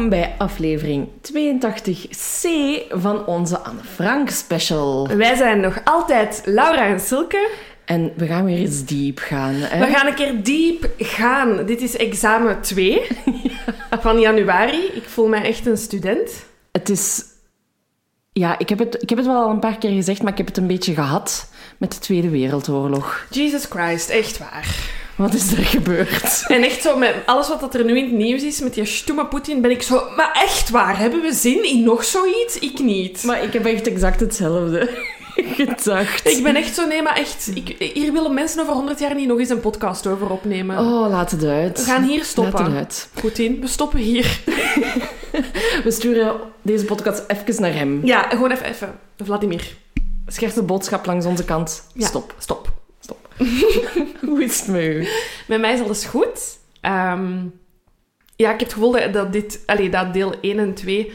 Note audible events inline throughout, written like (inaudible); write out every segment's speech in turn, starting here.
welkom bij aflevering 82c van onze Anne Frank special. Wij zijn nog altijd Laura en Silke. En we gaan weer eens diep gaan. Hè? We gaan een keer diep gaan. Dit is examen 2 (laughs) van januari. Ik voel mij echt een student. Het is... Ja, ik heb, het, ik heb het wel al een paar keer gezegd, maar ik heb het een beetje gehad met de Tweede Wereldoorlog. Jesus Christ, echt waar. Wat is er gebeurd? En echt zo, met alles wat er nu in het nieuws is, met die stoeme Poetin, ben ik zo... Maar echt waar, hebben we zin in nog zoiets? Ik niet. Maar ik heb echt exact hetzelfde (laughs) gedacht. Ik ben echt zo, nee, maar echt... Ik, hier willen mensen over 100 jaar niet nog eens een podcast over opnemen. Oh, laat het uit. We gaan hier stoppen. Laat het uit. Poetin, we stoppen hier. (laughs) We sturen deze podcast even naar hem. Ja, gewoon even, even. Vladimir. De boodschap langs onze kant. Ja, Stop. Stop. (laughs) Hoe is het met u? Met mij is alles goed. Ehm, ja, ik heb het gevoel dat, dat dit, allee, dat deel 1 en 2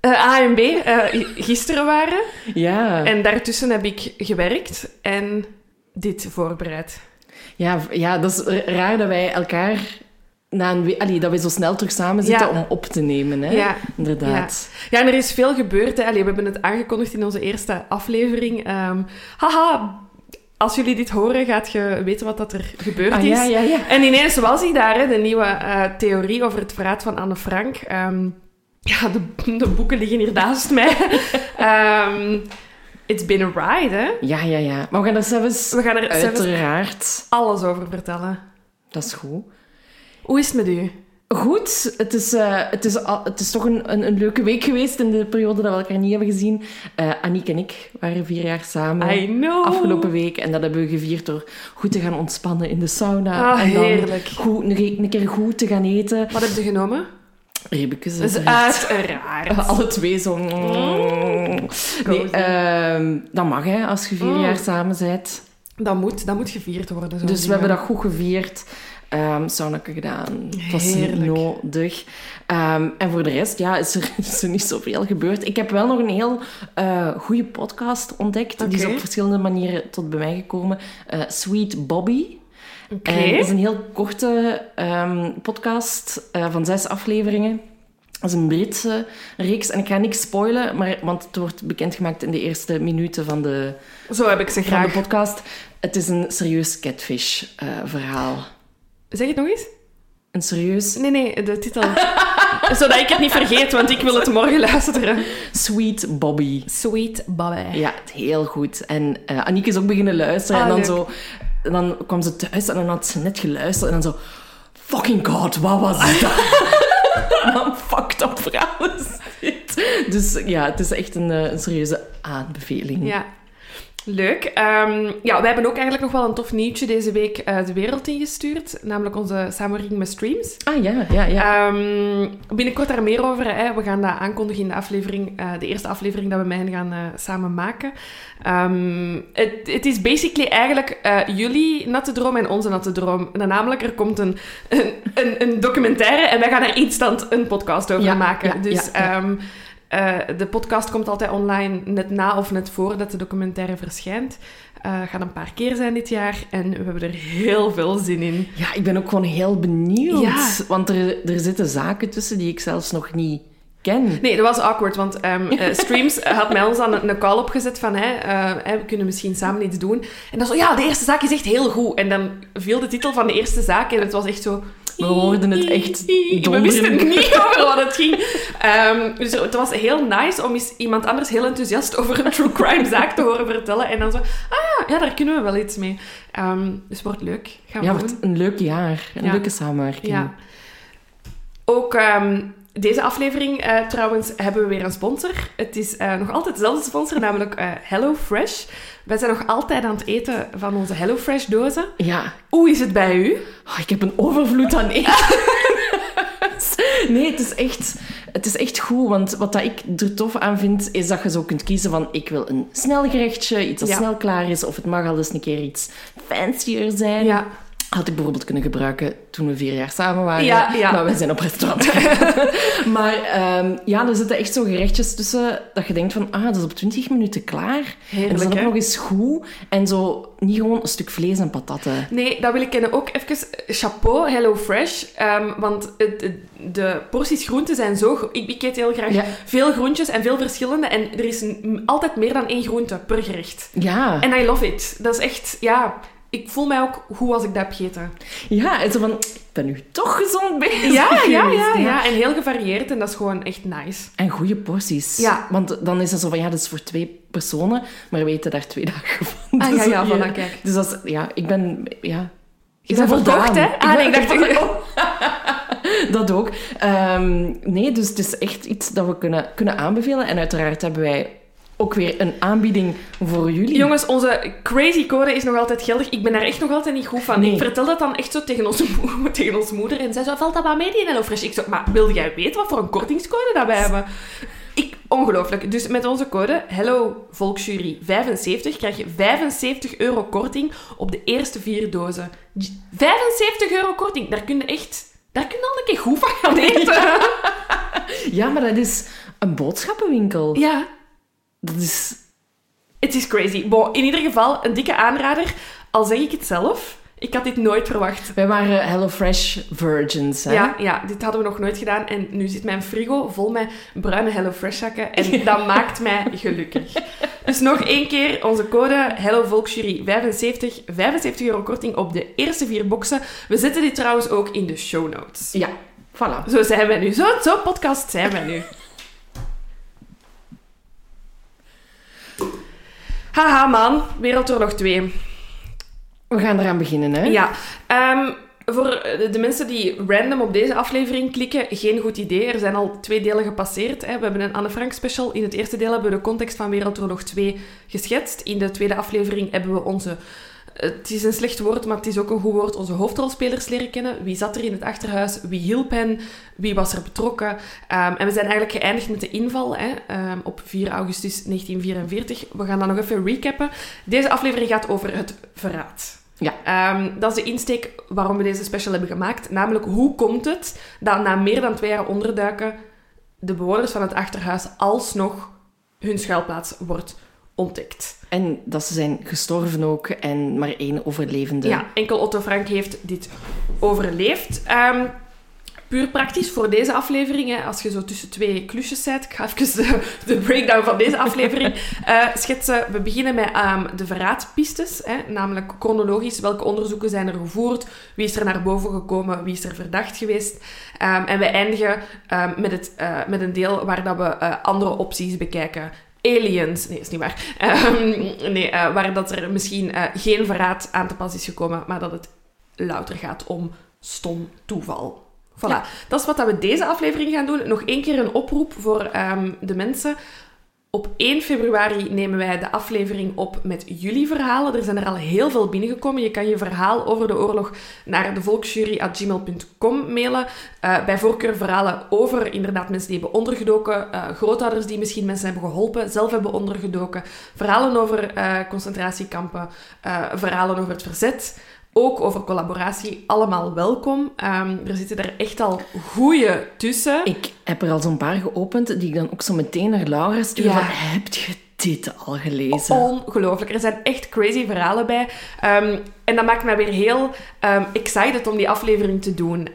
eh, A en B eh, gisteren waren. Ja. En daartussen heb ik gewerkt en dit voorbereid. Ja, ja, dat is raar dat wij elkaar na een we- allee, dat we zo snel terug samen zitten Ja. om op te nemen. Hè? Ja. Inderdaad. Ja, en er is veel gebeurd. Hè. Allee, we hebben het aangekondigd in onze eerste aflevering. Ehm, haha, als jullie dit horen, gaat je weten wat dat er gebeurd Ah, is. ja, ja, ja. En ineens was hij daar, hè, de nieuwe eh, theorie over het verraad van Anne Frank. Ehm, ja, de, de boeken liggen hier naast mij. (laughs) Ehm, it's been a ride, hè? Ja, ja, ja. Maar we gaan er zelfs We gaan er zelfs uiteraard... alles over vertellen. Dat is goed. Hoe is het met u? Goed, het is, eh, het is, het is toch een, een, een leuke week geweest in de periode dat we elkaar niet hebben gezien. Eh Aniek en ik waren vier jaar samen. I know. Afgelopen week. En dat hebben we gevierd door goed te gaan ontspannen in de sauna. Ah, en dan heerlijk. Goed, een, een keer goed te gaan eten. Wat heb je genomen? Ribbekes. Dat is uiteraard. (laughs) Alle twee zo... Nee, Cozy. ehm, dat mag, hè, als je vier Mm. jaar samen bent. Dat moet, dat moet gevierd worden. zo'n Dus we hebben dat goed gevierd. Sauna gedaan. Het was Heerlijk. nodig. Ehm, en voor de rest, ja, is er, (laughs) is er niet zoveel gebeurd. Ik heb wel nog een heel eh goede podcast ontdekt. Die is op verschillende manieren tot bij mij gekomen. Eh, Sweet Bobby. Oké. En het is een heel korte ehm, podcast eh, van zes afleveringen. Dat is een Britse reeks. En ik ga niks spoilen, maar, want het wordt bekendgemaakt in de eerste minuten van de, Zo heb ik ze van graag. de podcast. Het is een serieus catfish-verhaal. Zeg het nog eens? een serieus Nee, nee, de titel. (laughs) Zodat ik het niet vergeet, want ik wil het morgen luisteren. Sweet Bobby. Sweet Bobby. Ja, heel goed. En eh Aniek is ook beginnen luisteren. Ah, en dan, leuk. zo, en dan kwam ze thuis en dan had ze net geluisterd. En dan zo... Fucking god, wat was dat? (laughs) Een fucked up dit. Dus ja, het is echt een, eh, een serieuze aanbeveling. Ja. Leuk. Ehm, ja, we hebben ook eigenlijk nog wel een tof nieuwtje deze week eh, de wereld ingestuurd. Namelijk onze samenwerking met Streams. Ah ja, ja, ja. Ehm, binnenkort daar meer over. Hè. We gaan dat aankondigen in de aflevering, eh, de eerste aflevering dat we met hen gaan eh, samen maken. Ehm, Het is basically eigenlijk jullie natte droom en onze natte droom. En namelijk, er komt een, een, een, een documentaire en wij gaan er instant een podcast over Ja, maken. ja, dus ja, eh, de podcast komt altijd online net na of net voordat de documentaire verschijnt. Eh gaat een paar keer zijn dit jaar en we hebben er heel veel zin in. Ja, ik ben ook gewoon heel benieuwd. Ja. Want er, er zitten zaken tussen die ik zelfs nog niet ken. Nee, dat was awkward, want ehm, eh, (laughs) Streams had mij ons aan een, call opgezet van hè, eh, we kunnen misschien samen iets doen. En dan zo, ja, de eerste zaak is echt heel goed. En dan viel de titel van de eerste zaak en het was echt zo... We hoorden het echt (laughs) We wisten niet (laughs) over wat het ging. Ehm, dus het was heel nice om eens iemand anders heel enthousiast over een true crime zaak te horen vertellen. En dan zo, ah ja, daar kunnen we wel iets mee. Ehm, dus wordt leuk. Gaan we Ja, wordt een leuk jaar. Een Ja. leuke samenwerking. Ja. Ook deze aflevering eh, trouwens hebben we weer een sponsor. Het is eh, nog altijd dezelfde sponsor, namelijk eh HelloFresh. Wij zijn nog altijd aan het eten van onze HelloFresh dozen. Ja. Hoe is het bij u? Oh, ik heb een overvloed aan (laughs) eten. nee, het is, echt, het is echt goed. Want wat dat ik er tof aan vind, is dat je zo kunt kiezen van... Ik wil een snel gerechtje, iets dat Ja. snel klaar is. Of het mag al eens een keer iets fancier zijn. Ja. Had ik bijvoorbeeld kunnen gebruiken toen we vier jaar samen waren. Ja, ja. Maar we zijn op restaurant (laughs) maar ehm, ja, er zitten echt zo gerechtjes tussen dat je denkt van, ah, dat is op 20 minuten klaar. en dat is ook nog eens goed. En zo niet gewoon een stuk vlees en patatten. Nee, dat wil ik kennen ook even chapeau, Hello Fresh. Ehm, want het, het- de porties groenten zijn zo... Ik, ik eet heel graag Ja. veel groentjes en veel verschillende. En er is altijd meer dan één groente per gerecht. Ja. En I love it. Dat is echt... Ja, ik voel mij ook goed als ik dat heb gegeten. Ja, en zo van, ik ben nu toch gezond bezig Ja, ja, ja, ja. En heel gevarieerd. En dat is gewoon echt nice. En goede porties. Ja. Want dan is het zo van, ja, dat is voor twee personen, maar we eten daar twee dagen van. Ah, ja, Dus, ja, voilà, kijk. Dus dat is, ja, ik ben, ja... Je bent hè? Ah, nee, ik dacht... (laughs) dat ook. Ehm, nee, dus het is echt iets dat we kunnen, kunnen aanbevelen. En uiteraard hebben wij ook weer een aanbieding voor jullie. Jongens, onze crazy code is nog altijd geldig. Ik ben daar echt nog altijd niet goed van. Nee. Ik vertel dat dan echt zo tegen onze, (laughs) tegen onze moeder. En zij zo, valt dat maar mee, die HelloFresh? Ik zo, maar wil jij weten wat voor een kortingscode dat wij hebben? Ik, ongelooflijk. Dus met onze code Hello Volksjury 75 krijg je 75 euro korting op de eerste vier dozen. J- 75 euro korting, daar kun je echt... Daar kun je al een keer goed van gaan eten. (laughs) Ja, maar dat is een boodschappenwinkel. Ja, Dat is... Het is crazy. Bon, in ieder geval, een dikke aanrader. Al zeg ik het zelf, ik had dit nooit verwacht. Wij waren HelloFresh virgins, hè? Ja, ja, dit hadden we nog nooit gedaan. En nu zit mijn frigo vol met bruine HelloFresh zakken. En (laughs) dat maakt mij gelukkig. Dus nog één keer onze code HelloVolksjury 75. 75 euro korting op de eerste vier boxen. We zetten dit trouwens ook in de show notes. Ja, voilà. Zo zijn wij nu. Zo, zo podcast zijn wij nu. Haha, man. Wereldoorlog 2. We gaan eraan beginnen, hè? Ja, ehm, voor de mensen die random op deze aflevering klikken, geen goed idee. Er zijn al twee delen gepasseerd. Hè. We hebben een Anne Frank special. In het eerste deel hebben we de context van Wereldoorlog 2 geschetst. In de tweede aflevering hebben we onze... Het is een slecht woord, maar het is ook een goed woord. Onze hoofdrolspelers leren kennen. Wie zat er in het achterhuis? Wie hielp hen? Wie was er betrokken? Ehm, en we zijn eigenlijk geëindigd met de inval hè, ehm, op 4 augustus 1944. We gaan dat nog even recappen. Deze aflevering gaat over het verraad. Ja. Ehm, dat is de insteek waarom we deze special hebben gemaakt. Namelijk, hoe komt het dat na meer dan twee jaar onderduiken de bewoners van het achterhuis alsnog hun schuilplaats wordt ontdekt? En dat ze zijn gestorven ook en maar één overlevende. Ja, enkel Otto Frank heeft dit overleefd. Ehm, puur praktisch voor deze aflevering, hè, als je zo tussen twee klusjes zit, ik ga even de, de breakdown van deze aflevering (laughs) eh, schetsen. We beginnen met ehm, de verraadpistes, hè, namelijk chronologisch welke onderzoeken zijn er gevoerd, wie is er naar boven gekomen, wie is er verdacht geweest. Ehm, en we eindigen met, het, eh, met een deel waar dat we eh, andere opties bekijken. Aliens, nee, is niet waar. Ehm, nee, eh, waar dat er misschien eh, geen verraad aan te pas is gekomen, maar dat het louter gaat om stom toeval. Voilà, Ja. dat is wat dat we deze aflevering gaan doen. Nog één keer een oproep voor ehm, de mensen. Op 1 februari nemen wij de aflevering op met jullie verhalen. Er zijn er al heel veel binnengekomen. Je kan je verhaal over de oorlog naar de volksjury.gmail.com mailen. Eh, bij voorkeur verhalen over inderdaad mensen die hebben ondergedoken, eh, grootouders die misschien mensen hebben geholpen, zelf hebben ondergedoken, verhalen over eh, concentratiekampen, verhalen over het verzet. Ook over collaboratie, allemaal welkom. Ehm, er zitten er echt al goeie tussen. Ik heb er al zo'n paar geopend die ik dan ook zo meteen naar Laura stuur. Ja. Heb je dit al gelezen? Ongelooflijk. Er zijn echt crazy verhalen bij. Ehm, en dat maakt mij weer heel ehm, excited om die aflevering te doen.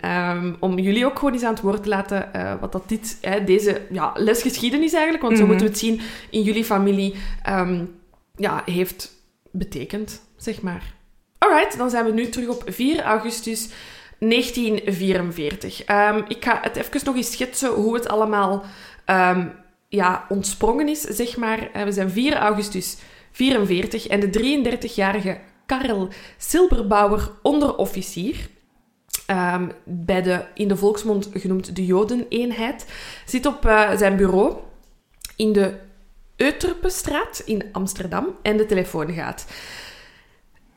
Om jullie ook gewoon eens aan het woord te laten eh, wat dat dit, hè, deze ja, lesgeschiedenis eigenlijk, want zo Mhm. moeten we het zien, in jullie familie ja, heeft betekend, zeg maar. Alright, dan zijn we nu terug op 4 augustus 1944. Ehm, ik ga het even nog eens schetsen hoe het allemaal ehm, ja, ontsprongen is, zeg maar. Eh, we zijn 4 augustus 44 en de 33-jarige Karel Silberbauer, onderofficier, ehm, bij de in de volksmond genoemd de Jodeneenheid, zit op eh, zijn bureau in de Euterpenstraat in Amsterdam en de telefoon gaat.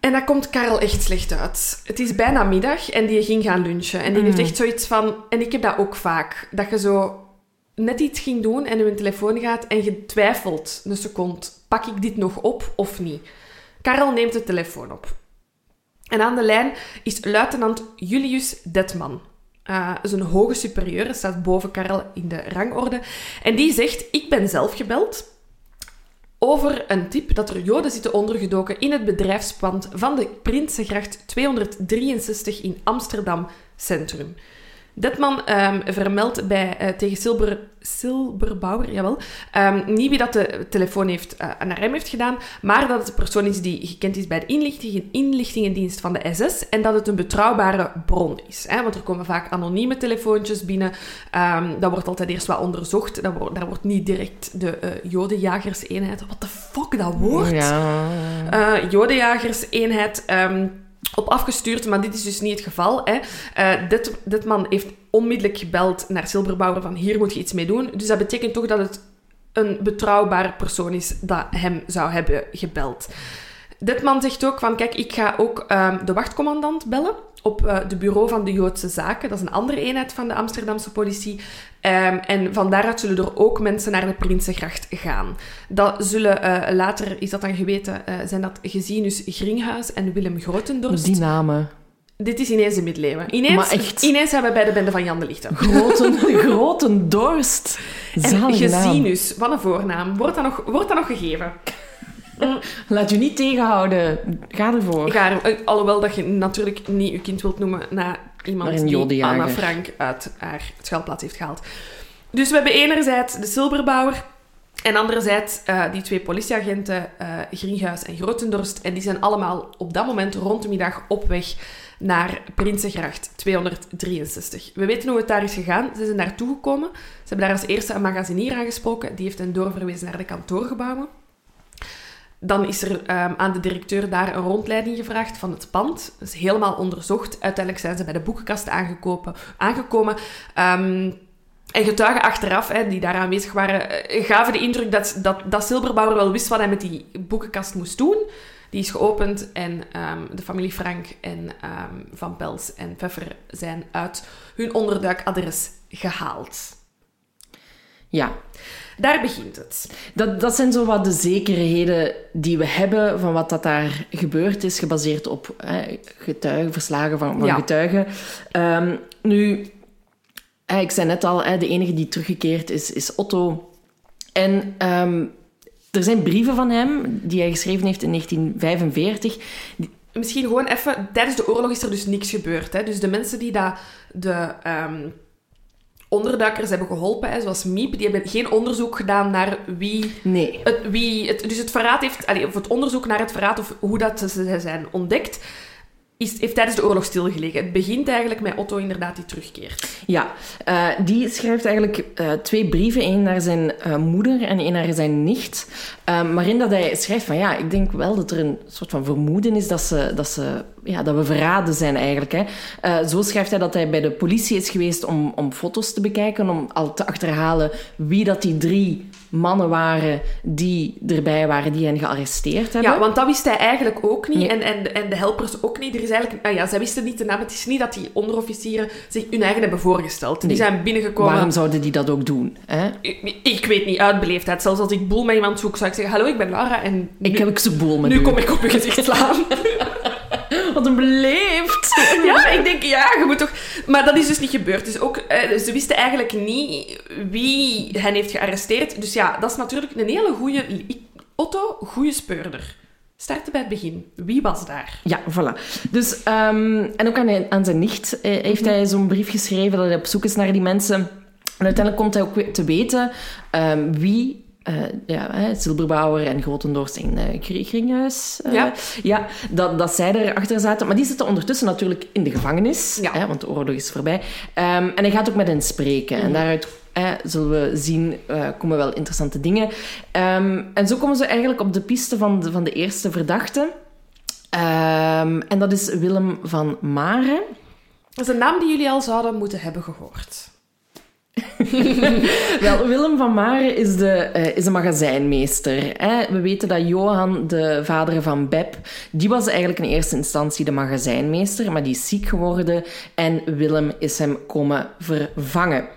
En dat komt Karel echt slecht uit. Het is bijna middag en die ging gaan lunchen. En die heeft Mm. echt zoiets van... En ik heb dat ook vaak. Dat je zo net iets ging doen en je telefoon gaat en je twijfelt een seconde. Pak ik dit nog op of niet? Karel neemt de telefoon op. En aan de lijn is luitenant Julius Detman. Uh, is een hoge superieur, staat boven Karel in de rangorde. En die zegt, ik ben zelf gebeld over een tip dat er joden zitten ondergedoken in het bedrijfspand van de Prinsengracht 263 in Amsterdam Centrum. Detman um, vermeldt bij, uh, tegen Silber, Silberbauer jawel, um, niet wie dat de telefoon heeft, uh, naar hem heeft gedaan, maar dat het een persoon is die gekend is bij de inlichtingen, inlichtingendienst van de SS en dat het een betrouwbare bron is. Hè? Want er komen vaak anonieme telefoontjes binnen. Um, dat wordt altijd eerst wat onderzocht. Dat wordt, daar wordt niet direct de uh, jodenjagerseenheid... Wat de fuck, dat woord? Ja. Jodenjagerseenheid... Op afgestuurd, maar dit is dus niet het geval. Hè. Uh, dit, dit man heeft onmiddellijk gebeld naar Silberbauer van hier moet je iets mee doen. Dus dat betekent toch dat het een betrouwbare persoon is dat hem zou hebben gebeld. Dit man zegt ook van, kijk, ik ga ook um, de wachtcommandant bellen op uh, de bureau van de Joodse Zaken. Dat is een andere eenheid van de Amsterdamse politie. Um, en van daaruit zullen er ook mensen naar de Prinsengracht gaan. Dat zullen uh, later, is dat dan geweten, uh, zijn dat Gezinus Gringhuis en Willem Grotendorst. Die namen. Dit is ineens de middeleeuwen. Ineens, zijn we bij de bende van Jan de Lichte. Groten, (laughs) Grotendorst. En Gezinus, wat een voornaam. Wordt dat nog, wordt dat nog gegeven? (laughs) Laat je niet tegenhouden. Ga ervoor. Ga er, alhoewel dat je natuurlijk niet je kind wilt noemen na iemand die Anna Frank uit haar schuilplaats heeft gehaald. Dus we hebben enerzijds de Silberbouwer en anderzijds uh, die twee politieagenten, uh, Grienhuis en Grotendorst. En die zijn allemaal op dat moment rond de middag op weg naar Prinsengracht 263. We weten hoe het daar is gegaan. Ze zijn naartoe gekomen. Ze hebben daar als eerste een magazinier aangesproken. Die heeft hen doorverwezen naar de kantoorgebouwen. Dan is er um, aan de directeur daar een rondleiding gevraagd van het pand. Dat is helemaal onderzocht. Uiteindelijk zijn ze bij de boekenkast aangekomen. Um, en getuigen achteraf, hè, die daar aanwezig waren, eh, gaven de indruk dat, dat, dat Silberbauer wel wist wat hij met die boekenkast moest doen. Die is geopend en um, de familie Frank en Van Pels en Pfeffer zijn uit hun onderduikadres gehaald. Ja, daar begint het. Dat, dat zijn zo wat de zekerheden die we hebben van wat dat daar gebeurd is, gebaseerd op hè, getuigen, verslagen van, van getuigen. Um, nu, ik zei net al, hè, de enige die teruggekeerd is, is Otto. En um, er zijn brieven van hem die hij geschreven heeft in 1945. Misschien gewoon even, tijdens de oorlog is er dus niks gebeurd. Hè? Dus de mensen die dat de um, onderduikers hebben geholpen, hè, zoals Miep, die hebben geen onderzoek gedaan naar wie... Nee. Het, wie het, dus het verraad heeft... Allee, of het onderzoek naar het verraad of hoe dat ze zijn ontdekt is, heeft tijdens de oorlog stilgelegen. Het begint eigenlijk met Otto inderdaad die terugkeert. Ja, uh, die schrijft eigenlijk uh, twee brieven. één naar zijn uh, moeder en één naar zijn nicht. waarin dat hij schrijft van ja, ik denk wel dat er een soort van vermoeden is dat, ze, dat, ze, ja, dat we verraden zijn eigenlijk. Hè. zo schrijft hij dat hij bij de politie is geweest om, om foto's te bekijken, om al te achterhalen wie dat die drie mannen waren die erbij waren die hen gearresteerd hebben. Ja, want dat wist hij eigenlijk ook niet. En, en, en de helpers ook niet. Er is eigenlijk, ah ja, zij wisten niet de naam. Het is niet dat die onderofficieren zich hun eigen hebben voorgesteld. Die zijn binnengekomen. Waarom zouden die dat ook doen? Hè? Ik, ik weet niet, uit beleefdheid. Zelfs als ik boel met iemand zoek, zou ik zeggen... Hallo, ik ben Lara en... ik heb ik ze boel met Nu kom ik op je gezicht slaan. (laughs) Wat een beleefd. (laughs) Ja, ik denk, ja, je moet toch... Maar dat is dus niet gebeurd. Dus ook, eh, ze wisten eigenlijk niet wie hen heeft gearresteerd. Dus ja, dat is natuurlijk een hele goede... Otto, goede speurder. Starten bij het begin. Wie was daar? Ja, voilà. Dus, um, en ook aan, aan zijn nicht eh, heeft hij zo'n brief geschreven dat hij op zoek is naar die mensen. En uiteindelijk komt hij ook te weten um, wie uh, ja, hè, Silberbauer en Grotendorst in uh. Uh, ja. ja dat, dat zij erachter zaten. Maar die zitten ondertussen natuurlijk in de gevangenis, ja. hè, want de oorlog is voorbij. Um, en hij gaat ook met hen spreken. Mm. En daaruit zullen we zien, komen wel interessante dingen. Um, en zo komen ze eigenlijk op de piste van de, van de eerste verdachte. Um, en dat is Willem van Maren. Dat is een naam die jullie al zouden moeten hebben gehoord. (laughs) Wel, Willem van Maren is de, uh, is de magazijnmeester. Hè? We weten dat Johan, de vader van Beb, die was eigenlijk in eerste instantie de magazijnmeester, maar die is ziek geworden en Willem is hem komen vervangen.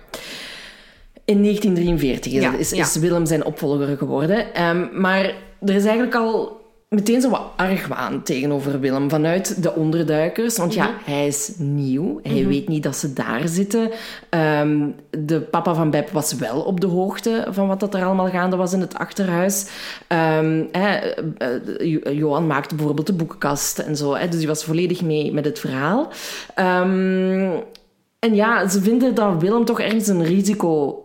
In 1943 is, is, is Willem zijn opvolger geworden. Um, maar er is eigenlijk al meteen zo wat argwaan tegenover Willem vanuit de onderduikers. Want ja, Mhm. hij is nieuw. Hij weet niet dat ze daar zitten. Ehm, de papa van Beb was wel op de hoogte van wat dat er allemaal gaande was in het achterhuis. Ehm, eh, Jo- Johan maakte bijvoorbeeld de boekenkast en zo. Dus die was volledig mee met het verhaal. Ehm, en ja, ze vinden dat Willem toch ergens een risico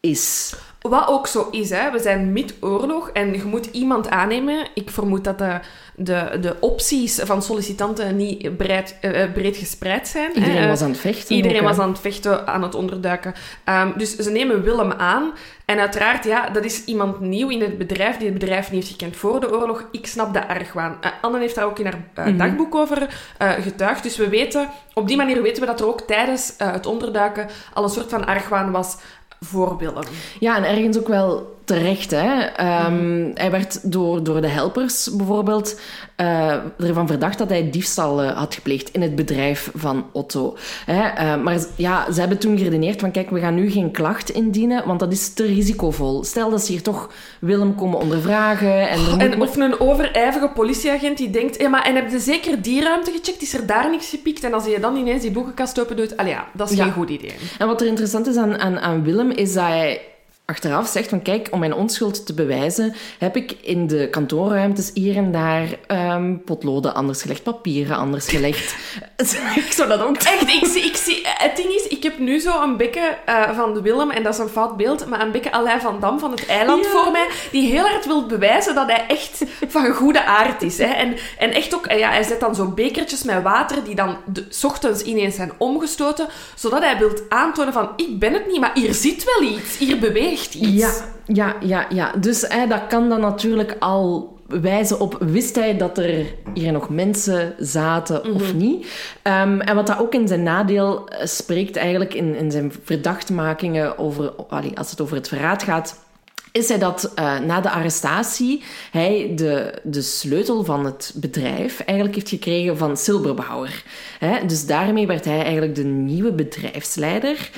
is. Wat ook zo is, hè. we zijn mid-oorlog en je moet iemand aannemen. Ik vermoed dat de, de, de opties van sollicitanten niet breed, eh, eh, breed gespreid zijn. Iedereen was aan het vechten. Iedereen ook, was aan het vechten, aan het onderduiken. Ehm, dus ze nemen Willem aan. En uiteraard, ja, dat is iemand nieuw in het bedrijf, die het bedrijf niet heeft gekend voor de oorlog. Ik snap de argwaan. Eh, Anne heeft daar ook in haar Mhm. dagboek over getuigd. Dus we weten, op die manier weten we dat er ook tijdens het onderduiken al een soort van argwaan was Ja, en ergens ook wel terecht. Hè? Ehm, Mhm. Hij werd door, door de helpers bijvoorbeeld eh, ervan verdacht dat hij diefstal eh, had gepleegd in het bedrijf van Otto. Hè? Eh, maar ja, ze hebben toen geredeneerd van kijk, we gaan nu geen klacht indienen, want dat is te risicovol. Stel dat ze hier toch Willem komen ondervragen en moet En of een overijvige politieagent die denkt, hey, maar en heb je zeker die ruimte gecheckt? Is er daar niks gepikt? En als je dan ineens die boekenkast open doet, allee ja, dat is Ja. geen goed idee. En wat er interessant is aan, aan, aan Willem, is dat hij achteraf zegt van kijk, om mijn onschuld te bewijzen, heb ik in de kantoorruimtes hier en daar ehm, potloden anders gelegd, papieren anders gelegd. (laughs) (laughs) ik zou dat ook Echt, ik zie, ik zie, het ding is, ik heb nu zo een bekke eh, van de Willem, en dat is een fout beeld, maar een bekke Alain van Dam van het eiland Ja. voor mij, die heel hard wil bewijzen dat hij echt van goede aard is. Hè. En, en echt ook, eh, ja, hij zet dan zo bekertjes met water, die dan de, ochtends ineens zijn omgestoten, zodat hij wil aantonen van, ik ben het niet, maar hier zit wel iets, hier beweegt iets. Ja, ja, ja, ja. Dus hè, dat kan dan natuurlijk al wijzen op... Wist hij dat er hier nog mensen zaten of niet? Ehm, en wat dat ook in zijn nadeel eh, spreekt eigenlijk in, in zijn verdachtmakingen over... allee, als het over het verraad gaat... Is hij dat eh, na de arrestatie hij de, de sleutel van het bedrijf eigenlijk heeft gekregen van Silberbauer. Hè? Dus daarmee werd hij eigenlijk de nieuwe bedrijfsleider.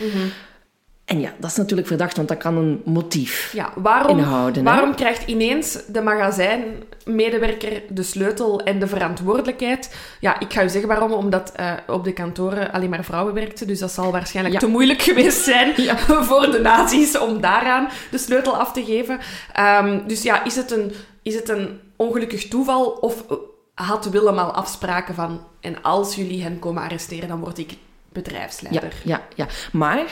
En ja, dat is natuurlijk verdacht, want dat kan een motief Ja, waarom, inhouden. hè? waarom krijgt ineens de magazijnmedewerker de sleutel en de verantwoordelijkheid? Ja, ik ga u zeggen waarom. Omdat eh, op de kantoren alleen maar vrouwen werkten. Dus dat zal waarschijnlijk Ja. te moeilijk (laughs) geweest zijn (laughs) voor de nazi's om daaraan de sleutel af te geven. Ehm, dus ja, is het, een, is het een ongelukkig toeval of had Willem al afspraken van... En als jullie hen komen arresteren, dan word ik Ja, bedrijfsleider. ja, ja. Maar,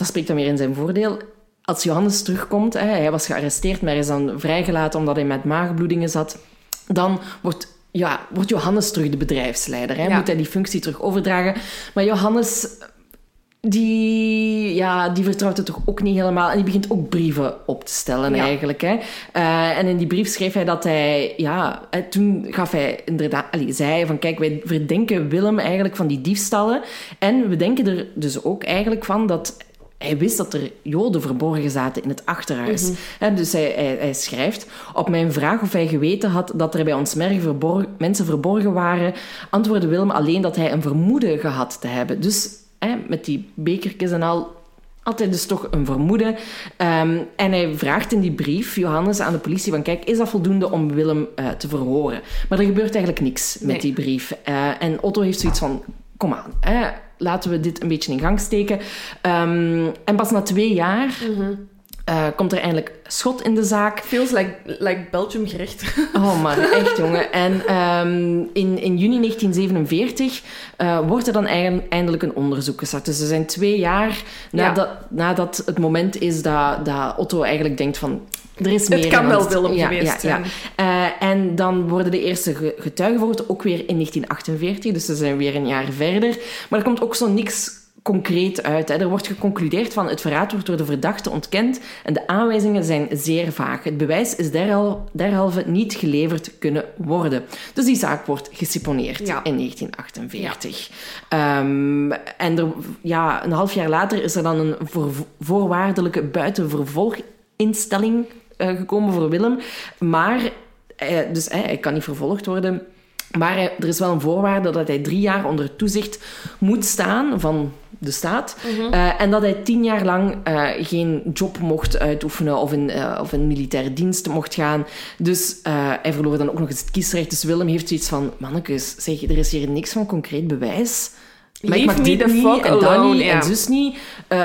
dat spreekt dan weer in zijn voordeel. Als Johannes terugkomt, hè, hij was gearresteerd, maar hij is dan vrijgelaten omdat hij met maagbloedingen zat, dan wordt, ja, wordt Johannes terug de bedrijfsleider. Hè? Ja. Moet hij die functie terug overdragen. Maar Johannes, die, ja, die vertrouwt het toch ook niet helemaal. En die begint ook brieven op te stellen, Ja. eigenlijk. Hè? Eh, en in die brief schreef hij dat hij... Ja, toen gaf hij inderdaad... Allee, zei hij van, kijk, wij verdenken Willem eigenlijk van die diefstallen. En we denken er dus ook eigenlijk van dat... Hij wist dat er joden verborgen zaten in het achterhuis. Hè, dus hij, hij, hij schrijft... Op mijn vraag of hij geweten had dat er bij ons merg verborgen, mensen verborgen waren... antwoordde Willem alleen dat hij een vermoeden gehad te hebben. Dus hè, met die bekertjes en al altijd dus toch een vermoeden. Ehm, en hij vraagt in die brief, Johannes, aan de politie van... Kijk, is dat voldoende om Willem eh, te verhoren? Maar er gebeurt eigenlijk niks met Nee. die brief. Eh, en Otto heeft zoiets van... Kom aan, hè, laten we dit een beetje in gang steken. Ehm, en pas na twee jaar eh, komt er eindelijk schot in de zaak. Feels like, like Belgium gerecht. (laughs) Oh man, echt jongen. En ehm, in, in juni 1947 eh, wordt er dan eindelijk een onderzoek gestart. Dus er zijn twee jaar nadat, nadat het moment is dat, dat Otto eigenlijk denkt van... Er is meer Het kan wel Willem ja, geweest ja, zijn. Eh, en dan worden de eerste ge- getuigen ook weer in 1948. Dus ze zijn weer een jaar verder. Maar er komt ook zo niks concreet uit. Hè. Er wordt geconcludeerd van het verraad wordt door de verdachte ontkend en de aanwijzingen zijn zeer vaag. Het bewijs is derhal- derhalve niet geleverd kunnen worden. Dus die zaak wordt geseponeerd Ja. in 1948. Ehm, en er, ja, een half jaar later is er dan een voor- voorwaardelijke buitenvervolginstelling eh, gekomen voor Willem. Maar, dus eh, hij kan niet vervolgd worden. Maar er is wel een voorwaarde dat hij drie jaar onder toezicht moet staan van de staat. Eh, en dat hij tien jaar lang eh, geen job mocht uitoefenen of in, uh, of in militaire dienst mocht gaan. Dus hij verloor dan ook nog eens het kiesrecht. Dus Willem heeft zoiets van, mannekes, zeg, er is hier niks van concreet bewijs. Maar ik mag dit niet, en dat niet, en zus niet.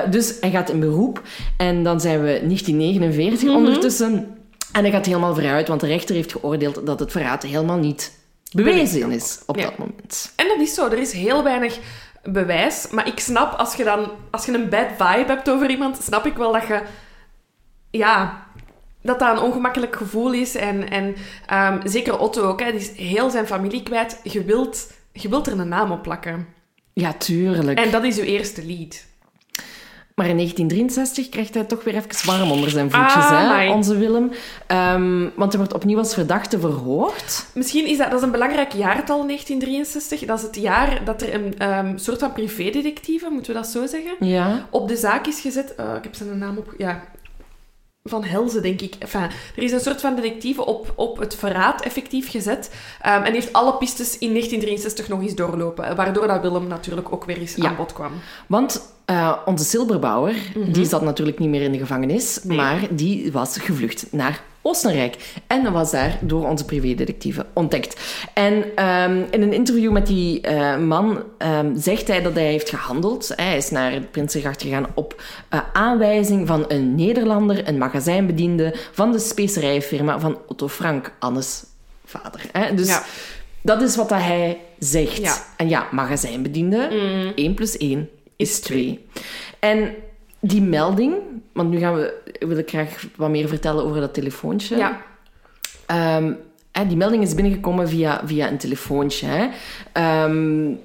dus hij gaat in beroep. En dan zijn we 1949 mhm. ondertussen. En hij gaat helemaal vooruit, want de rechter heeft geoordeeld dat het verraad helemaal niet bewezen is op dat moment. En dat is zo. Er is heel weinig bewijs. Maar ik snap, als je dan als je een bad vibe hebt over iemand, snap ik wel dat je... Ja, dat dat een ongemakkelijk gevoel is. En, en um, zeker Otto ook, hè, die is heel zijn familie kwijt. Je wilt, je wilt er een naam op plakken. Ja, tuurlijk. En dat is uw eerste lied. Maar in 1963 krijgt hij toch weer even warm onder zijn voetjes, ah, hè, onze Willem. Um, want hij wordt opnieuw als verdachte verhoord. Misschien is dat, dat is een belangrijk jaartal, 1963. Dat is het jaar dat er een um, soort van privédetectieve, moeten we dat zo zeggen, ja. op de zaak is gezet. Uh, ik heb zijn naam op... Ja, van Helze, denk ik. Enfin, er is een soort van detectieve op, op het verraad effectief gezet. Um, en heeft alle pistes in 1963 nog eens doorlopen. Waardoor dat Willem natuurlijk ook weer eens aan bod kwam. Want uh, onze Silberbouwer, mm die zat natuurlijk niet meer in de gevangenis, maar die was gevlucht naar Oostenrijk. En was daar door onze privédetectieve ontdekt. En um, in een interview met die uh, man um, zegt hij dat hij heeft gehandeld. Hij is naar het Prinsengracht gegaan op uh, aanwijzing van een Nederlander, een magazijnbediende van de specerijfirma van Otto Frank, Annes vader. Hè? Dus ja. dat is wat hij zegt. Ja. En ja, magazijnbediende, mm. 1 plus 1 is 2. En die melding, want nu gaan we, wil ik graag wat meer vertellen over dat telefoontje. Ja. Um, die melding is binnengekomen via, via een telefoontje. Hè. Um,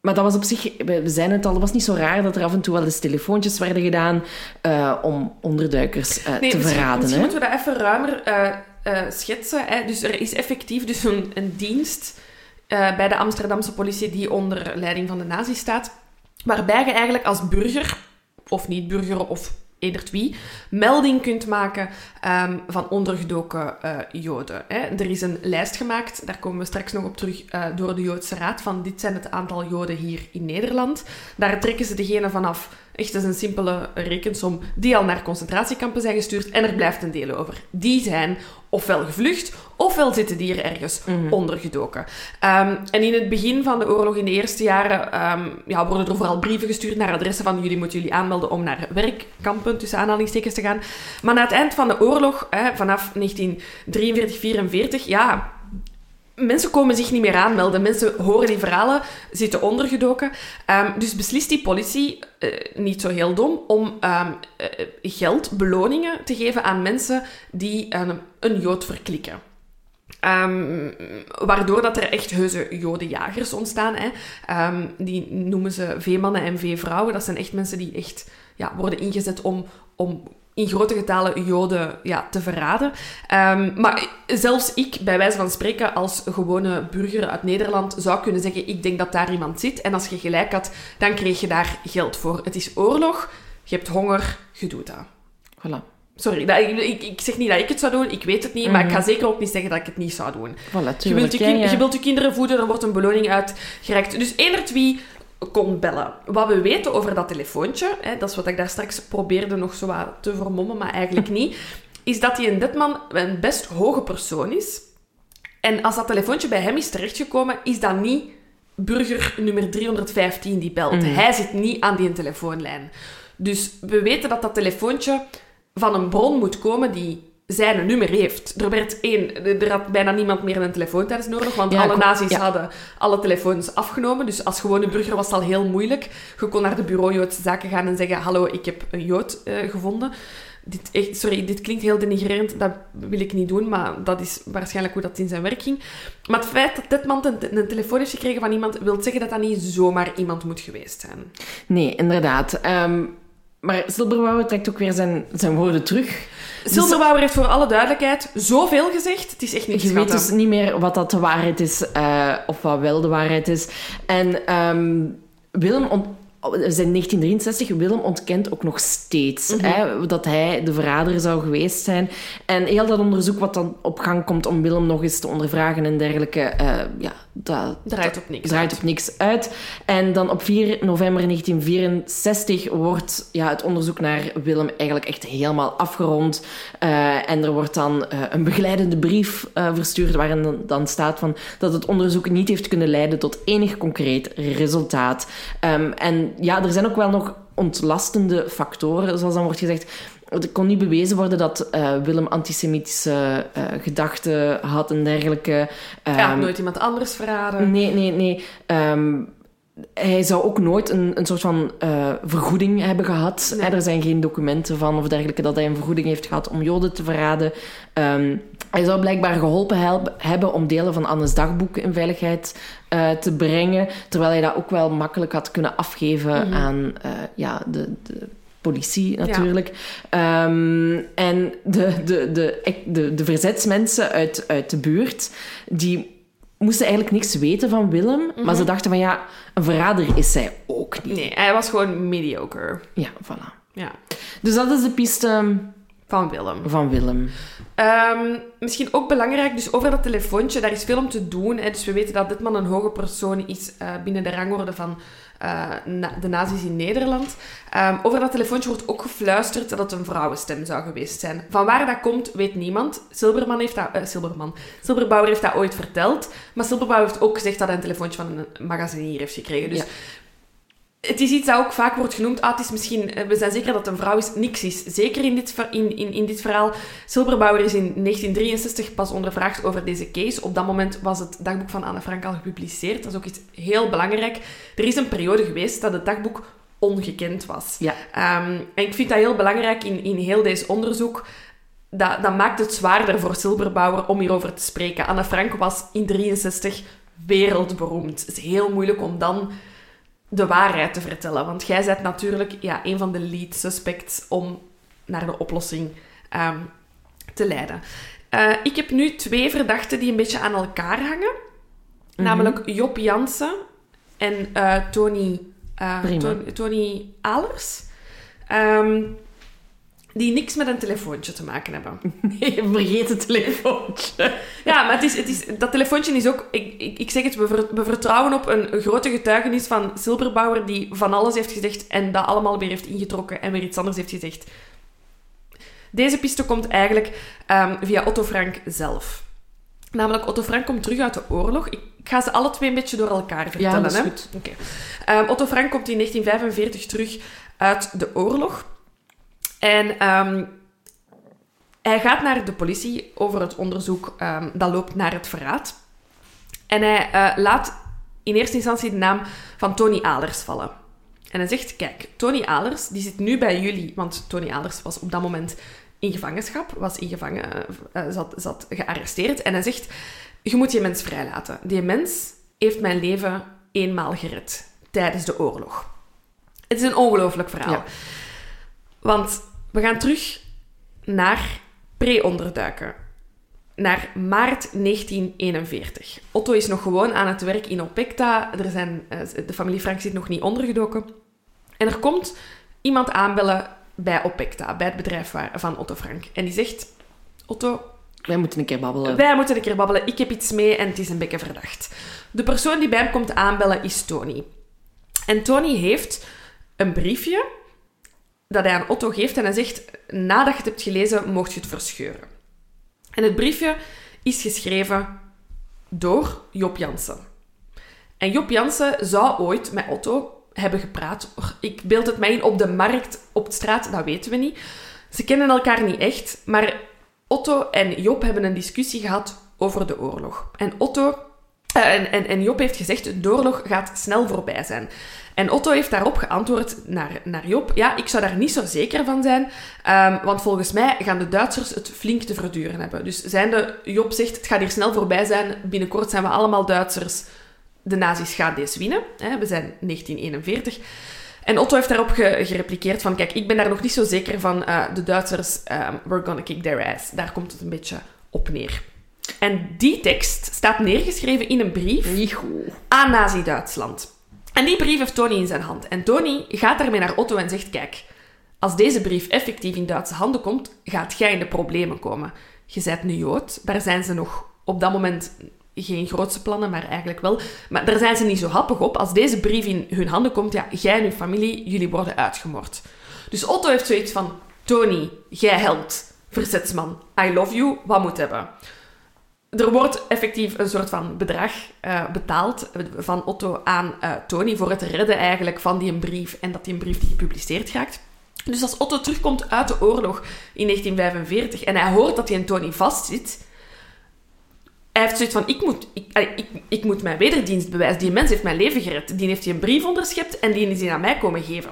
maar dat was op zich, we zijn het al, het was niet zo raar dat er af en toe wel eens telefoontjes werden gedaan uh, om onderduikers uh, nee, te verraden. Misschien moeten we dat even ruimer uh, schetsen. Hè. Dus er is effectief dus een, een dienst bij de Amsterdamse politie die onder leiding van de nazi staat, waarbij je eigenlijk als burger of niet-burger of edert wie, melding kunt maken um, van ondergedoken uh, Joden. Hè. Er is een lijst gemaakt, daar komen we straks nog op terug, uh, door de Joodse Raad, van dit zijn het aantal Joden hier in Nederland. Daar trekken ze degene vanaf, echt is een simpele rekensom, die al naar concentratiekampen zijn gestuurd en er blijft een deel over. Die zijn ofwel gevlucht, ofwel zitten die er ergens mm ondergedoken. Um, en in het begin van de oorlog, in de eerste jaren, um, ja, worden er vooral brieven gestuurd naar adressen van jullie moeten jullie aanmelden om naar werkkampen, tussen aanhalingstekens, te gaan. Maar na het eind van de oorlog, hè, vanaf 1943, 44, ja, mensen komen zich niet meer aanmelden. Mensen horen die verhalen, zitten ondergedoken. Um, dus beslist die politie, uh, niet zo heel dom, om um, uh, geld, beloningen te geven aan mensen die een jood verklikken. waardoor dat er echt heuse jodenjagers ontstaan. Hè. die noemen ze veemannen en veevrouwen. Dat zijn echt mensen die echt ja, worden ingezet om, om in grote getalen Joden ja, te verraden. Um, maar zelfs ik, bij wijze van spreken, als gewone burger uit Nederland, zou kunnen zeggen: Ik denk dat daar iemand zit. En als je gelijk had, dan kreeg je daar geld voor. Het is oorlog, je hebt honger, je doet dat. Voilà. Sorry, dat, ik, ik, zeg niet dat ik het zou doen, ik weet het niet, maar ik ga mhm. zeker ook niet zeggen dat ik het niet zou doen. Voilà, je, wilt je, je, wilt je kinderen voeden, er wordt een beloning uitgereikt. Dus één wie kon bellen. Wat we weten over dat telefoontje, hè, dat is wat ik daar straks probeerde nog zo wat te vermommen, maar eigenlijk (laughs) niet, is dat die een Ditman een best hoge persoon is. En als dat telefoontje bij hem is terechtgekomen, is dat niet burger nummer 315 die belt. Mhm. Hij zit niet aan die telefoonlijn. Dus we weten dat dat telefoontje van een bron moet komen die zijn nummer heeft. Er werd één, er had bijna niemand meer een telefoon tijdens de oorlog, want alle nazi's hadden alle telefoons afgenomen. Dus als gewone burger was het al heel moeilijk. Je kon naar de bureau Joodse zaken gaan en zeggen, hallo, ik heb een Jood uh, gevonden. Dit, echt, sorry, dit klinkt heel denigrerend, dat wil ik niet doen, maar dat is waarschijnlijk hoe dat in zijn werk ging. Maar het feit dat dit man een, een telefoon heeft gekregen van iemand, wil zeggen dat dat niet zomaar iemand moet geweest zijn. Nee, inderdaad. Um, maar Silberbouwer trekt ook weer zijn, zijn woorden terug. Silberbouwer heeft voor alle duidelijkheid zoveel gezegd. Het is echt niet Je weet dus niet meer wat dat de waarheid is uh, of wat wel de waarheid is. En um, Willem we zijn 1963, Willem ontkent ook nog steeds Mhm. hè, dat hij de verrader zou geweest zijn. En heel dat onderzoek wat dan op gang komt om Willem nog eens te ondervragen en dergelijke, eh, ja, dat Draait op niks. draait op niks uit. En dan op 4 november 1964 wordt ja, het onderzoek naar Willem eigenlijk echt helemaal afgerond. Eh, en er wordt dan eh, een begeleidende brief verstuurd waarin dan, dan staat van dat het onderzoek niet heeft kunnen leiden tot enig concreet resultaat. Ehm, en ja, er zijn ook wel nog ontlastende factoren, zoals dan wordt gezegd. Het kon niet bewezen worden dat eh, Willem antisemitische eh, gedachten had en dergelijke. Hij had Ehm, nooit iemand anders verraden. Nee, nee, nee. Ehm, hij zou ook nooit een, een soort van eh, vergoeding hebben gehad. Nee. Er zijn geen documenten van of dergelijke dat hij een vergoeding heeft gehad om Joden te verraden. Ehm, hij zou blijkbaar geholpen hebben om delen van Anne's dagboek in veiligheid eh, te brengen. Terwijl hij dat ook wel makkelijk had kunnen afgeven Mhm. aan eh, ja, de, de politie natuurlijk. Ehm, en de, de, de, de, de verzetsmensen uit, uit de buurt, die moesten eigenlijk niks weten van Willem. Maar ze dachten van ja, een verrader is zij ook niet. Nee, hij was gewoon mediocre. Ja, voilà. Ja. Dus dat is de piste Van Willem. van Willem. Ehm, misschien ook belangrijk, dus over dat telefoontje, daar is veel om te doen. Hè. Dus we weten dat dit man een hoge persoon is eh, binnen de rangorde van eh, na- de nazi's in Nederland. Ehm, over dat telefoontje wordt ook gefluisterd dat het een vrouwenstem zou geweest zijn. Van waar dat komt, weet niemand. Silberman heeft dat... eh, Silberman. Silberbauer heeft dat ooit verteld. Maar Silberbauer heeft ook gezegd dat hij een telefoontje van een magazinier heeft gekregen. Dus Ja. Het is iets dat ook vaak wordt genoemd. Ah, het is misschien, eh, we zijn zeker dat een vrouw is. Niks is. Zeker in dit, in, in, in dit verhaal. Silberbauer is in 1963 pas ondervraagd over deze case. Op dat moment was het dagboek van Anne Frank al gepubliceerd. Dat is ook iets heel belangrijk. Er is een periode geweest dat het dagboek ongekend was. Ja. Ehm, en ik vind dat heel belangrijk in, in heel deze onderzoek. Dat, dat maakt het zwaarder voor Silberbauer om hierover te spreken. Anne Frank was in 63 wereldberoemd. Het is heel moeilijk om dan de waarheid te vertellen. Want jij bent natuurlijk ja, een van de lead suspects om naar de oplossing ehm, te leiden. Eh, ik heb nu twee verdachten die een beetje aan elkaar hangen. Namelijk Job Jansen en eh, Tony, eh. Tony, Tony Alers. Ehm, die niks met een telefoontje te maken hebben. (laughs) Nee, vergeet het telefoontje. Ja, maar het is, het is, dat telefoontje is ook... Ik, ik, ik zeg het, we, ver- we vertrouwen op een, grote getuigenis van Silberbauer die van alles heeft gezegd en dat allemaal weer heeft ingetrokken en weer iets anders heeft gezegd. Deze piste komt eigenlijk ehm, via Otto Frank zelf. Namelijk, Otto Frank komt terug uit de oorlog. Ik, ga ze alle twee een beetje door elkaar vertellen. dat is hè. goed. Oké. Ehm, Otto Frank komt in 1945 terug uit de oorlog. En ehm, hij gaat naar de politie over het onderzoek ehm, dat loopt naar het verraad. En hij eh, laat in eerste instantie de naam van Tony Alers vallen. En hij zegt, kijk, Tony Alers, die zit nu bij jullie, want Tony Alers was op dat moment in gevangenschap, was in gevangen, eh, eh, zat, zat gearresteerd. En hij zegt, je moet die mens vrijlaten. Die mens heeft mijn leven eenmaal gered tijdens de oorlog. Het is een ongelooflijk verhaal. Ja. Want we gaan terug naar pre-onderduiken. Naar maart 1941. Otto is nog gewoon aan het werk in Opekta. Er zijn, eh, de familie Frank zit nog niet ondergedoken. En er komt iemand aanbellen bij Opekta, bij het bedrijf waar- van Otto Frank. En die zegt... Otto, Wij moeten een keer babbelen. wij moeten een keer babbelen. Ik heb iets mee en het is een beetje verdacht. De persoon die bij hem komt aanbellen is Tony. En Tony heeft een briefje dat hij aan Otto geeft en hij zegt, nadat je het hebt gelezen, mocht je het verscheuren. En het briefje is geschreven door Job Jansen. En Job Jansen zou ooit met Otto hebben gepraat. Ik beeld het mij in op de markt, op de straat, dat weten we niet. Ze kennen elkaar niet echt, maar Otto en Job hebben een discussie gehad over de oorlog. En Otto en, en, en Job heeft gezegd, de oorlog gaat snel voorbij zijn. En Otto heeft daarop geantwoord naar, naar Job, ja, ik zou daar niet zo zeker van zijn, ehm, want volgens mij gaan de Duitsers het flink te verduren hebben. Dus zijnde, Job zegt, het gaat hier snel voorbij zijn, binnenkort zijn we allemaal Duitsers, de nazi's gaan deze winnen. Hè, we zijn 1941. En Otto heeft daarop ge- gerepliceerd van, kijk, ik ben daar nog niet zo zeker van, eh, de Duitsers, ehm, we're gonna kick their ass. Daar komt het een beetje op neer. En die tekst staat neergeschreven in een brief Niet goed. aan Nazi-Duitsland. En die brief heeft Tony in zijn hand. En Tony gaat daarmee naar Otto en zegt, kijk, als deze brief effectief in Duitse handen komt, gaat jij in de problemen komen. Je bent nu Jood, daar zijn ze nog op dat moment geen grootste plannen, maar eigenlijk wel. Maar daar zijn ze niet zo happig op. Als deze brief in hun handen komt, ja, jij en je familie, jullie worden uitgemoord. Dus Otto heeft zoiets van, Tony, jij held, verzetsman, I love you, wat moet hebben? Er wordt effectief een soort van bedrag uh, betaald van Otto aan uh, Tony voor het redden eigenlijk van die brief en dat die brief die gepubliceerd raakt. Dus als Otto terugkomt uit de oorlog in 1945 en hij hoort dat hij in Tony vastzit, hij heeft zoiets van, ik moet, ik, ik, ik moet mijn wederdienst bewijzen. Die mens heeft mijn leven gered. Die heeft hij een brief onderschept en die is hij aan mij komen geven.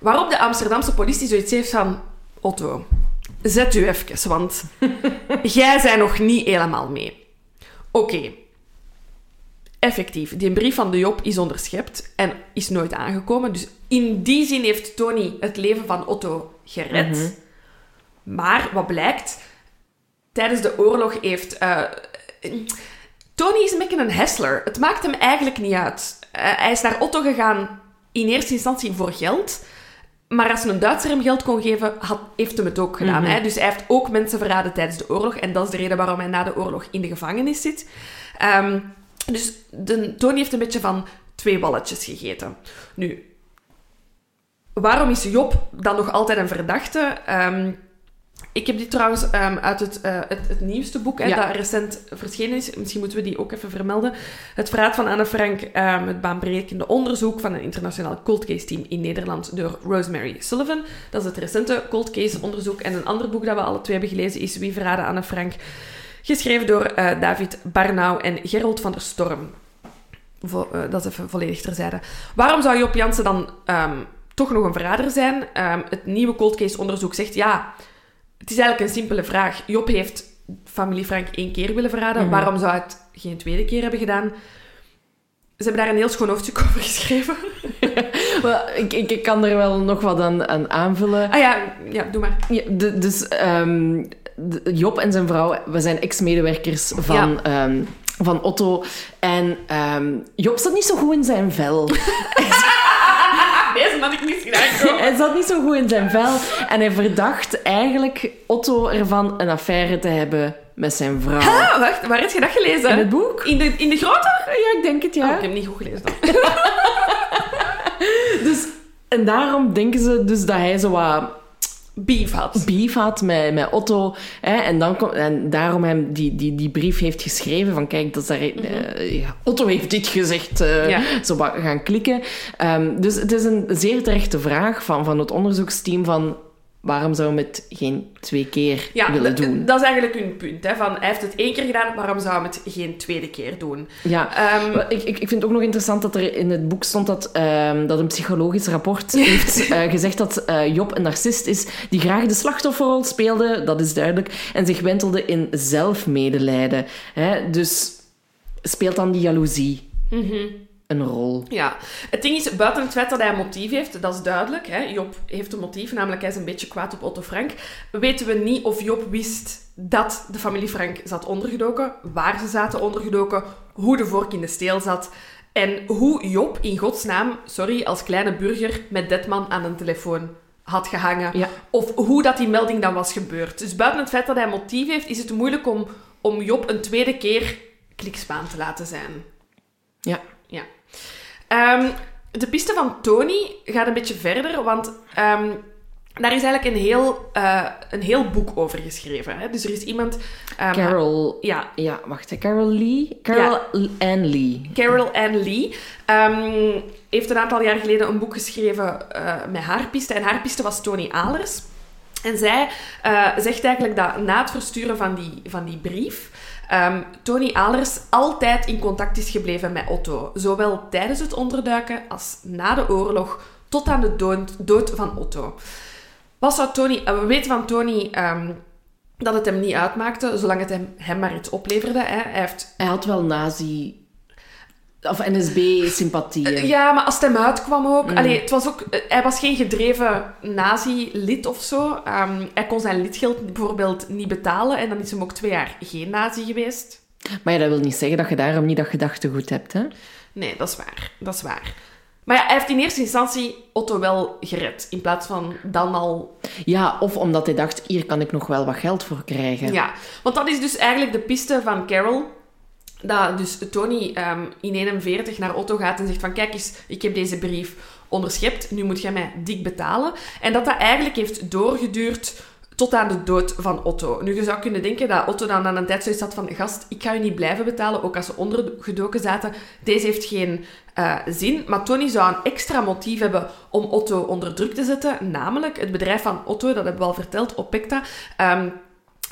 Waarop de Amsterdamse politie zoiets heeft van, Otto, zet u even, want (laughs) jij bent nog niet helemaal mee. Oké. Effectief, die brief van de Job is onderschept en is nooit aangekomen. Dus in die zin heeft Tony het leven van Otto gered. Mhm. Maar wat blijkt, tijdens de oorlog heeft. Uh, Tony is een beetje een hessler. Het maakt hem eigenlijk niet uit. Uh, hij is naar Otto gegaan in eerste instantie voor geld. Maar als een Duitser hem geld kon geven, had, heeft hem het ook gedaan. hè? Dus hij heeft ook mensen verraden tijdens de oorlog. En dat is de reden waarom hij na de oorlog in de gevangenis zit. Um, dus de, Tony heeft een beetje van twee balletjes gegeten. Nu, waarom is Job dan nog altijd een verdachte? Um, ik heb dit trouwens um, uit het, uh, het, het, nieuwste boek, hè, dat recent verschenen is. Misschien moeten we die ook even vermelden. Het verhaal van Anne Frank, um, het baanbrekende onderzoek van een internationaal cold case team in Nederland door Rosemary Sullivan. Dat is het recente cold case onderzoek. En een ander boek dat we alle twee hebben gelezen is Wie verraden Anne Frank? Geschreven door uh, David Barnau en Gerold van der Storm. Vo uh, dat is even volledig terzijde. Waarom zou Job Jansen dan um, toch nog een verrader zijn? het nieuwe cold case onderzoek zegt ja het is eigenlijk een simpele vraag. Job heeft familie Frank één keer willen verraden. Mhm. Waarom zou hij het geen tweede keer hebben gedaan? Ze hebben daar een heel schoon hoofdstuk (laughs) over geschreven. (laughs) ik, ik, ik, kan er wel nog wat aan, aan aanvullen. Ah ja, ja doe maar. Ja, dus um, Job en zijn vrouw, we zijn ex-medewerkers van... Ja. Um, van Otto. En um, Job zat niet zo goed in zijn vel. (laughs) Had ik niet. (laughs) Hij zat niet zo goed in zijn vel. En hij verdacht eigenlijk Otto ervan een affaire te hebben met zijn vrouw. Ha, wacht, waar heb je dat gelezen? In het boek. In de, in de grote? Ja, ik denk het, ja. Oh, ik heb niet goed gelezen dan. (laughs) dus, en daarom denken ze dus dat hij zo wat beef had. Beef had met, met Otto. Hè, en, dan kom, en daarom hem die, die, die brief heeft geschreven van kijk, dat is daar, mm Otto heeft dit gezegd. Uh, ja. Zo gaan klikken. Um, dus het is een zeer terechte vraag van, van het onderzoeksteam van waarom zou hij het geen twee keer willen doen? Dat is eigenlijk hun punt. Hè, van, hij heeft het één keer gedaan, waarom zou hij het geen tweede keer doen? Ja, um, ik, ik, ik vind het ook nog interessant dat er in het boek stond dat, um, dat een psychologisch rapport (laughs) heeft uh, gezegd dat uh, Job een narcist is die graag de slachtofferrol speelde, dat is duidelijk, en zich wentelde in zelfmedelijden. Hè? Dus speelt dan die jaloezie. Mm een rol. Ja, het ding is, buiten het feit dat hij een motief heeft, dat is duidelijk. Hè? Job heeft een motief, namelijk hij is een beetje kwaad op Otto Frank. Weten we niet of Job wist dat de familie Frank zat ondergedoken, waar ze zaten ondergedoken, hoe de vork in de steel zat en hoe Job in godsnaam, sorry, als kleine burger met Detman aan een telefoon had gehangen. Ja. Of hoe dat die melding dan was gebeurd. Dus buiten het feit dat hij een motief heeft, is het moeilijk om, om Job een tweede keer klikspaan te laten zijn. Ja. Um, de piste van Tony gaat een beetje verder, want um, daar is eigenlijk een heel, uh, een heel boek over geschreven. Hè? Dus er is iemand... Um, Carol... Ja. Ja, wacht. Carol Lee? Carol ja. Ann Lee. Carol Ann Lee. Um, heeft een aantal jaar geleden een boek geschreven uh, met haar piste. En haar piste was Tony Alers. En zij uh, zegt eigenlijk dat na het versturen van die, van die brief um, Tony Alers altijd in contact is gebleven met Otto. Zowel tijdens het onderduiken als na de oorlog tot aan de dood, dood van Otto. Wat zou Tony... Uh, we weten van Tony... Um, dat het hem niet uitmaakte, zolang het hem, hem maar iets opleverde. Hè. Hij, heeft... hij had wel nazi of NSB-sympathieën. Eh, ja, maar als het hem uitkwam ook... Mm. Allee, het was ook eh, hij was geen gedreven nazi-lid of zo. Um, hij kon zijn lidgeld bijvoorbeeld niet betalen en dan is hem ook twee jaar geen nazi geweest. Maar ja, dat wil niet zeggen dat je daarom niet dat gedachtegoed hebt, hè? Nee, dat is waar. Dat is waar. Maar ja, hij heeft in eerste instantie Otto wel gered. In plaats van dan al... Ja, of omdat hij dacht, hier kan ik nog wel wat geld voor krijgen. Ja, want dat is dus eigenlijk de piste van Carol. Dat dus Tony ehm, in 41 naar Otto gaat en zegt van... Kijk eens, ik heb deze brief onderschept. Nu moet jij mij dik betalen. En dat dat eigenlijk heeft doorgeduurd tot aan de dood van Otto. Nu, je zou kunnen denken dat Otto dan aan een tijd zoiets had van... Gast, ik ga je niet blijven betalen, ook als ze ondergedoken zaten. Deze heeft geen eh, zin. Maar Tony zou een extra motief hebben om Otto onder druk te zetten. Namelijk het bedrijf van Otto, dat hebben we al verteld, Opecta... Ehm,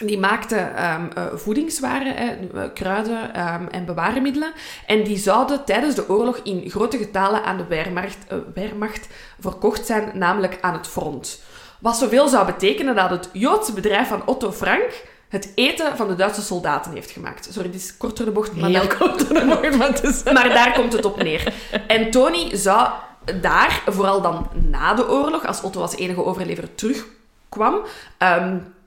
die maakte um, uh, voedingswaren, eh, kruiden um, en bewaarmiddelen. En die zouden tijdens de oorlog in grote getalen aan de Wehrmacht, uh, Wehrmacht verkocht zijn, namelijk aan het front. Wat zoveel zou betekenen dat het Joodse bedrijf van Otto Frank het eten van de Duitse soldaten heeft gemaakt. Sorry, dit is kort door de bocht. Maar, Heel door de bocht, maar, (laughs) maar daar komt het op neer. En Tony zou daar, vooral dan na de oorlog, als Otto als enige overlever terugkwam... Um,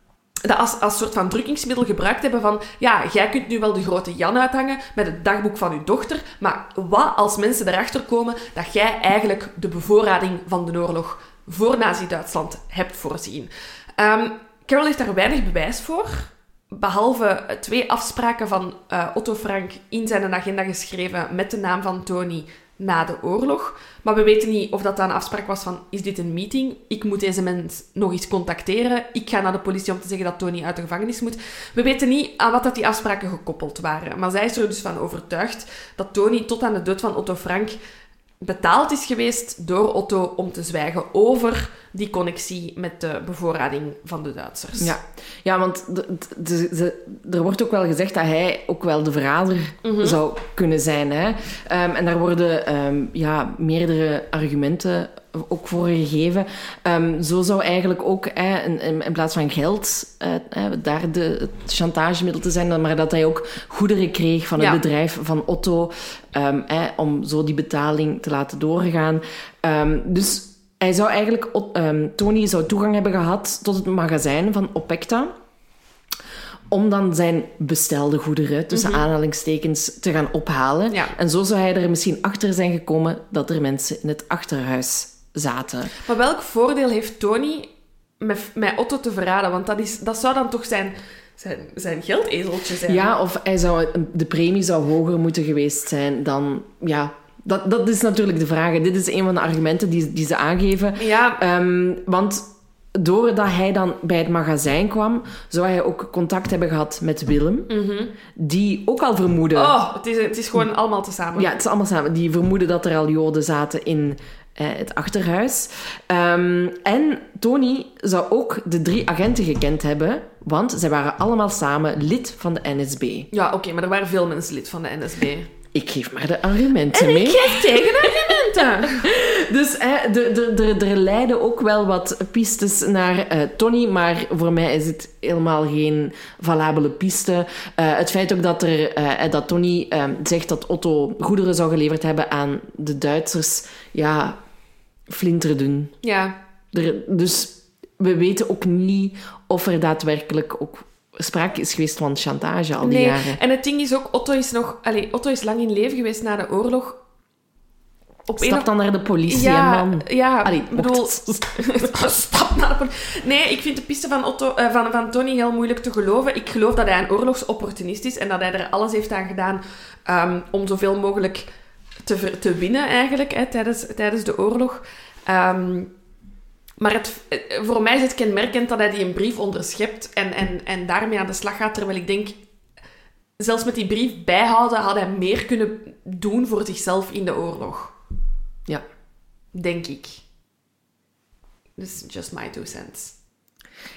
dat als, als soort van drukkingsmiddel gebruikt hebben van ja, jij kunt nu wel de grote Jan uithangen met het dagboek van uw dochter, maar wat als mensen erachter komen dat jij eigenlijk de bevoorrading van de oorlog voor Nazi-Duitsland hebt voorzien. Um, Carol heeft daar weinig bewijs voor, behalve twee afspraken van uh, Otto Frank in zijn agenda geschreven met de naam van Tony na de oorlog. Maar we weten niet of dat dan een afspraak was van, is dit een meeting? Ik moet deze mens nog eens contacteren. Ik ga naar de politie om te zeggen dat Tony uit de gevangenis moet. We weten niet aan wat dat die afspraken gekoppeld waren. Maar zij is er dus van overtuigd dat Tony tot aan de dood van Otto Frank betaald is geweest door Otto om te zwijgen over die connectie met de bevoorrading van de Duitsers. Ja, ja want de, de, de, er wordt ook wel gezegd dat hij ook wel de verrader mm-hmm. zou kunnen zijn. Hè? Um, en daar worden um, ja, meerdere argumenten ook voor gegeven. Um, zo zou eigenlijk ook hè, in, in, plaats van geld uh, daar de, het chantagemiddel te zijn, maar dat hij ook goederen kreeg van het ja. bedrijf van Otto um, hè, om zo die betaling te laten doorgaan. Um, dus hij zou eigenlijk, Tony zou toegang hebben gehad tot het magazijn van Opecta om dan zijn bestelde goederen, tussen mm-hmm. aanhalingstekens, te gaan ophalen. Ja. En zo zou hij er misschien achter zijn gekomen dat er mensen in het achterhuis zaten. Maar welk voordeel heeft Tony met, met Otto te verraden? Want dat, is, dat zou dan toch zijn, zijn, zijn geldezeltje zijn? Ja, of hij zou, de premie zou hoger moeten geweest zijn dan... Ja, dat, dat is natuurlijk de vraag. Dit is een van de argumenten die, die ze aangeven. Ja. Um, want doordat hij dan bij het magazijn kwam, zou hij ook contact hebben gehad met Willem. Mm-hmm. Die ook al vermoedde... Oh, het is, het is gewoon allemaal tezamen. Ja, het is allemaal samen. Die vermoedde dat er al Joden zaten in eh, het achterhuis. Um, en Tony zou ook de drie agenten gekend hebben, want zij waren allemaal samen lid van de NSB. Ja, oké, okay, maar er waren veel mensen lid van de NSB. Ik geef maar de argumenten en mee. ik geef tegenargumenten. (laughs) dus er leiden ook wel wat pistes naar uh, Tony, maar voor mij is het helemaal geen valabele piste. Uh, het feit ook dat, er, uh, dat Tony zegt dat Otto goederen zou geleverd hebben aan de Duitsers, ja, flinteren doen. Ja. Er, dus we weten ook niet of er daadwerkelijk ook sprake is geweest van chantage al die nee. jaren. En het ding is ook, Otto is nog... Allez, Otto is lang in leven geweest na de oorlog. Op Stap een... dan naar de politie, ja, man. Ja, Allee, bedoel... (laughs) Stap naar de politie. Nee, ik vind de piste van, Otto, uh, van, van Tony heel moeilijk te geloven. Ik geloof dat hij een oorlogsopportunist is en dat hij er alles heeft aan gedaan um, om zoveel mogelijk te, te winnen, eigenlijk, hè, tijdens, tijdens de oorlog. Um, maar het, voor mij is het kenmerkend dat hij die een brief onderschept en, en, en daarmee aan de slag gaat. Terwijl ik denk, zelfs met die brief bijhouden had hij meer kunnen doen voor zichzelf in de oorlog. Ja. Denk ik. Dus just my two cents.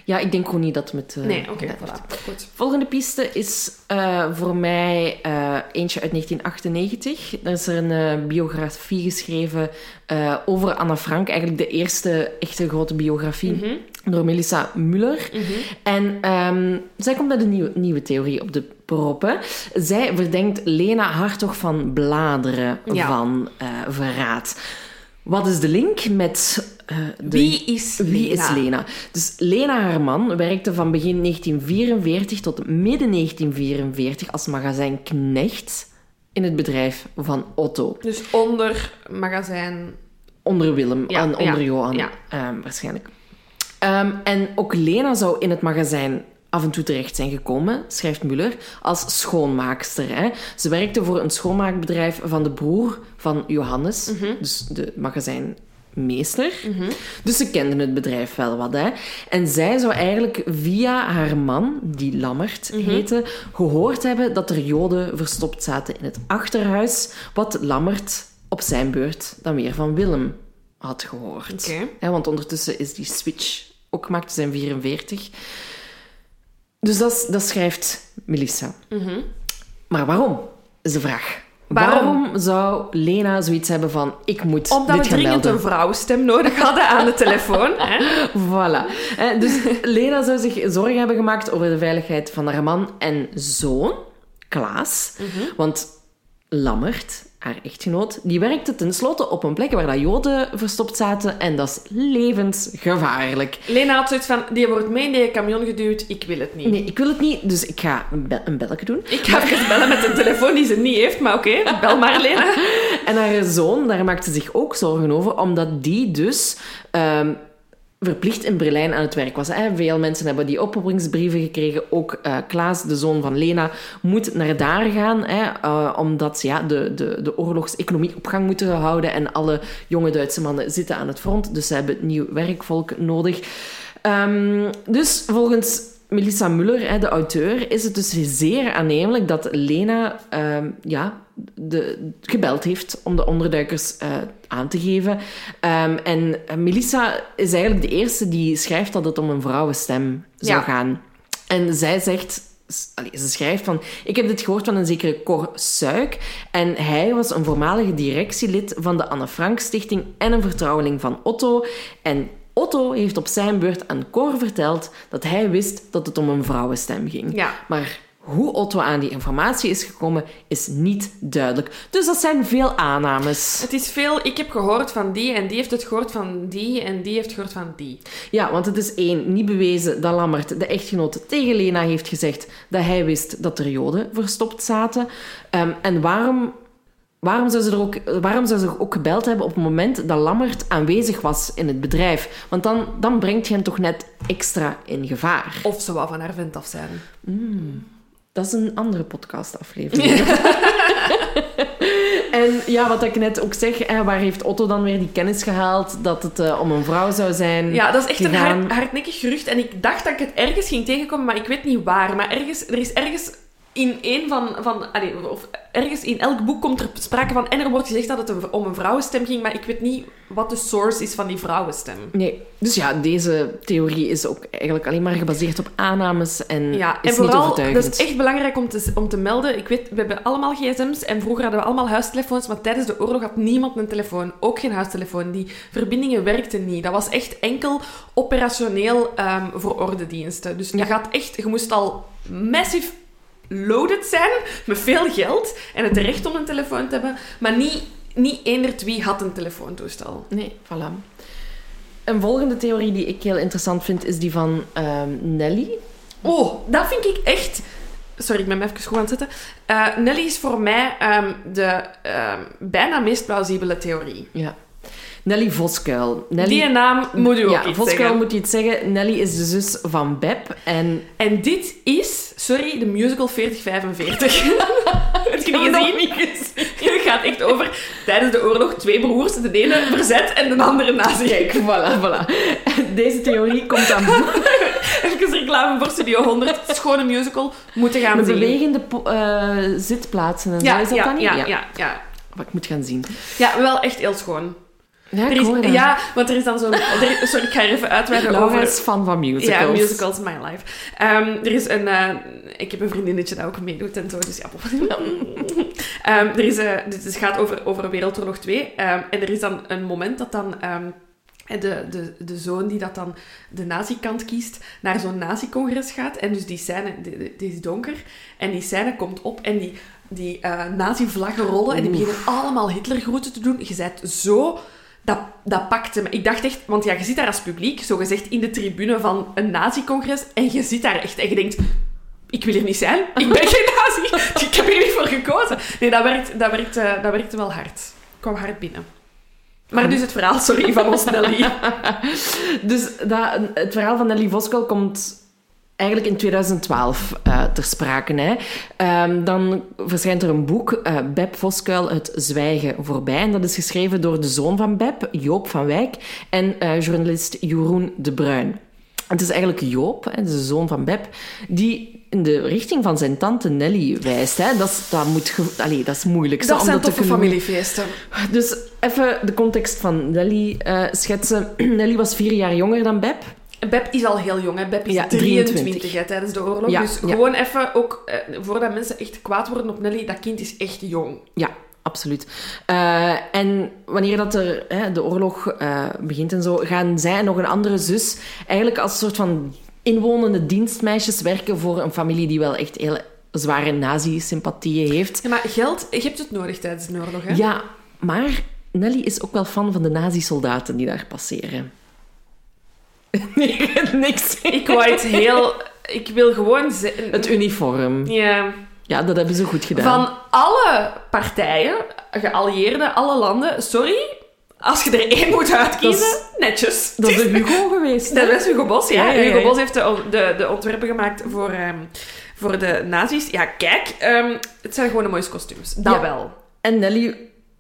Ja, ik denk gewoon niet dat met... Uh, nee, oké, okay, voilà. Goed. Volgende piste is uh, voor mij uh, eentje uit 1998. Er is er een biografie geschreven over Anna Frank. Eigenlijk de eerste echte grote biografie. Mm-hmm. Door Melissa Muller. Mm-hmm. En um, zij komt met een nieuwe, nieuwe theorie op de proppen. Zij verdenkt Lena Hartog van Bladeren ja. van verraad. Wat is de link met... Uh, de, wie is wie Lena? is Lena? Dus Lena Herman werkte van begin 1944 tot midden 1944 als magazijnknecht in het bedrijf van Otto. Dus onder magazijn... Onder Willem Ja, en onder ja, Johan, ja. ehm, waarschijnlijk. Ehm, en ook Lena zou in het magazijn af en toe terecht zijn gekomen, schrijft Muller, als schoonmaakster. Hè. Ze werkte voor een schoonmaakbedrijf van de broer van Johannes, Mhm. dus de magazijnmeester. Dus ze kenden het bedrijf wel wat. Hè. En zij zou eigenlijk via haar man, die Lammert Mhm. heette, gehoord hebben dat er joden verstopt zaten in het achterhuis, wat Lammert op zijn beurt dan weer van Willem had gehoord. Oké. Hè, want ondertussen is die switch ook gemaakt, ze zijn 44. Dus dat, dat schrijft Melissa. Maar waarom, is de vraag. Waarom? Waarom zou Lena zoiets hebben van, ik moet Omdat dit we dringend melden? een vrouwenstem nodig hadden aan de telefoon. (laughs) Hè? Voilà. Dus Lena zou zich zorgen hebben gemaakt over de veiligheid van haar man en zoon, Klaas. Mhm. Want Lammert, haar echtgenoot, die werkte tenslotte op een plek waar dat joden verstopt zaten en dat is levensgevaarlijk. Lena had zoiets van, die wordt mee in die camion geduwd, ik wil het niet. Nee, ik wil het niet, dus ik ga een, be- een belletje doen. Ik ga even bellen met een telefoon die ze niet heeft, maar oké, bel maar Lena. (laughs) En haar zoon, daar maakte zich ook zorgen over, omdat die dus ehm, verplicht in Berlijn aan het werk was. Hè. Veel mensen hebben die oproepingsbrieven gekregen. Ook eh, Klaas, de zoon van Lena, moet naar daar gaan, hè, eh, omdat ja, de, de, de oorlogseconomie op gang moeten houden en alle jonge Duitse mannen zitten aan het front, dus ze hebben nieuw werkvolk nodig. Ehm, dus volgens Melissa Muller, de auteur, is het dus zeer aannemelijk dat Lena ehm, ja, de, gebeld heeft om de onderduikers eh, aan te geven. Ehm, en Melissa is eigenlijk de eerste die schrijft dat het om een vrouwenstem zou Ja. gaan. En zij zegt... Allee, ze schrijft van... Ik heb dit gehoord van een zekere Cor Suik. En hij was een voormalige directielid van de Anne Frank Stichting en een vertrouweling van Otto. En Otto heeft op zijn beurt aan Cor verteld dat hij wist dat het om een vrouwenstem ging. Ja. Maar hoe Otto aan die informatie is gekomen, is niet duidelijk. Dus dat zijn veel aannames. Het is veel, ik heb gehoord van die en die heeft het gehoord van die en die heeft gehoord van die. Ja, want het is één, niet bewezen dat Lammert, de echtgenoot, tegen Lena heeft gezegd dat hij wist dat er joden verstopt zaten. Ehm, en waarom, waarom, zou ze er ook, waarom zou ze ook gebeld hebben op het moment dat Lammert aanwezig was in het bedrijf? Want dan, dan brengt je hem toch net extra in gevaar. Of ze wou van haar vent af zijn. Dat is een andere podcastaflevering. (laughs) en ja, wat ik net ook zeg, hè, waar heeft Otto dan weer die kennis gehaald dat het eh, om een vrouw zou zijn? Ja, dat is echt een hard, hardnekkig gerucht. En ik dacht dat ik het ergens ging tegenkomen, maar ik weet niet waar. Maar ergens, er is ergens in een van... van allee, of ergens in elk boek komt er sprake van... En er wordt gezegd dat het een- om een vrouwenstem ging, maar ik weet niet wat de source is van die vrouwenstem. Nee, dus ja, deze theorie is ook eigenlijk alleen maar gebaseerd op aannames en Ja, is en vooral, niet dat is echt belangrijk om te, om te melden. Ik weet, we hebben allemaal gsm's en vroeger hadden we allemaal huistelefoons, maar tijdens de oorlog had niemand een telefoon. Ook geen huistelefoon. Die verbindingen werkten niet. Dat was echt enkel operationeel ehm, voor ordendiensten. Dus je, Ja. gaat echt, je moest al massief loaded zijn, met veel geld, en het recht om een telefoon te hebben, maar niet, niet eender wie had een telefoontoestel. Nee, voilà. Een volgende theorie die ik heel interessant vind, is die van ehm, Nelly. Oh, dat vind ik echt... Sorry, ik ben me even goed aan het zetten. Eh, Nelly is voor mij ehm, de ehm, bijna meest plausibele theorie. Ja. Nelly Voskuil. Nelly... Die naam moet u ook ja, iets Voskuil zeggen. moet je iets zeggen. Nelly is de zus van Beb. En En dit is, sorry, de musical 4045. (laughs) Heb je niet hem gezien? nog niet gezien. (laughs) Het gaat echt over tijdens de oorlog twee broers, de ene verzet en de andere nazi. kijk, voilà, voilà. Deze theorie komt aan (laughs) Even reclame voor Studio 100. Schone musical. Moeten gaan met zien. bewegende eh, zitplaatsen en zo. Ja, Is dat ja, dan niet? ja, ja, ja. Maar ik moet gaan zien. Ja, wel echt heel schoon. Ja, is, ja, want er is dan zo'n... Sorry, ik ga er even uitweiden Laura over... is fan van musicals. Ja, musicals, my life. Ehm, er is een... eh, ik heb een vriendinnetje dat ook meedoet en zo, dus ja. (laughs) Ehm, er is, eh, dit is- gaat over, over Wereldoorlog 2. ehm, en er is dan een moment dat dan... de, de, de zoon die dat dan de nazi-kant kiest, naar zo'n nazi-congres gaat. En dus die scène, die, is donker. En die scène komt op en die, die eh, nazi-vlaggen rollen. En die beginnen allemaal Hitlergroeten te doen. Je bent zo... Dat, dat pakte me. Ik dacht echt... Want ja, je zit daar als publiek, zogezegd in de tribune van een nazi-congres. En je zit daar echt en je denkt... ik wil hier niet zijn. Ik ben geen nazi. (laughs) Ik heb hier niet voor gekozen. Nee, dat werkt, dat werkt, eh, dat werkte wel hard. Ik kwam hard binnen. Maar dus het verhaal, sorry, van ons Nelly. (laughs) Dus dat, het verhaal van Nelly Voskel komt eigenlijk in 2012 eh, ter sprake. Hè. Ehm, dan verschijnt er een boek, eh Beb Voskuil, Het Zwijgen voorbij. En dat is geschreven door de zoon van Beb, Joop van Wijk, en eh, journalist Jeroen de Bruin. Het is eigenlijk Joop, hè, de zoon van Beb, die in de richting van zijn tante Nelly wijst. Hè. Dat, is, dat, moet Allee, dat is moeilijk. Dat om zijn toffe familiefeesten. Dus even de context van Nelly schetsen. (clears throat) Nelly was vier jaar jonger dan Beb. Beb is al heel jong, hè. Beb is Ja, 23, 23 hè, tijdens de oorlog. Ja, dus ja. gewoon even, ook eh, voordat mensen echt kwaad worden op Nelly, dat kind is echt jong. Ja, absoluut. Eh, en wanneer dat er, hè, de oorlog eh, begint en zo, gaan zij en nog een andere zus eigenlijk als soort van inwonende dienstmeisjes werken voor een familie die wel echt heel zware nazi-sympathieën heeft. Ja, maar geld, je hebt het nodig tijdens de oorlog, hè? Ja, maar Nelly is ook wel fan van de nazi-soldaten die daar passeren. (laughs) Nee, niks. Ik wou iets heel... Ik wil gewoon. Het uniform. Ja. Ja, dat hebben ze goed gedaan. Van alle partijen, geallieerden, alle landen, sorry, als je er één moet uitkiezen, Dat netjes. Dat is Hugo geweest. Dat is Hugo Boss, ja. Ja, ja, ja. Hugo Boss heeft de, de, de ontwerpen gemaakt voor, ehm, voor de nazi's. Ja, kijk, ehm, het zijn gewoon de mooiste kostuums. Dat Ja. wel. En Nelly,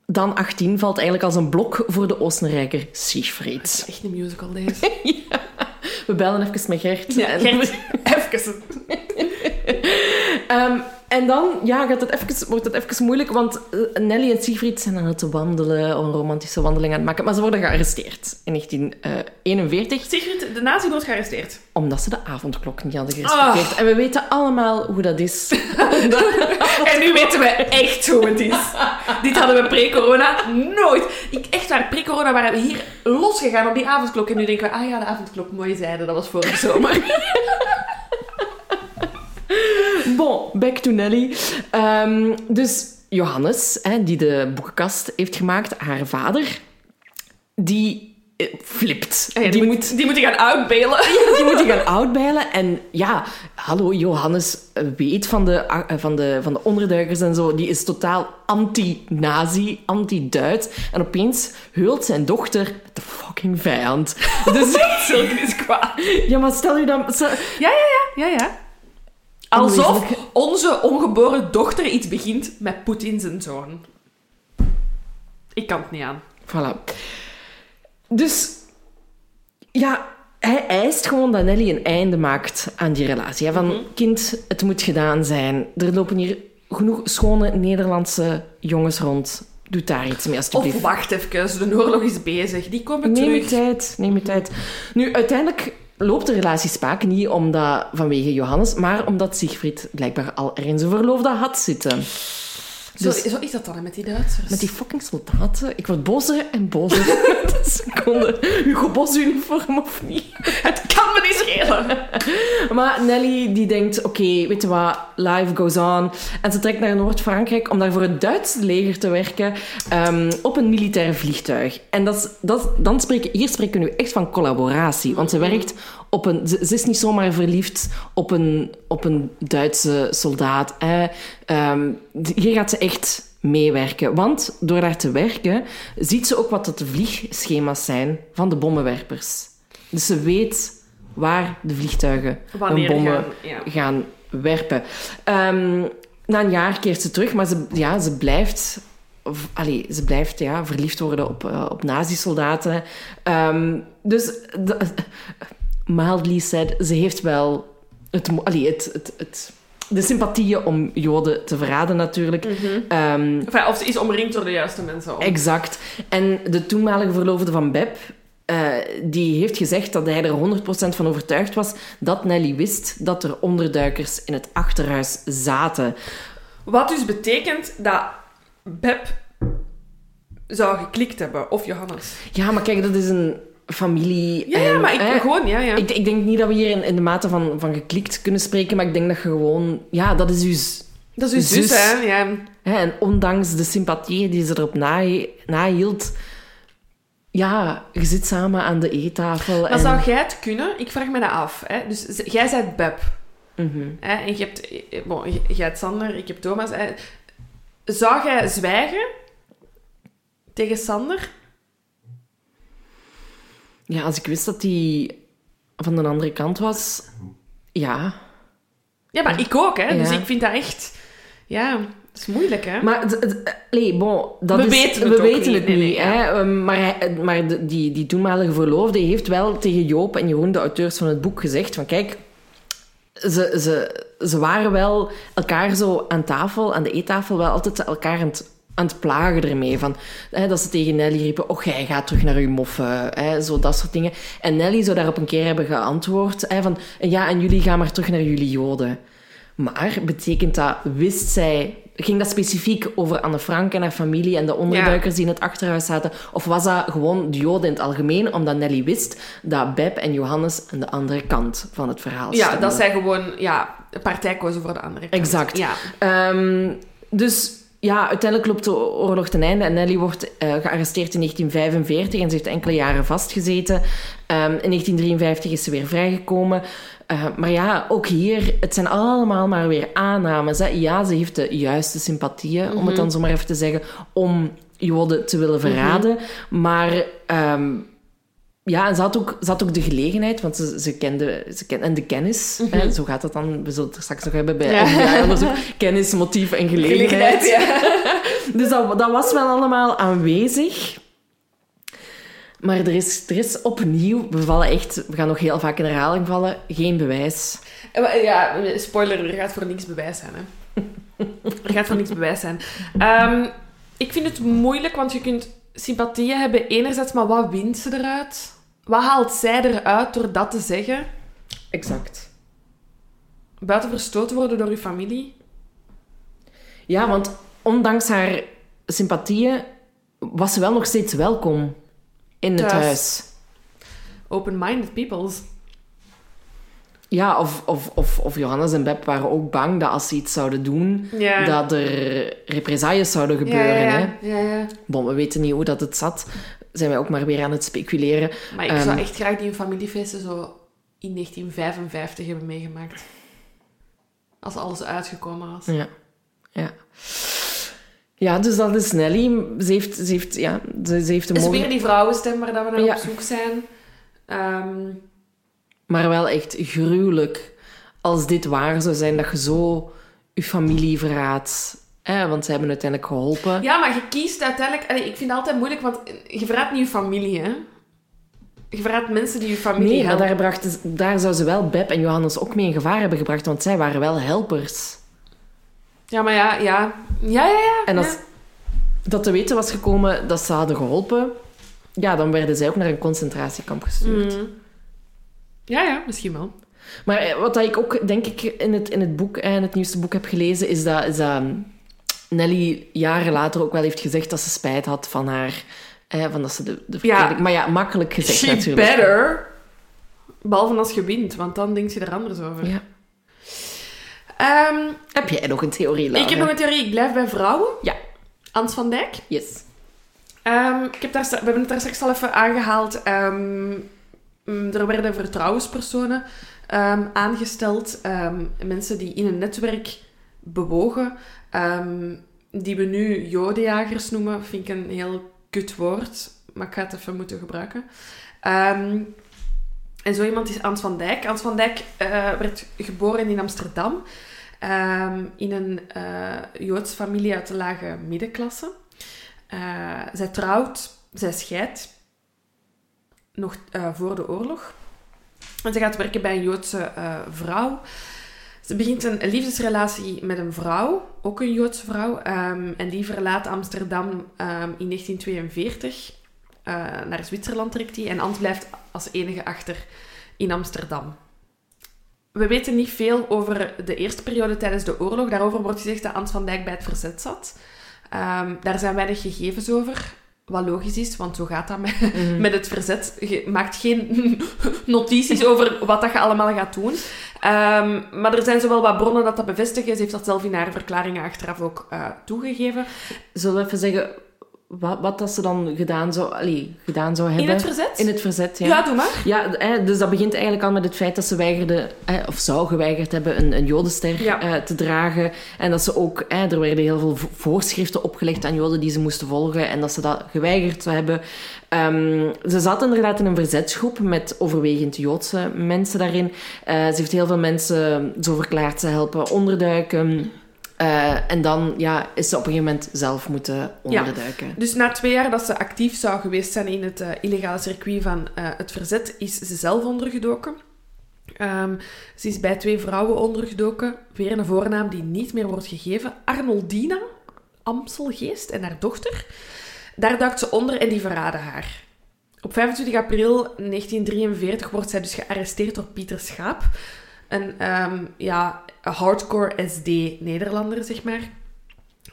dan 18, valt eigenlijk als een blok voor de Oostenrijker Siegfried. Het is echt een musical, deze. (laughs) We bellen even met Gert. Ja, Gert, (laughs) even. (laughs) Ehm, en dan ja, gaat het even, wordt het even moeilijk, want eh, Nelly en Siegfried zijn aan het wandelen, een romantische wandeling aan het maken, maar ze worden gearresteerd in 1941, Sigrid, de nazi wordt gearresteerd. omdat ze de avondklok niet hadden gerespecteerd. En we weten allemaal hoe dat is. (laughs) En nu weten we echt hoe het is. Dit hadden we pre-corona nooit. Ik, echt waar, pre-corona waren we hier losgegaan op die avondklok. En nu denken we, ah ja, de avondklok, mooie zijde, dat was vorige zomer. (laughs) Bon, back to Nelly. Ehm, dus Johannes, hè, die de boekenkast heeft gemaakt, haar vader, die eh, flipt. Ah ja, die, die, moet, moet, die moeten gaan uitbelen. (laughs) die moet gaan uitbeilen. En ja, hallo, Johannes weet van de, eh, van, de, van de onderduikers en zo. Die is totaal anti-nazi, anti-Duits. En opeens heult zijn dochter de fucking vijand. (laughs) Dus Zulke is kwaad. ja, maar stel je dan... stel- Ja, ja, ja, ja, ja. Alsof onze ongeboren dochter iets begint met Poetin zijn zoon. Ik kan het niet aan. Voilà. Dus ja, hij eist gewoon dat Nelly een einde maakt aan die relatie. Hè. Van, kind, het moet gedaan zijn. Er lopen hier genoeg schone Nederlandse jongens rond. Doe daar iets mee, alsjeblieft. Of wacht even, de oorlog is bezig. Die komen Neem je terug. tijd, neem je tijd. Nu, uiteindelijk loopt de relatie spaak niet omdat, vanwege Johannes, maar omdat Siegfried blijkbaar al ergens een verloofde had zitten. Zo, Dus zo is dat dan met die Duitsers. met die fucking soldaten, ik word bozer en bozer (laughs) de seconde. Hugo Boss uniform of niet? Het kan me niet schelen. Maar Nelly die denkt, oké, weet je wat, life goes on. En ze trekt naar Noord-Frankrijk om daar voor het Duitse leger te werken ehm, op een militair vliegtuig. En dat dat, dan spreken, hier spreken we nu echt van collaboratie. Want ze werkt op een... Ze, ze is niet zomaar verliefd op een, op een Duitse soldaat. Hè. Ehm, hier gaat ze echt meewerken. Want door daar te werken, ziet ze ook wat de vliegschema's zijn van de bommenwerpers. Dus ze weet waar de vliegtuigen Wanneer hun bommen gaan, ja. gaan werpen. Ehm, na een jaar keert ze terug, maar ze, ja, ze blijft... of, allee, ze blijft ja, verliefd worden op, eh, op nazi-soldaten. Ehm, dus, de, mildly said, ze heeft wel het, allee, het, het, het, de sympathieën om Joden te verraden natuurlijk. Ehm, Enfin, of ze is omringd door de juiste mensen. Om. Exact. En de toenmalige verloofde van Beb, eh, die heeft gezegd dat hij er 100% van overtuigd was dat Nelly wist dat er onderduikers in het achterhuis zaten. Wat dus betekent dat Beb zou geklikt hebben, of Johannes. Ja, maar kijk, dat is een familie. Ja, ja en, maar ik, eh, gewoon, ja, ja. ik, ik denk niet dat we hier in, in de mate van, van geklikt kunnen spreken, maar ik denk dat je gewoon... Ja, dat is dus... dat is uw zus, zus. hè. Ja. Hè, en ondanks de sympathie die ze erop nahi- nahield... Ja, je zit samen aan de eettafel. Maar en... zou jij het kunnen? Ik vraag me dat af. Hè. Dus jij bent Beb. Mhm. Hè? En je hebt... eh, Bon, jij hebt Sander, ik heb Thomas. hè. Zou jij zwijgen tegen Sander? Ja, als ik wist dat hij van de andere kant was, ja. Ja, maar ik ook, hè. Dus ik vind dat echt... Ja, dat is moeilijk, hè. Maar, allee, bon, dat We is, weten het we weten niet. het Nee, niet. nee, hè. Ehm, Maar, hij, maar de- die, die toenmalige verloofde heeft wel tegen Joop en Jeroen, de auteurs van het boek, gezegd van kijk, ze, ze, ze waren wel elkaar zo aan tafel, aan de eettafel, wel altijd elkaar aan het, aan het plagen ermee. Van, hè, dat ze tegen Nelly riepen, oh, jij gaat terug naar je moffen. Hè, zo dat soort dingen. En Nelly zou daarop een keer hebben geantwoord hè, van, ja, en jullie gaan maar terug naar jullie joden. Maar betekent dat, wist zij... Ging dat specifiek over Anne Frank en haar familie en de onderduikers die in het achterhuis zaten? Of was dat gewoon de Joden in het algemeen, omdat Nelly wist dat Beb en Johannes aan de andere kant van het verhaal Ja, stonden? dat zij gewoon ja, partij kozen voor de andere kant. Exact. Ja. Ehm, dus ja, uiteindelijk loopt de oorlog ten einde en Nelly wordt eh, gearresteerd in 1945 en ze heeft enkele jaren vastgezeten. Ehm, in 1953 is ze weer vrijgekomen. Eh, maar ja, ook hier, het zijn allemaal maar weer aannames. Hè. Ja, ze heeft de juiste sympathieën, om het dan zo maar even te zeggen, om Joden te willen verraden. Maar ehm, ja, en ze had, ook, ze had ook de gelegenheid, want ze, ze kende, ze kende en de kennis. hè, zo gaat dat dan, we zullen het er straks nog hebben bij Ja. FBI-onderzoek. (laughs) Kennis, motief en gelegenheid. (laughs) Dus dat, dat was wel allemaal aanwezig. Maar er is, er is opnieuw, we vallen echt, we gaan nog heel vaak in herhaling vallen, geen bewijs. Ja, spoiler, er gaat voor niks bewijs zijn. Hè. Er gaat voor niks bewijs zijn. Ehm, ik vind het moeilijk, want je kunt sympathieën hebben enerzijds, maar wat wint ze eruit? Wat haalt zij eruit door dat te zeggen? Exact. Buiten verstoten worden door uw familie? Ja, want ondanks haar sympathieën was ze wel nog steeds welkom in het huis. Open-minded peoples. Ja, of, of, of, of Johannes en Beb waren ook bang dat als ze iets zouden doen, Ja. dat er represailles zouden gebeuren. ja, Hè? ja, ja. Bon, we weten niet hoe dat het zat. Zijn wij ook maar weer aan het speculeren. Maar ik Ehm. zou echt graag die familiefeesten zo in 1955 hebben meegemaakt. Als alles uitgekomen was. Ja. Ja. Ja, dus dat is Nelly. Ze heeft, ze heeft, ja, ze, ze heeft een is weer die vrouwenstem waar dat we naar op zoek zijn. Ehm, Maar wel echt gruwelijk als dit waar zou zijn, dat je zo je familie verraadt. Hè? Want ze hebben uiteindelijk geholpen. ja, maar je kiest uiteindelijk... Allee, ik vind het altijd moeilijk, want je verraadt niet je familie, hè. Je verraadt mensen die je familie Nee, maar daar, brachten daar zou ze wel Beb en Johannes ook mee in gevaar hebben gebracht, want zij waren wel helpers. Ja, maar ja, ja. Ja, ja, ja. En als ja. dat te weten was gekomen dat ze hadden geholpen, ja, dan werden zij ook naar een concentratiekamp gestuurd. Mm. Ja, ja, misschien wel. Maar eh, wat ik ook, denk ik, in het, in het boek, eh, in het nieuwste boek heb gelezen, is dat, is dat Nelly jaren later ook wel heeft gezegd dat ze spijt had van haar... Eh, van dat ze de, de Ja. Maar ja, makkelijk gezegd She natuurlijk. better. Behalve als je wint, want dan denk je er anders over. Ja. Ehm, Heb jij nog een theorie, Laura? ik heb nog een theorie. Ik blijf bij vrouwen. Ja. Ans van Dijk. Yes. Ehm, ik heb daar, we hebben het daar straks al even aangehaald. Ehm, mm, er werden vertrouwenspersonen ehm, aangesteld. Ehm, mensen die in een netwerk bewogen. ehm, die we nu jodenjagers noemen. Vind ik een heel kut woord. Maar ik ga het even moeten gebruiken. En zo iemand is Ans van Dijk. Ans van Dijk eh, werd geboren in Amsterdam. in een eh Joodse familie uit de lage middenklasse. Eh, zij trouwt, zij scheidt, nog eh, voor de oorlog. Ze gaat werken bij een Joodse eh, vrouw. Ze begint een liefdesrelatie met een vrouw, ook een Joodse vrouw. ehm, en die verlaat Amsterdam ehm, in 1942. Eh, naar Zwitserland trekt die. En Ans blijft als enige achter in Amsterdam. We weten niet veel over de eerste periode tijdens de oorlog. Daarover wordt gezegd dat Ans van Dijk bij het verzet zat. Ehm, daar zijn weinig gegevens over. Wat logisch is, want zo gaat dat met, met het verzet. Je maakt geen (laughs) notities over wat dat je allemaal gaat doen. Ehm, maar er zijn zowel wat bronnen dat dat bevestigen. Ze heeft dat zelf in haar verklaringen achteraf ook eh, toegegeven. Zullen we even zeggen wat, wat dat ze dan gedaan zou, allee, gedaan zou In hebben. het verzet? In het verzet, ja. Ja, doe maar. Ja, hè, dus dat begint eigenlijk al met het feit dat ze weigerde, hè, of zou geweigerd hebben, een, een jodenster Ja. eh, te dragen. En dat ze ook, hè, er werden heel veel vo- voorschriften opgelegd aan joden die ze moesten volgen. En dat ze dat geweigerd hebben. Ehm, ze zat inderdaad in een verzetsgroep met overwegend Joodse mensen daarin. Eh, ze heeft heel veel mensen, zo verklaard, ze helpen onderduiken. Eh, en dan ja, is ze op een gegeven moment zelf moeten onderduiken. Dus na twee jaar dat ze actief zou geweest zijn in het eh, illegale circuit van eh, het verzet, is ze zelf ondergedoken. Ehm, ze is bij twee vrouwen ondergedoken. Weer een voornaam die niet meer wordt gegeven. Arnoldina Amselgeest en haar dochter. Daar duikt ze onder en die verraden haar. Op 25 april 1943 wordt zij dus gearresteerd door Pieter Schaap. Een ehm, ja, hardcore SD-Nederlander, zeg maar.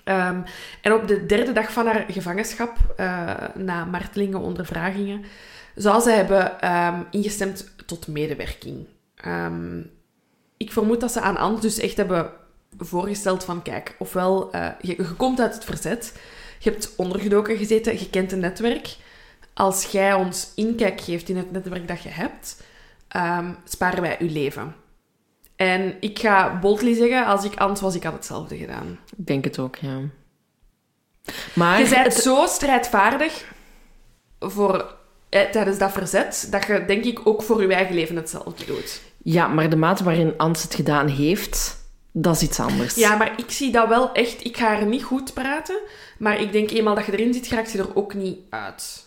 Ehm, en op de derde dag van haar gevangenschap, eh, na martelingen, ondervragingen, zou ze hebben ehm, ingestemd tot medewerking. Ik vermoed dat ze aan Ant dus echt hebben voorgesteld van, kijk, ofwel, eh, je, komt uit het verzet, je hebt ondergedoken gezeten, je kent een netwerk. Als jij ons inkijk geeft in het netwerk dat je hebt, sparen wij uw leven. En ik ga boldly zeggen, als ik Ant was, ik had hetzelfde gedaan. Ik denk het ook, ja. Maar Je bent het- zo strijdvaardig voor, eh, tijdens dat verzet, dat je denk ik ook voor je eigen leven hetzelfde doet. Ja, maar de mate waarin Ans het gedaan heeft, dat is iets anders. Ja, maar ik zie dat wel echt... Ik ga haar niet goed praten, maar ik denk eenmaal dat je erin zit, raakt je er ook niet uit.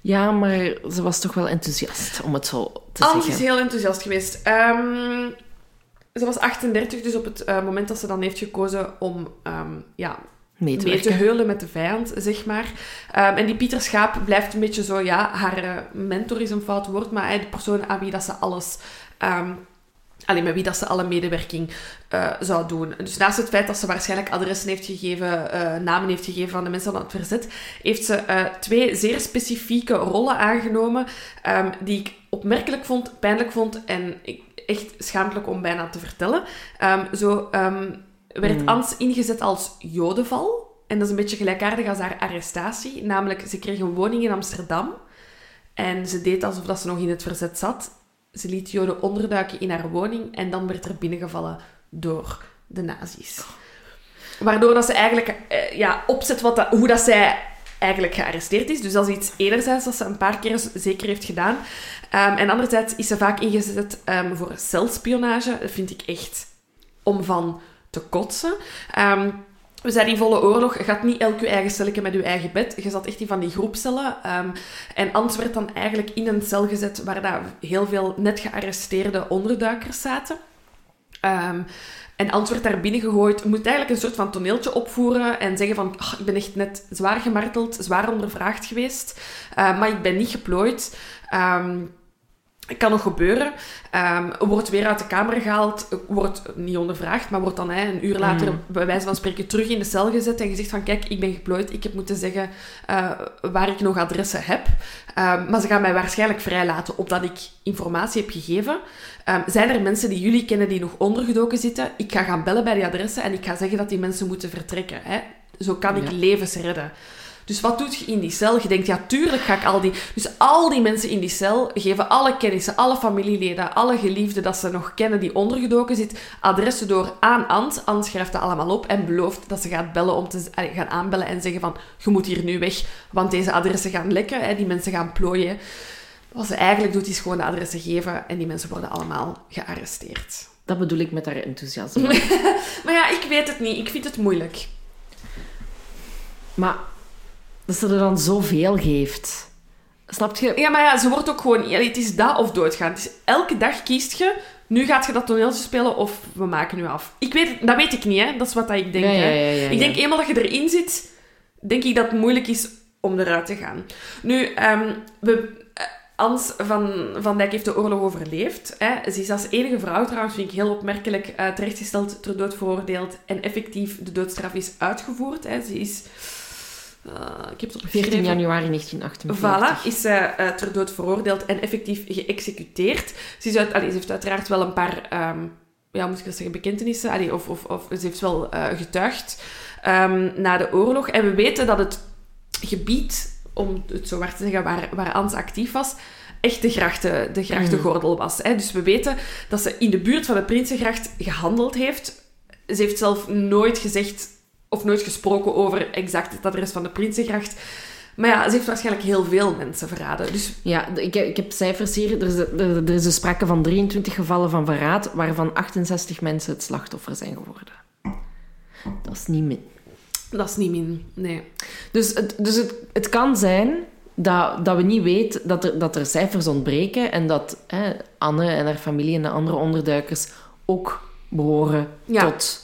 Ja, maar ze was toch wel enthousiast, om het zo te Ans is zeggen. heel enthousiast geweest. Ehm, ze was 38, dus op het eh, moment dat ze dan heeft gekozen om ehm, ja, Mee te mee te heulen met de vijand, zeg maar. Ehm, en die Pieter Schaap blijft een beetje zo, ja, haar eh, mentor is een fout woord, maar hij de persoon aan wie dat ze alles... ehm alleen met wie dat ze alle medewerking eh, zou doen. Dus naast het feit dat ze waarschijnlijk adressen heeft gegeven, eh, namen heeft gegeven van de mensen van het verzet, heeft ze eh, twee zeer specifieke rollen aangenomen die ik opmerkelijk vond, pijnlijk vond en ik, echt schaamtelijk om bijna te vertellen. Ehm, zo ehm, werd Mm. Ans ingezet als jodenval. En dat is een beetje gelijkaardig als haar arrestatie. Namelijk, ze kreeg een woning in Amsterdam. En ze deed alsof dat ze nog in het verzet zat. Ze liet Joden onderduiken in haar woning. En dan werd er binnengevallen door de nazi's. Waardoor dat ze eigenlijk eh, ja, opzet wat dat, hoe dat zij eigenlijk gearresteerd is. Dus dat is iets enerzijds dat ze een paar keer zeker heeft gedaan. Ehm, en anderzijds is ze vaak ingezet ehm, voor celspionage. Dat vind ik echt om van te kotsen. Ehm, we zijn in volle oorlog. Je gaat niet elk je eigen celletje met je eigen bed. Je zat echt in van die groepcellen. Ehm, en Ans werd dan eigenlijk in een cel gezet waar daar heel veel net gearresteerde onderduikers zaten. En Ans werd daar binnen gegooid. Moet eigenlijk een soort van toneeltje opvoeren en zeggen van "Ah, ik ben echt net zwaar gemarteld, zwaar ondervraagd geweest, eh, maar ik ben niet geplooid. Ehm, kan nog gebeuren. Ehm, wordt weer uit de kamer gehaald, wordt niet ondervraagd, maar wordt dan hè, een uur later Mm. bij wijze van spreken terug in de cel gezet en gezegd van kijk, ik ben geplooid, ik heb moeten zeggen eh, waar ik nog adressen heb. Ehm, maar ze gaan mij waarschijnlijk vrijlaten opdat ik informatie heb gegeven. Ehm, zijn er mensen die jullie kennen die nog ondergedoken zitten? Ik ga gaan bellen bij die adressen en ik ga zeggen dat die mensen moeten vertrekken. Hè? Zo kan ik levens redden. Dus wat doet je in die cel? Je denkt, ja, tuurlijk ga ik al die... Dus al die mensen in die cel geven alle kennissen, alle familieleden, alle geliefden dat ze nog kennen die ondergedoken zit, adressen door aan Ant. Ant schrijft dat allemaal op en belooft dat ze gaat bellen om te gaan aanbellen en zeggen van, je moet hier nu weg, want deze adressen gaan lekken, hè, die mensen gaan plooien. Wat ze eigenlijk doet, is gewoon de adressen geven en die mensen worden allemaal gearresteerd. Dat bedoel ik met haar enthousiasme. (laughs) Maar ja, ik weet het niet. Ik vind het moeilijk. maar dat ze er dan zoveel geeft. Snap je? Ja, maar ja, ze wordt ook gewoon... ja, Het is dat of doodgaan. Het is, elke dag kiest je... Nu gaat je dat toneeltje spelen of we maken nu af. Ik weet, dat weet ik niet, hè. Dat is wat ik denk, Ja, ja, hè. ja, ja, Ik denk, eenmaal dat je erin zit, denk ik dat het moeilijk is om eruit te gaan. Nu, ehm, we... eh, Ans van, van Dijk heeft de oorlog overleefd. Hè. Ze is als enige vrouw trouwens, vind ik heel opmerkelijk, eh, terechtgesteld, ter dood veroordeeld en effectief de doodstraf is uitgevoerd. Hè. Ze is... eh, ik heb het 14 opgeschreven. januari 1948. Voilà, is zij eh, ter dood veroordeeld en effectief geëxecuteerd. Ze, is uit, allee, ze heeft uiteraard wel een paar, ehm, ja, moet ik dat zeggen, bekentenissen, allee, of, of, of ze heeft wel eh, getuigd ehm, na de oorlog. En we weten dat het gebied, om het zo maar te zeggen, waar, waar Ans actief was, echt de, grachten, de grachtengordel was. Hè. Dus we weten dat ze in de buurt van de Prinsengracht gehandeld heeft. Ze heeft zelf nooit gezegd of nooit gesproken over exact het adres van de Prinsengracht. Maar ja, ze heeft waarschijnlijk heel veel mensen verraden. Dus Ja, ik heb, ik heb cijfers hier. Er is, er, er is dus sprake van 23 gevallen van verraad, waarvan 68 mensen het slachtoffer zijn geworden. Dat is niet min. dat is niet min. Nee. Dus het, dus het, het kan zijn dat, dat we niet weten dat er, dat er cijfers ontbreken en dat hè, Anne en haar familie en de andere onderduikers ook behoren Ja. tot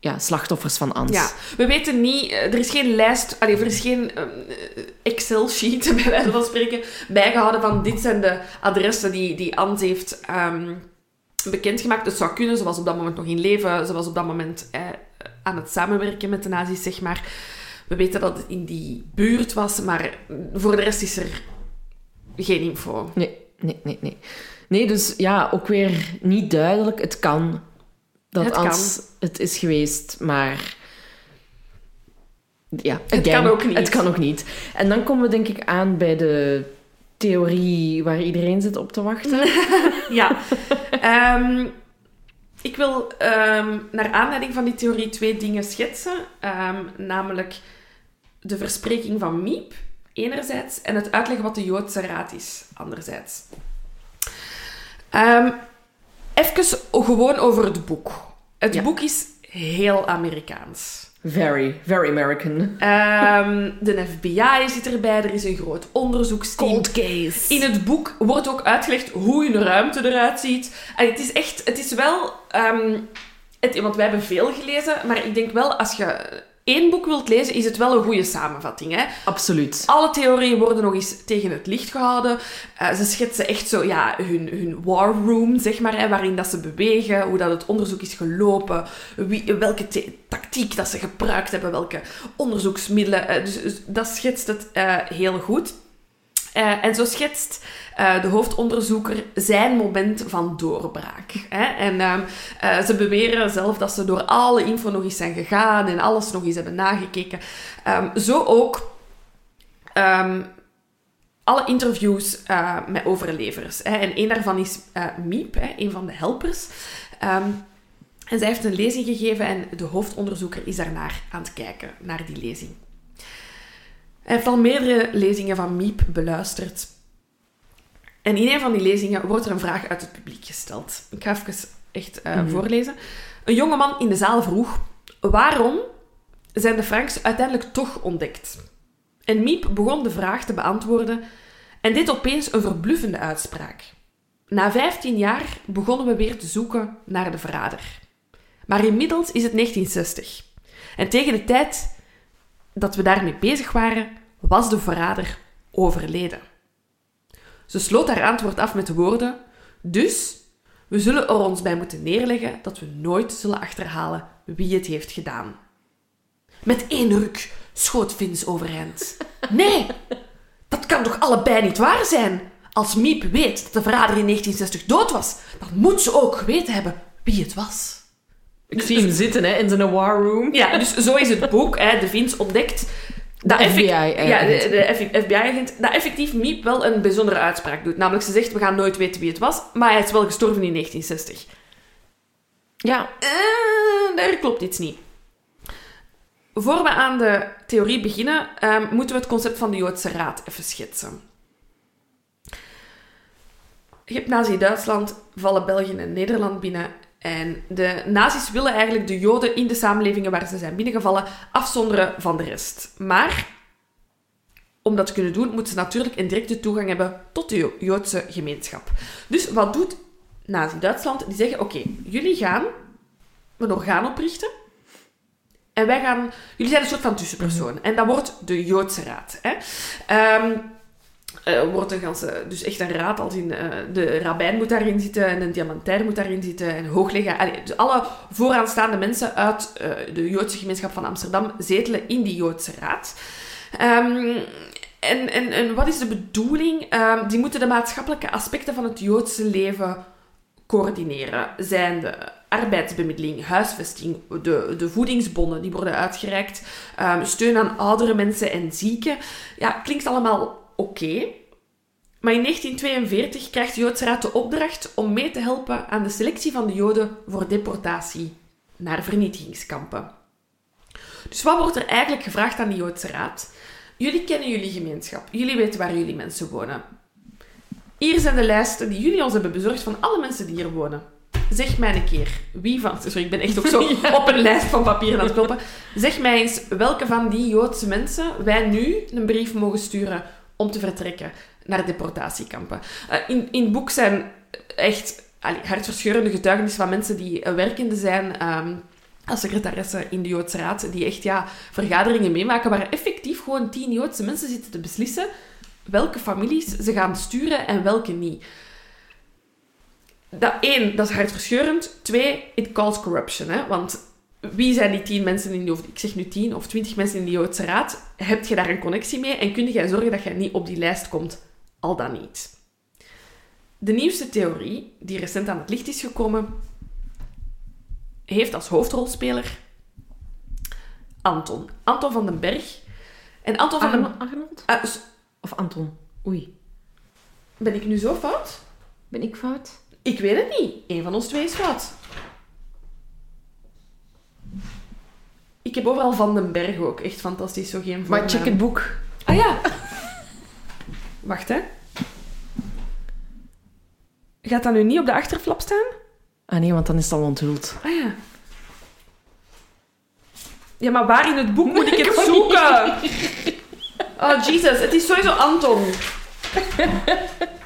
ja, slachtoffers van Ans. Ja, we weten niet, eh, er is geen lijst, allee, er is geen eh, Excel-sheet, (laughs) bij wijze van spreken, bijgehouden van dit zijn de adressen die, die Ans heeft ehm, bekendgemaakt. Het zou kunnen, ze was op dat moment nog in leven, ze was op dat moment eh, aan het samenwerken met de nazi's, zeg maar. We weten dat het in die buurt was, maar voor de rest is er geen info. Nee, nee, nee, nee. Nee, dus ja, ook weer niet duidelijk. Het kan dat Het Ans het is geweest, maar... Ja, Het kan ook niet. Het kan ook niet. En dan komen we denk ik aan bij de theorie waar iedereen zit op te wachten. (laughs) Ja. Ehm, ik wil ehm, naar aanleiding van die theorie twee dingen schetsen. Ehm, namelijk de verspreking van Miep, enerzijds, en het uitleggen wat de Joodse Raad is, anderzijds. Even gewoon over het boek. Het Ja. boek is heel Amerikaans. Very, very American. Ehm, de FBI zit erbij, er is een groot onderzoeksteam. case. In het boek wordt ook uitgelegd hoe een ruimte eruit ziet. En het is echt, het is wel, ehm, het, want wij hebben veel gelezen, maar ik denk wel, als je één boek wilt lezen, is het wel een goede samenvatting. Hè? Absoluut. Alle theorieën worden nog eens tegen het licht gehouden. Eh, ze schetsen echt zo, ja, hun, hun war room, zeg maar, hè, waarin dat ze bewegen, hoe dat het onderzoek is gelopen, wie, welke tactiek dat ze gebruikt hebben, welke onderzoeksmiddelen. Eh, dus, dus dat schetst het eh, heel goed. En zo schetst eh, de hoofdonderzoeker zijn moment van doorbraak. Hè? En ehm, eh, ze beweren zelf dat ze door alle info nog eens zijn gegaan en alles nog eens hebben nagekeken. Ehm, zo ook ehm, alle interviews eh, met overlevers. Hè? En een daarvan is eh, Miep, hè? een van de helpers. En zij heeft een lezing gegeven en de hoofdonderzoeker is daarnaar aan het kijken, naar die lezing. Hij heeft al meerdere lezingen van Miep beluisterd. En in een van die lezingen wordt er een vraag uit het publiek gesteld. Ik ga even echt eh, Mhm. voorlezen. Een jongeman in de zaal vroeg: Waarom zijn de Franks uiteindelijk toch ontdekt? En Miep begon de vraag te beantwoorden en deed opeens een verbluffende uitspraak. Na 15 jaar begonnen we weer te zoeken naar de verrader. Maar inmiddels is het 1960. En tegen de tijd dat we daarmee bezig waren, was de verrader overleden. Ze sloot haar antwoord af met de woorden: Dus, we zullen er ons bij moeten neerleggen dat we nooit zullen achterhalen wie het heeft gedaan. Met één ruk schoot Vins overeind. (laughs) Nee, dat kan toch allebei niet waar zijn? Als Miep weet dat de verrader in 1960 dood was, dan moet ze ook geweten hebben wie het was. Ik zie hem zitten hè, in zijn war room. Ja, dus zo is het boek. Hè, de Vins ontdekt De FBI-agent. Ja, de, de FBI-agent. Dat effectief Miep wel een bijzondere uitspraak doet. Namelijk, ze zegt, we gaan nooit weten wie het was, maar hij is wel gestorven in 1960. Ja, Eh, daar klopt iets niet. Voor we aan de theorie beginnen, ehm, moeten we het concept van de Joodse Raad even schetsen. Je hebt Nazi-Duitsland, vallen België en Nederland binnen. En de nazi's willen eigenlijk de Joden in de samenlevingen waar ze zijn binnengevallen afzonderen van de rest. Maar om dat te kunnen doen, moeten ze natuurlijk een directe toegang hebben tot de Jo- Joodse gemeenschap. Dus wat doet Nazi-Duitsland? Die zeggen, oké, jullie gaan een orgaan oprichten. En wij gaan... Jullie zijn een soort van tussenpersoon. En dat wordt de Joodse Raad. Hè? Ehm, eh, wordt een ganse, dus echt een raad, als in eh, de rabbijn moet daarin zitten en een diamantair moet daarin zitten en. Allee, dus alle vooraanstaande mensen uit eh, de Joodse gemeenschap van Amsterdam zetelen in die Joodse Raad. Ehm, en, en, en wat is de bedoeling? Ehm, die moeten de maatschappelijke aspecten van het Joodse leven coördineren zijn de arbeidsbemiddeling, huisvesting, de, de voedingsbonnen die worden uitgereikt, ehm, steun aan oudere mensen en zieken. Ja, klinkt allemaal oké. Maar in 1942 krijgt de Joodse Raad de opdracht om mee te helpen aan de selectie van de Joden voor deportatie naar vernietigingskampen. Dus wat wordt er eigenlijk gevraagd aan de Joodse Raad? Jullie kennen jullie gemeenschap. Jullie weten waar jullie mensen wonen. Hier zijn de lijsten die jullie ons hebben bezorgd van alle mensen die hier wonen. Zeg mij een keer, wie van... Sorry, ik ben echt ook zo (laughs) op een lijst van papieren aan het kloppen. Zeg mij eens welke van die Joodse mensen wij nu een brief mogen sturen om te vertrekken naar deportatiekampen. Uh, in, in het boek zijn echt hartverscheurende getuigenissen van mensen die uh, werkende zijn... Um, als secretaresse in de Joodse Raad, die echt ja, vergaderingen meemaken waar effectief gewoon tien Joodse mensen zitten te beslissen welke families ze gaan sturen en welke niet. Dat, één, dat is hartverscheurend. Twee, it calls corruption. Hè? Want wie zijn die tien mensen in die, of ik zeg nu tien of twintig mensen in de Joodse Raad? Heb je daar een connectie mee en kun jij zorgen dat je niet op die lijst komt? Al dan niet. De nieuwste theorie, die recent aan het licht is gekomen, heeft als hoofdrolspeler Anton. Anton van den Berg. En Anton van den... Arnold? Uh, of Anton? Oei. Ben ik nu zo fout? Ben ik fout? Ik weet het niet. Eén van ons twee is fout. Ik heb overal Van den Berg ook. Echt fantastisch. Zo geen Maar check het boek. Ah ja. Wacht, hè. Gaat dat nu niet op de achterflap staan? Ah nee, want dan is het al onthuld. Ah ja. Ja, maar waar in het boek moet ik het zoeken? Oh, Jesus. Het is sowieso Anton. (laughs)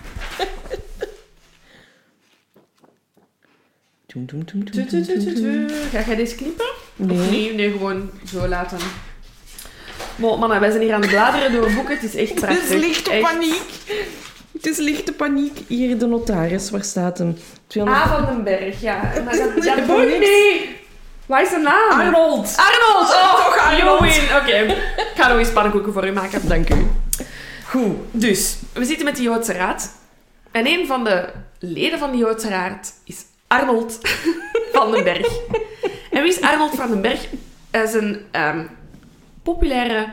Ga jij deze knippen? Nee. nee. Nee, gewoon zo laten. Maar mannen, wij zijn hier aan het bladeren door boeken. Het is echt prachtig. Het is lichte paniek. Het is lichte paniek. Hier de notaris, waar staat hem? 200... A van den Berg, ja. (laughs) Maar dat, nee. Waar is de naam? Arnold. Arnold! Oh, toch Arnold. Oké, okay. ik ga nog eens pannenkoeken voor u maken. Dank u. Goed, dus we zitten met de Joodse Raad. En een van de leden van de Joodse Raad is Arnold van den Berg. En wie is Arnold van den Berg? Hij is een um, populaire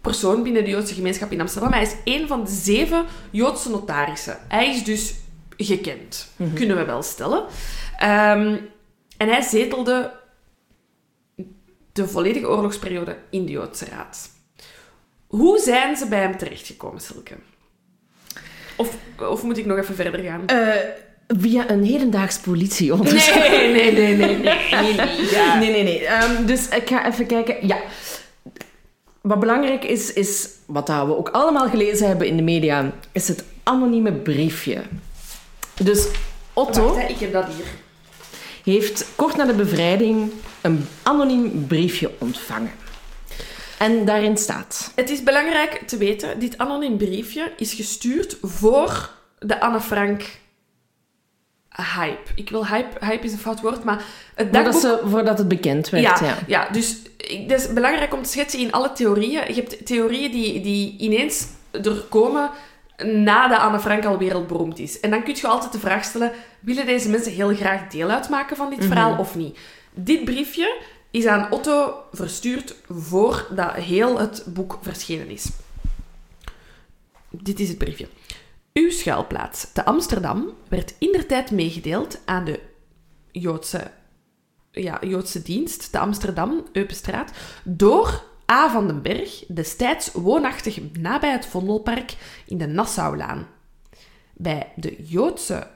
persoon binnen de Joodse gemeenschap in Amsterdam. Hij is een van de zeven Joodse notarissen. Hij is dus gekend, mm -hmm. kunnen we wel stellen. Um, en hij zetelde de volledige oorlogsperiode in de Joodse Raad. Hoe zijn ze bij hem terechtgekomen, Silke? Of, of moet ik nog even verder gaan? Uh, via een hedendaags politieonderzoek. Nee, nee, nee, nee. Nee, (laughs) nee, nee. Ja. nee, nee, nee. Um, dus ik ga even kijken. Ja. Wat belangrijk is, is wat we ook allemaal gelezen hebben in de media, is het anonieme briefje. Dus Otto... Wacht, hè, ik heb dat hier heeft kort na de bevrijding een anoniem briefje ontvangen. En daarin staat... Het is belangrijk te weten, dit anoniem briefje is gestuurd voor de Anne Frank hype. Ik wil hype, hype is een fout woord, maar het dagboek... Voordat, ze, voordat het bekend werd, ja. Ja, ja dus het is belangrijk om te schetsen in alle theorieën. Je hebt theorieën die, die ineens er komen na de Anne Frank al wereldberoemd is. En dan kun je altijd de vraag stellen, willen deze mensen heel graag deel uitmaken van dit mhm. verhaal of niet? Dit briefje is aan Otto verstuurd voordat heel het boek verschenen is. Dit is het briefje. Uw schuilplaats te Amsterdam werd indertijd meegedeeld aan de Joodse, ja, Joodse dienst te Amsterdam, Eupenstraat, door A. van den Berg, destijds woonachtig nabij het Vondelpark in de Nassaulaan. Bij de Joodse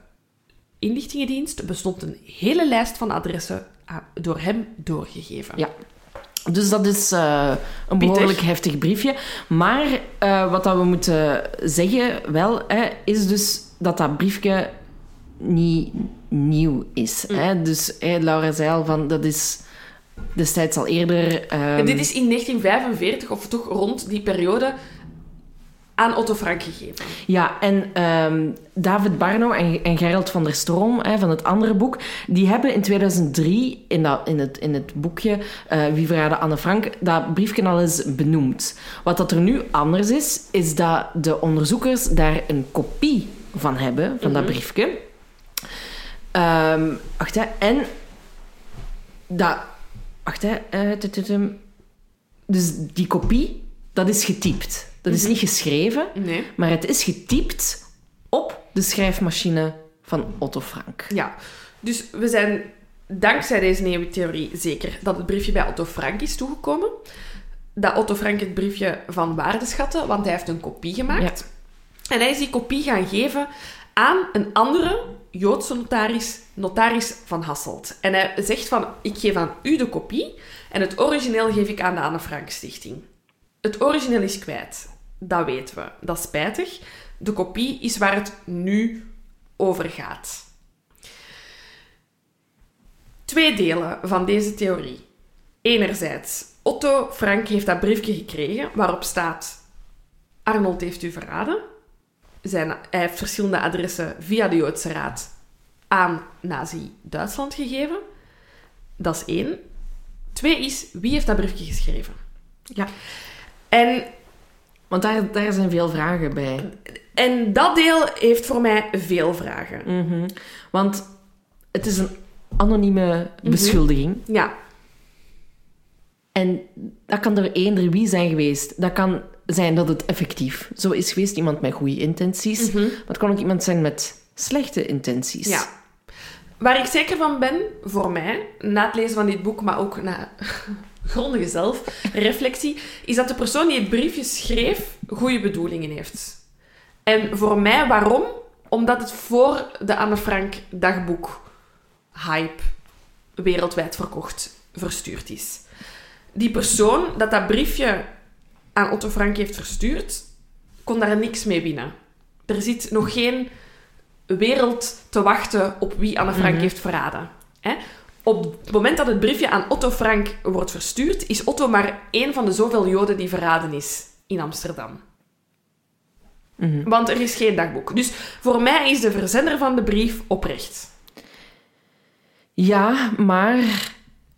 inlichtingendienst bestond een hele lijst van adressen door hem doorgegeven. Ja. Dus dat is uh, een behoorlijk heftig briefje. Maar uh, wat dat we moeten zeggen wel, hè, is dus dat dat briefje niet nieuw is. Mm. Hè? Dus hè, Laura zei al van, dat is destijds al eerder... Um... dit is in 1945, of toch rond die periode, aan Otto Frank gegeven. Ja, en um, David Barno en, en Gerald van der Stroom hè, van het andere boek, die hebben in 2003 in, dat, in, het, in het boekje uh, Wie verraadde Anne Frank dat briefje al eens benoemd. Wat dat er nu anders is, is dat de onderzoekers daar een kopie van hebben, van dat mhm. briefje. Ehm, wacht, hè. En dat... Wacht, hè. eh, dus die kopie, dat is getypt. Dat is niet geschreven, Nee. maar het is getypt op de schrijfmachine van Otto Frank. Ja. Dus we zijn dankzij deze nieuwe theorie zeker dat het briefje bij Otto Frank is toegekomen. Dat Otto Frank het briefje van waarde schatte, want hij heeft een kopie gemaakt. En hij is die kopie gaan geven aan een andere Joodse notaris, notaris van Hasselt. En hij zegt van, ik geef aan u de kopie en het origineel geef ik aan de Anne Frank Stichting. Het origineel is kwijt. Dat weten we. Dat is spijtig. De kopie is waar het nu over gaat. Twee delen van deze theorie. Enerzijds, Otto Frank heeft dat briefje gekregen waarop staat Arnold heeft u verraden. Zijn, hij heeft verschillende adressen via de Joodse Raad aan Nazi-Duitsland gegeven. Dat is één. Twee is, wie heeft dat briefje geschreven? Ja. En, Want daar, daar zijn veel vragen bij. en dat deel heeft voor mij veel vragen. Mhm. Want het is een anonieme beschuldiging. Ja, En dat kan door eender wie zijn geweest. Dat kan zijn dat het effectief zo is geweest. Iemand met goede intenties. Maar het kan ook iemand zijn met slechte intenties. Ja. Waar ik zeker van ben, voor mij, na het lezen van dit boek, maar ook na grondige zelfreflectie, is dat de persoon die het briefje schreef goede bedoelingen heeft. En voor mij, waarom? Omdat het voor de Anne Frank dagboek hype wereldwijd verkocht verstuurd is. Die persoon dat dat briefje aan Otto Frank heeft verstuurd, kon daar niks mee winnen. Er zit nog geen wereld te wachten op wie Anne Frank heeft verraden. Hè? Op het moment dat het briefje aan Otto Frank wordt verstuurd, is Otto maar één van de zoveel Joden die verraden is in Amsterdam. Want er is geen dagboek. Dus voor mij is de verzender van de brief oprecht. Ja, maar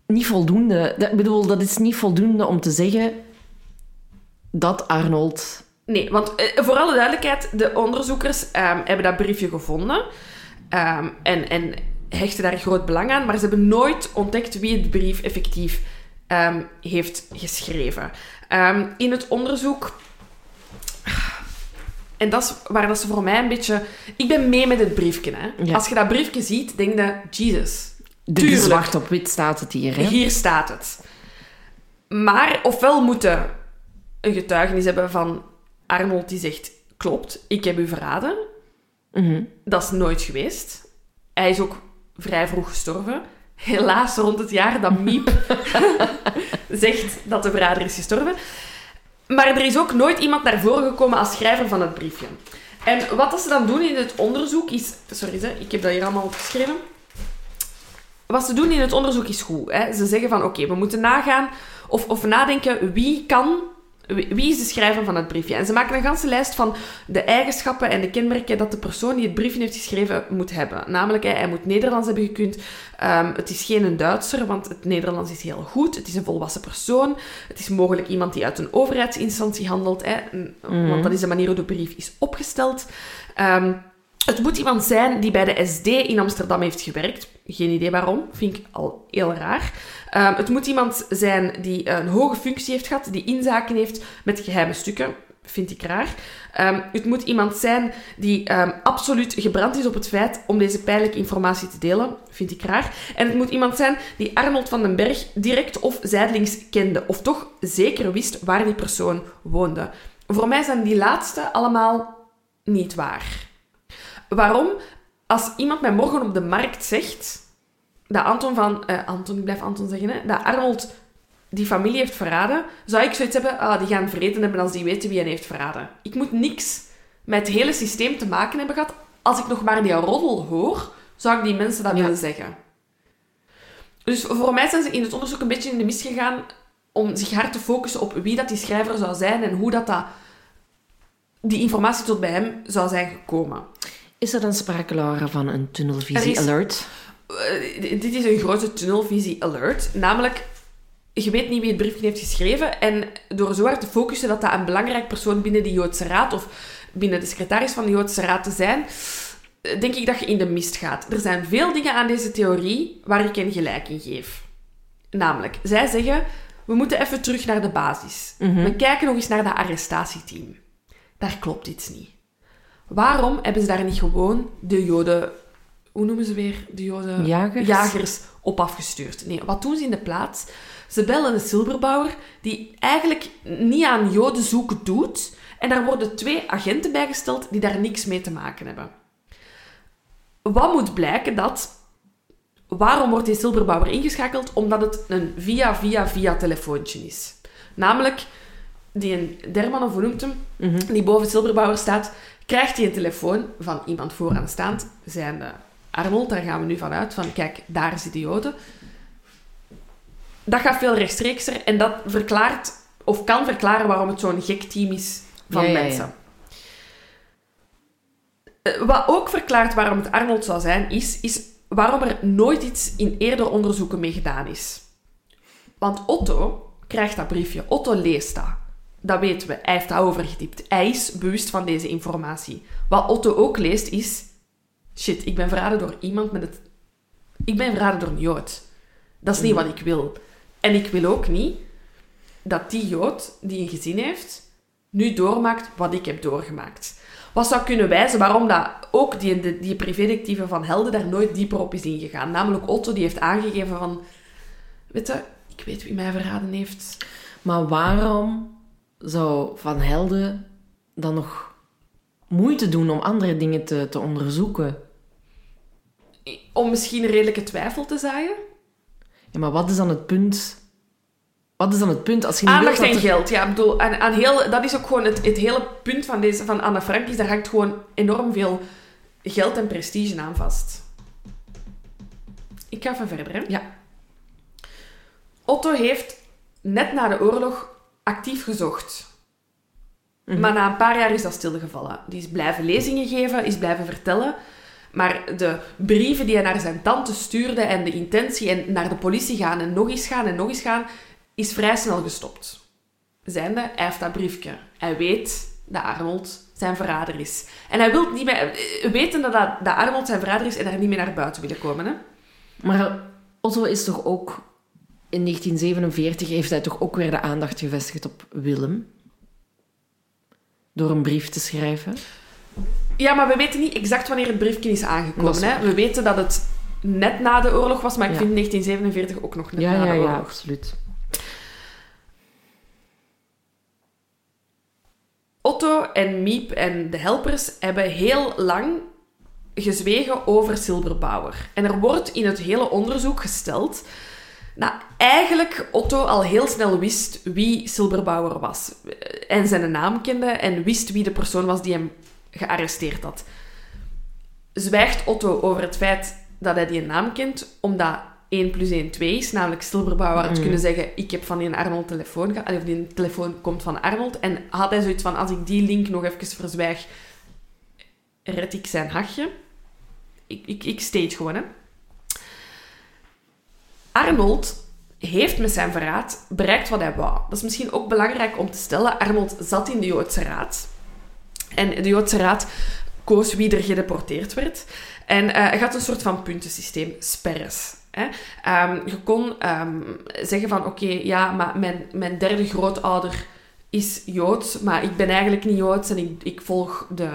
niet voldoende. Dat, ik bedoel, dat is niet voldoende om te zeggen dat Arnold... Nee, want eh, voor alle duidelijkheid, de onderzoekers ehm, hebben dat briefje gevonden ehm, en, en hechten daar groot belang aan, maar ze hebben nooit ontdekt wie het brief effectief ehm, heeft geschreven. Ehm, in het onderzoek... En dat is waar dat ze voor mij een beetje... Ik ben mee met het briefje. Hè. Ja. Als je dat briefje ziet, denk je... Jesus, De zwart op wit staat het hier, hè? hier staat het. Maar ofwel moeten een getuigenis hebben van Arnold die zegt: Klopt, ik heb u verraden. Mhm. Dat is nooit geweest. Hij is ook vrij vroeg gestorven. Helaas rond het jaar dat Miep (laughs) zegt dat de verrader is gestorven. Maar er is ook nooit iemand naar voren gekomen als schrijver van het briefje. En wat dat ze dan doen in het onderzoek is... Sorry, hè, ik heb dat hier allemaal opgeschreven. Wat ze doen in het onderzoek is goed. Hè. Ze zeggen van, oké, we moeten nagaan of, of nadenken wie kan... Wie is de schrijver van het briefje? En ze maken een ganse lijst van de eigenschappen en de kenmerken dat de persoon die het briefje heeft geschreven moet hebben. Namelijk, hij, moet Nederlands hebben gekund. Ehm, het is geen een Duitser, want het Nederlands is heel goed. Het is een volwassen persoon. Het is mogelijk iemand die uit een overheidsinstantie handelt. Hè, Want dat is de manier hoe de brief is opgesteld. Ehm, het moet iemand zijn die bij de SD in Amsterdam heeft gewerkt. Geen idee waarom, vind ik al heel raar. Ehm, het moet iemand zijn die een hoge functie heeft gehad, die inzaken heeft met geheime stukken. Vind ik raar. Ehm, het moet iemand zijn die ehm, absoluut gebrand is op het feit om deze pijnlijke informatie te delen. Vind ik raar. En het moet iemand zijn die Arnold van den Berg direct of zijdelings kende. Of toch zeker wist waar die persoon woonde. Voor mij zijn die laatste allemaal niet waar. Waarom? Als iemand mij morgen op de markt zegt dat Anton van... eh, Anton, ik blijf Anton zeggen, hè, dat Arnold die familie heeft verraden, zou ik zoiets hebben, ah, die gaan vreten hebben als die weten wie hen heeft verraden. Ik moet niks met het hele systeem te maken hebben gehad. Als ik nog maar die roddel hoor, zou ik die mensen dat Ja. willen zeggen. Dus voor mij zijn ze in het onderzoek een beetje in de mis gegaan om zich hard te focussen op wie dat die schrijver zou zijn en hoe dat, dat die informatie tot bij hem zou zijn gekomen. Is er dan sprake, Laura, van een Er tunnelvisie is- alert? Eh, dit is een grote tunnelvisie alert. Namelijk, je weet niet wie het briefje heeft geschreven. En door zo hard te focussen dat dat een belangrijk persoon binnen de Joodse Raad of binnen de secretaris van de Joodse Raad te zijn, denk ik dat je in de mist gaat. Er zijn veel dingen aan deze theorie waar ik hen gelijk in geef. Namelijk, zij zeggen, we moeten even terug naar de basis. We kijken nog eens naar dat arrestatieteam. Daar klopt iets niet. Waarom hebben ze daar niet gewoon de joden... Hoe noemen ze weer? De joden... Jagers? Jagers op afgestuurd. Nee, wat doen ze in de plaats? Ze bellen een silverbouwer die eigenlijk niet aan joden zoeken doet. En daar worden twee agenten bijgesteld die daar niks mee te maken hebben. Wat moet blijken dat... Waarom wordt die silverbouwer ingeschakeld? Omdat het een via-via-via telefoontje is. Namelijk, die een Derman, of hoe noemt hem, die boven silverbouwer staat, krijgt hij een telefoon van iemand vooraanstaand, zijn de Arnold, daar gaan we nu vanuit, van kijk, daar is de. Dat gaat veel rechtstreekser en dat verklaart, of kan verklaren waarom het zo'n gek team is van Ja, ja, ja. mensen. Eh, Wat ook verklaart waarom het Arnold zou zijn, is, is waarom er nooit iets in eerder onderzoeken mee gedaan is. Want Otto krijgt dat briefje. Otto leest dat. Dat weten we. Hij heeft dat overgetypt. Hij is bewust van deze informatie. Wat Otto ook leest is... Shit, ik ben verraden door iemand met het... Ik ben verraden door een Jood. Dat is niet wat ik wil. En ik wil ook niet dat die Jood, die een gezin heeft, nu doormaakt wat ik heb doorgemaakt. Wat zou kunnen wijzen waarom dat ook die, die, die privédetectieve van Helden daar nooit dieper op is ingegaan. Namelijk Otto, die heeft aangegeven van... Weet je, ik weet wie mij verraden heeft. Maar waarom zou Van Helden dan nog moeite doen om andere dingen te, te onderzoeken? Om misschien een redelijke twijfel te zaaien. Ja, maar wat is dan het punt? Wat is dan het punt als je niet Aandacht wilt en dat er- geld, ja. Ik bedoel, aan, aan heel, dat is ook gewoon het, het hele punt van, deze, van Anne Frank. Is, daar hangt gewoon enorm veel geld en prestige aan vast. Ik ga even verder, hè. Ja. Otto heeft net na de oorlog actief gezocht. Mhm. Maar na een paar jaar is dat stilgevallen. Die is blijven lezingen geven, is blijven vertellen. Maar de brieven die hij naar zijn tante stuurde en de intentie en naar de politie gaan en nog eens gaan en nog eens gaan, is vrij snel gestopt. Zijnde, hij heeft dat briefje. Hij weet dat Arnold zijn verrader is. En hij wil niet meer... eh, Weten dat, dat dat Arnold zijn verrader is en daar niet meer naar buiten willen komen, hè? Maar Otto is toch ook... In 1947 heeft hij toch ook weer de aandacht gevestigd op Willem? Door een brief te schrijven. Ja, maar we weten niet exact wanneer het briefje is aangekomen. Hè? We weten dat het net na de oorlog was, maar ik Ja. vind 1947 ook nog net Ja, na ja, de ja, oorlog. absoluut. Otto en Miep en de helpers hebben heel lang gezwegen over Silberbauer. En er wordt in het hele onderzoek gesteld dat eigenlijk Otto al heel snel wist wie Silberbauer was. En zijn naam kende en wist wie de persoon was die hem gearresteerd had. Zwijgt Otto over het feit dat hij die naam kent, omdat 1 plus 1 2 is, namelijk Silberbauer had Mm. kunnen zeggen ik heb van die Arnold telefoon gehad, of die telefoon komt van Arnold. En had hij zoiets van, als ik die link nog even verzwijg, red ik zijn hachje. Ik, ik, ik stage gewoon, hè. Arnold heeft met zijn verraad bereikt wat hij wou. Dat is misschien ook belangrijk om te stellen. Arnold zat in de Joodse Raad. En de Joodse Raad koos wie er gedeporteerd werd. En eh hij had een soort van puntensysteem, sperres. Hè? Ehm, je kon ehm, zeggen van, oké, ja, maar mijn, mijn derde grootouder is Joods, maar ik ben eigenlijk niet Joods en ik, ik volg de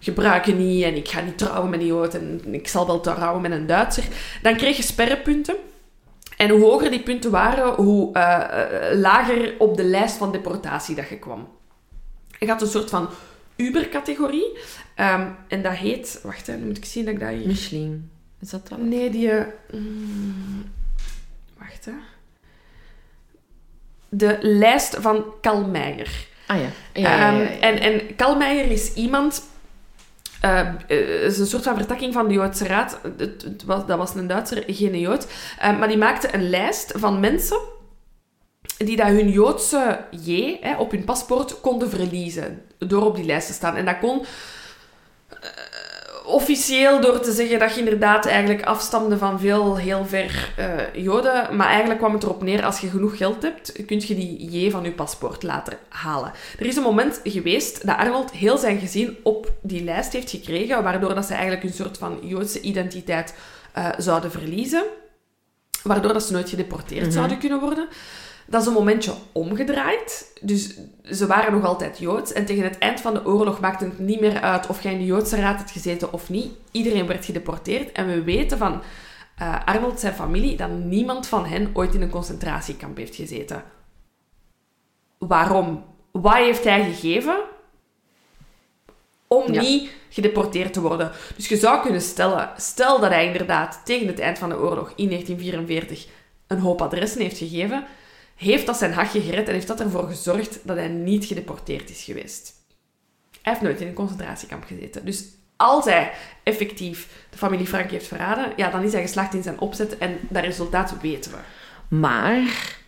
gebruiken niet en ik ga niet trouwen met een Jood en ik zal wel trouwen met een Duitser. Dan kreeg je sperrepunten. En hoe hoger die punten waren, hoe eh, eh, lager op de lijst van deportatie dat je kwam. Je had een soort van Uber-categorie. Ehm, en dat heet... Wacht, hè, nu moet ik zien dat ik dat hier... Michelin. Is dat dat? Nee, die... eh, mm, wacht, hè. De lijst van Kalmeijer. Ah ja. Ja, ja. Ehm, en, en Kalmeijer is iemand... eh, eh, is een soort van vertakking van de Joodse Raad. Het, het was, dat was een Duitser, geen Jood. Eh, maar die maakte een lijst van mensen die dat hun Joodse J hè, op hun paspoort konden verliezen door op die lijst te staan. En dat kon officieel door te zeggen dat je inderdaad eigenlijk afstamde van veel heel ver eh, Joden. Maar eigenlijk kwam het erop neer, als je genoeg geld hebt, kun je die J van je paspoort laten halen. Er is een moment geweest dat Arnold heel zijn gezin op die lijst heeft gekregen, waardoor dat ze eigenlijk een soort van Joodse identiteit eh, zouden verliezen. Waardoor dat ze nooit gedeporteerd zouden kunnen worden. Dat is een momentje omgedraaid. Dus ze waren nog altijd Joods. En tegen het eind van de oorlog maakte het niet meer uit of jij in de Joodse raad had gezeten of niet. Iedereen werd gedeporteerd. En we weten van uh, Arnold zijn familie dat niemand van hen ooit in een concentratiekamp heeft gezeten. Waarom? Wat heeft hij gegeven om Ja. niet gedeporteerd te worden? Dus je zou kunnen stellen, stel dat hij inderdaad tegen het eind van de oorlog in 1944 een hoop adressen heeft gegeven, heeft dat zijn hachje gered en heeft dat ervoor gezorgd dat hij niet gedeporteerd is geweest. Hij heeft nooit in een concentratiekamp gezeten. Dus als hij effectief de familie Frank heeft verraden, ja, dan is hij geslaagd in zijn opzet en dat resultaat weten we. Maar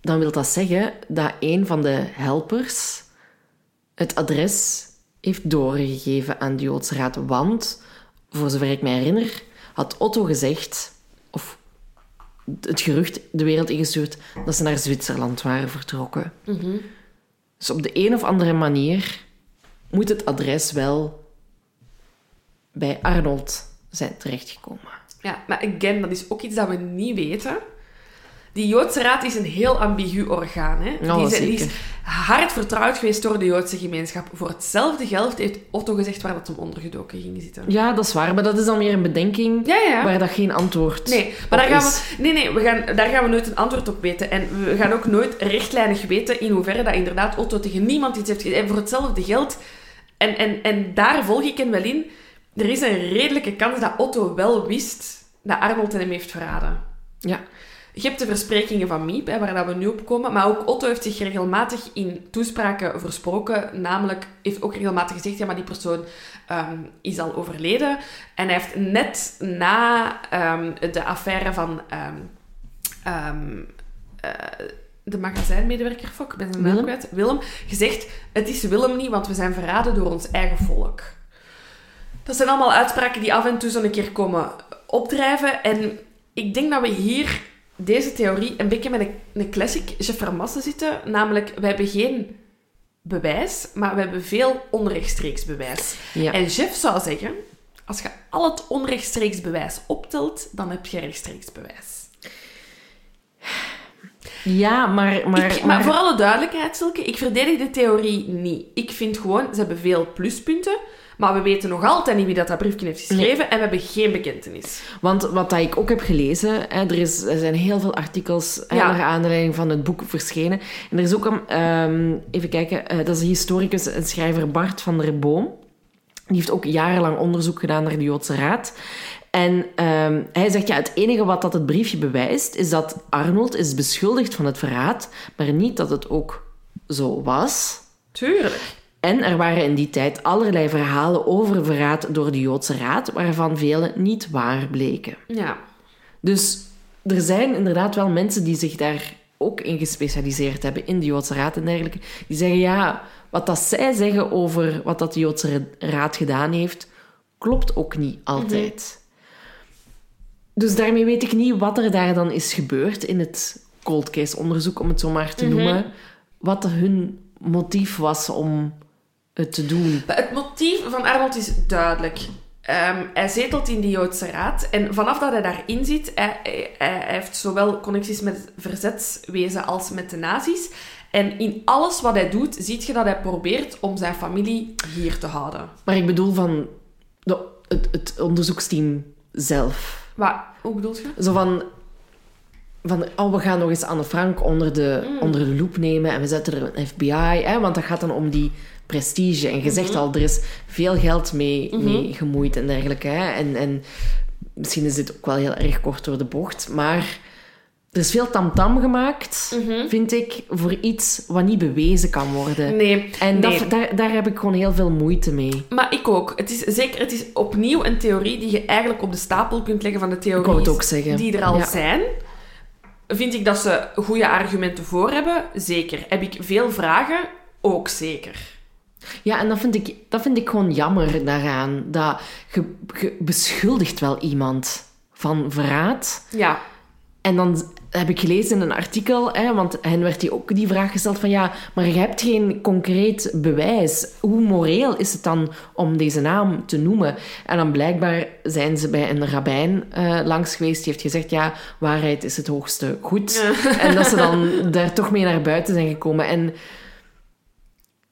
dan wil dat zeggen dat een van de helpers het adres heeft doorgegeven aan de Joodse Raad. Want, voor zover ik me herinner, had Otto gezegd, het gerucht de wereld ingestuurd, dat ze naar Zwitserland waren vertrokken. Dus op de een of andere manier moet het adres wel bij Arnold zijn terechtgekomen. Ja, maar again, dat is ook iets dat we niet weten. Die Joodse Raad is een heel ambigu orgaan. Hè? Ja, die, is, die is hard vertrouwd geweest door de Joodse gemeenschap. Voor hetzelfde geld heeft Otto gezegd waar dat hem ondergedoken ging zitten. Ja, dat is waar, maar dat is dan weer een bedenking Ja, ja. waar dat geen antwoord Nee, maar daar gaan, is. we, nee, nee we gaan, daar gaan we nooit een antwoord op weten. En we gaan ook nooit rechtlijnig weten in hoeverre dat inderdaad Otto tegen niemand iets heeft gezegd. En voor hetzelfde geld. En, en, en daar volg ik hem wel in. Er is een redelijke kans dat Otto wel wist dat Arnold hem heeft verraden. Ja. Je hebt de versprekingen van Miep, hè, waar dat we nu op komen. Maar ook Otto heeft zich regelmatig in toespraken versproken. Namelijk, heeft ook regelmatig gezegd, ja, maar die persoon ehm, is al overleden. En hij heeft net na ehm, de affaire van ehm, eh, de magazijnmedewerker, fuck, ik ben zijn naam Willem? kwijt, Willem, gezegd, het is Willem niet, want we zijn verraden door ons eigen volk. Dat zijn allemaal uitspraken die af en toe zo'n keer komen opdrijven. En ik denk dat we hier deze theorie een beetje met een, een classic zitten. Namelijk, we hebben geen bewijs, maar we hebben veel onrechtstreeks bewijs. Ja. En Jeff zou zeggen, als je al het onrechtstreeks bewijs optelt, dan heb je rechtstreeks bewijs. Ja, maar... Maar, ik, maar, voor alle duidelijkheid, Silke, ik verdedig de theorie niet. Ik vind gewoon, ze hebben veel pluspunten, maar we weten nog altijd niet wie dat, dat briefje heeft geschreven en we hebben geen bekentenis. Want wat dat ik ook heb gelezen, hè, er, is, er zijn heel veel artikels hè, Ja. naar aanleiding van het boek verschenen. En er is ook een, ehm, even kijken, eh, dat is een historicus en schrijver Bart van der Boom. Die heeft ook jarenlang onderzoek gedaan naar de Joodse Raad. En ehm, hij zegt, ja, het enige wat dat het briefje bewijst, is dat Arnold is beschuldigd van het verraad, maar niet dat het ook zo was. Tuurlijk. En er waren in die tijd allerlei verhalen over verraad door de Joodse Raad, waarvan vele niet waar bleken. Ja. Dus er zijn inderdaad wel mensen die zich daar ook in gespecialiseerd hebben, in de Joodse Raad en dergelijke. Die zeggen, ja, wat dat zij zeggen over wat dat de Joodse Raad gedaan heeft, klopt ook niet altijd. Dus daarmee weet ik niet wat er daar dan is gebeurd in het cold case onderzoek, om het zo maar te noemen. Wat hun motief was om het te doen. Het motief van Arnold is duidelijk. Ehm, hij zetelt in de Joodse Raad en vanaf dat hij daarin zit, hij, hij, hij heeft zowel connecties met het verzetswezen als met de nazi's. En in alles wat hij doet, ziet je dat hij probeert om zijn familie hier te houden. Maar ik bedoel van de, het, het onderzoeksteam zelf. Wat, hoe bedoel je? Zo van, van, oh, we gaan nog eens Anne Frank onder de, onder de loep nemen en we zetten er een FBI, hè, want dat gaat dan om die prestige. En je zegt al, er is veel geld mee, mee gemoeid en dergelijke. Hè, en, en misschien is dit ook wel heel erg kort door de bocht, maar er is veel tamtam gemaakt, vind ik, voor iets wat niet bewezen kan worden. Nee. En nee. dat, daar, daar heb ik gewoon heel veel moeite mee. Maar ik ook. Het is zeker, het is opnieuw een theorie die je eigenlijk op de stapel kunt leggen van de Ik theorieën het ook zeggen. die er al Ja. zijn. Vind ik dat ze goede argumenten voor hebben? Zeker. Heb ik veel vragen? Ook zeker. Ja, en dat vind ik, dat vind ik gewoon jammer daaraan. Dat je, je beschuldigt wel iemand van verraad. Ja. En dan heb ik gelezen in een artikel, hè, want hen werd die ook die vraag gesteld van ja, maar je hebt geen concreet bewijs. Hoe moreel is het dan om deze naam te noemen? En dan blijkbaar zijn ze bij een rabbijn uh, langs geweest, die heeft gezegd ja, waarheid is het hoogste goed. (laughs) En dat ze dan daar toch mee naar buiten zijn gekomen. En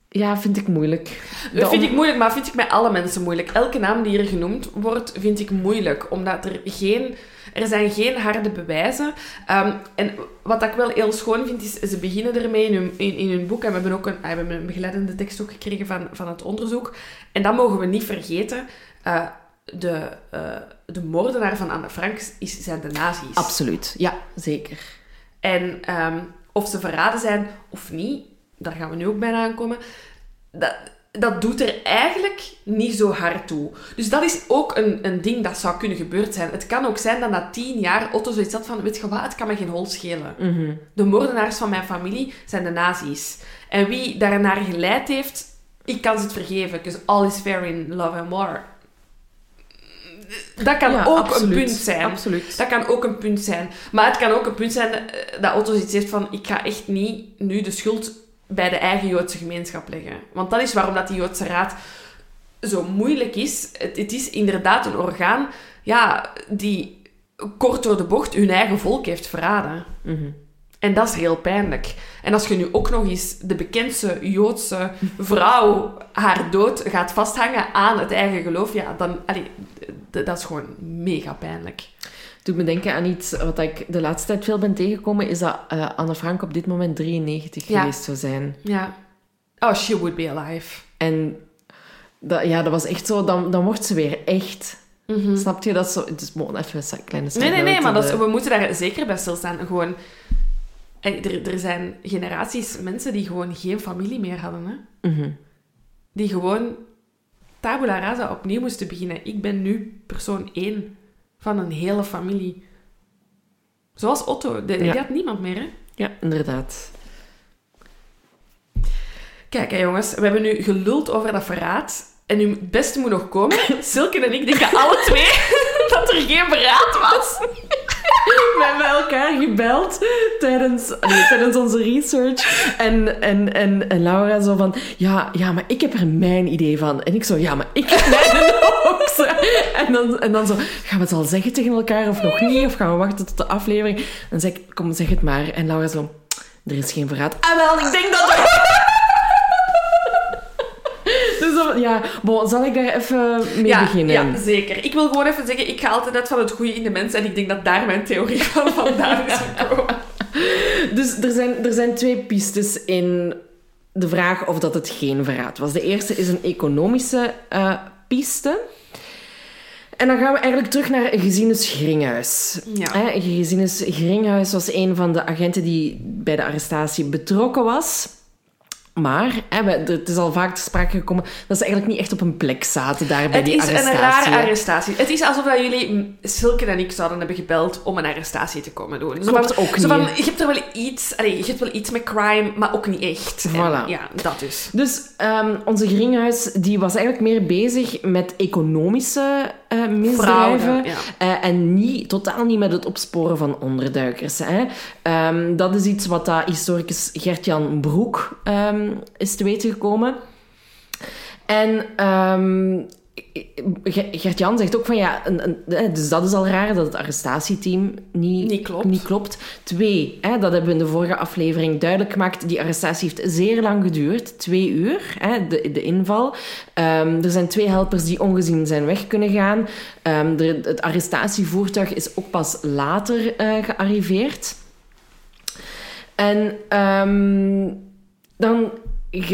ja, vind ik moeilijk. Dat vind ik moeilijk, maar vind ik met alle mensen moeilijk. Elke naam die hier genoemd wordt, vind ik moeilijk. Omdat er geen... Er zijn geen harde bewijzen. Um, en wat ik wel heel schoon vind, is... Ze beginnen ermee in hun, in, in hun boek. En we hebben ook een, we hebben een begeleidende tekst ook gekregen van, van het onderzoek. En dat mogen we niet vergeten. Uh, de, uh, de moordenaar van Anne Frank is, zijn de nazi's. Absoluut, ja, zeker. En um, of ze verraden zijn of niet, daar gaan we nu ook bijna aankomen, dat, dat doet er eigenlijk niet zo hard toe. Dus dat is ook een, een ding dat zou kunnen gebeurd zijn. Het kan ook zijn dat na tien jaar Otto zoiets had van, weet je wat, het kan me geen hol schelen. Mhm. De moordenaars van mijn familie zijn de nazi's. En wie daarnaar geleid heeft, ik kan ze het vergeven, because all is fair in love and war. Dat kan Ja, ook absoluut. een punt zijn. Absoluut. Dat kan ook een punt zijn. Maar het kan ook een punt zijn eh, dat Otto zoiets heeft van... Ik ga echt niet nu de schuld bij de eigen Joodse gemeenschap leggen. Want dat is waarom dat die Joodse Raad zo moeilijk is. Het, het is inderdaad een orgaan ja, die kort door de bocht hun eigen volk heeft verraden. Mhm. En dat is heel pijnlijk. En als je nu ook nog eens de bekendste Joodse vrouw haar dood gaat vasthangen aan het eigen geloof, ja, dan... allee, dat is gewoon mega pijnlijk. Doet me denken aan iets wat ik de laatste tijd veel ben tegengekomen, is dat eh, Anne Frank op dit moment 93 Ja. geweest zou zijn. Ja. Oh, she would be alive. En dat, ja, dat was echt zo, dan, dan wordt ze weer echt. Snap je dat zo? Het is gewoon even een kleine. Nee, nee, nee, maar dat is- note, we moeten daar zeker bij stilstaan. Gewoon, eh, er, er zijn generaties mensen die gewoon geen familie meer hadden. Hè? eh, mhm. Die gewoon tabula rasa opnieuw moesten beginnen. Ik ben nu persoon één van een hele familie. Zoals Otto. De, Ja. Die had niemand meer, hè? Ja, inderdaad. Kijk, hè, jongens. We hebben nu geluld over dat verraad. En nu het beste moet nog komen. (laughs) Silke en ik denken alle twee (laughs) dat er geen verraad was. (laughs) We hebben elkaar gebeld tijdens, nee, tijdens onze research. En, en, en, en Laura zo van... Ja, ja, maar ik heb er mijn idee van. En ik zo... Ja, maar ik heb mijn En dan, en dan zo... Gaan we het al zeggen tegen elkaar of nog niet? Of gaan we wachten tot de aflevering? En dan zeg ik... Kom, zeg het maar. En Laura zo... Er is geen verraad. Ah, wel, ik denk dat er... Dus ja, bon, zal ik daar even mee ja, beginnen? Ja, zeker. Ik wil gewoon even zeggen, ik ga altijd uit van het goede in de mens. En ik denk dat daar mijn theorie van vandaan is gekomen. (laughs) Dus er zijn, er zijn twee pistes in de vraag of dat het geen verraad was. De eerste is een economische eh, piste. En dan gaan we eigenlijk terug naar Gesines Gringhuis. Ja. Hè, Gesines Gringhuis was een van de agenten die bij de arrestatie betrokken was. Maar, hè, we- het is al vaak te sprake gekomen, dat ze eigenlijk niet echt op een plek zaten daar bij Het die is arrestatie. een rare arrestatie. Het is alsof dat jullie, Silke en ik, zouden hebben gebeld om een arrestatie te komen doen. Zo van, ook zo van, niet. je hebt er wel iets... Allee, je hebt wel iets met crime, maar ook niet echt. En Voilà. ja, dat dus. Dus ehm, onze Gringhuis die was eigenlijk meer bezig met economische eh, misdrijven. Ja. eh, en niet, totaal niet met het opsporen van onderduikers. Hè. Ehm, dat is iets wat dat historicus Gert-Jan Broek ehm, is te weten gekomen. En Ge- Gert-Jan zegt ook van ja, een, een, dus dat is al raar dat het arrestatieteam niet, Niet klopt. Niet klopt. Twee, hè, dat hebben we in de vorige aflevering duidelijk gemaakt, die arrestatie heeft zeer lang geduurd, twee uur, hè, de, de inval. Ehm, er zijn twee helpers die ongezien zijn weg kunnen gaan. De- het arrestatievoertuig is ook pas later eh, gearriveerd. En ehm, dan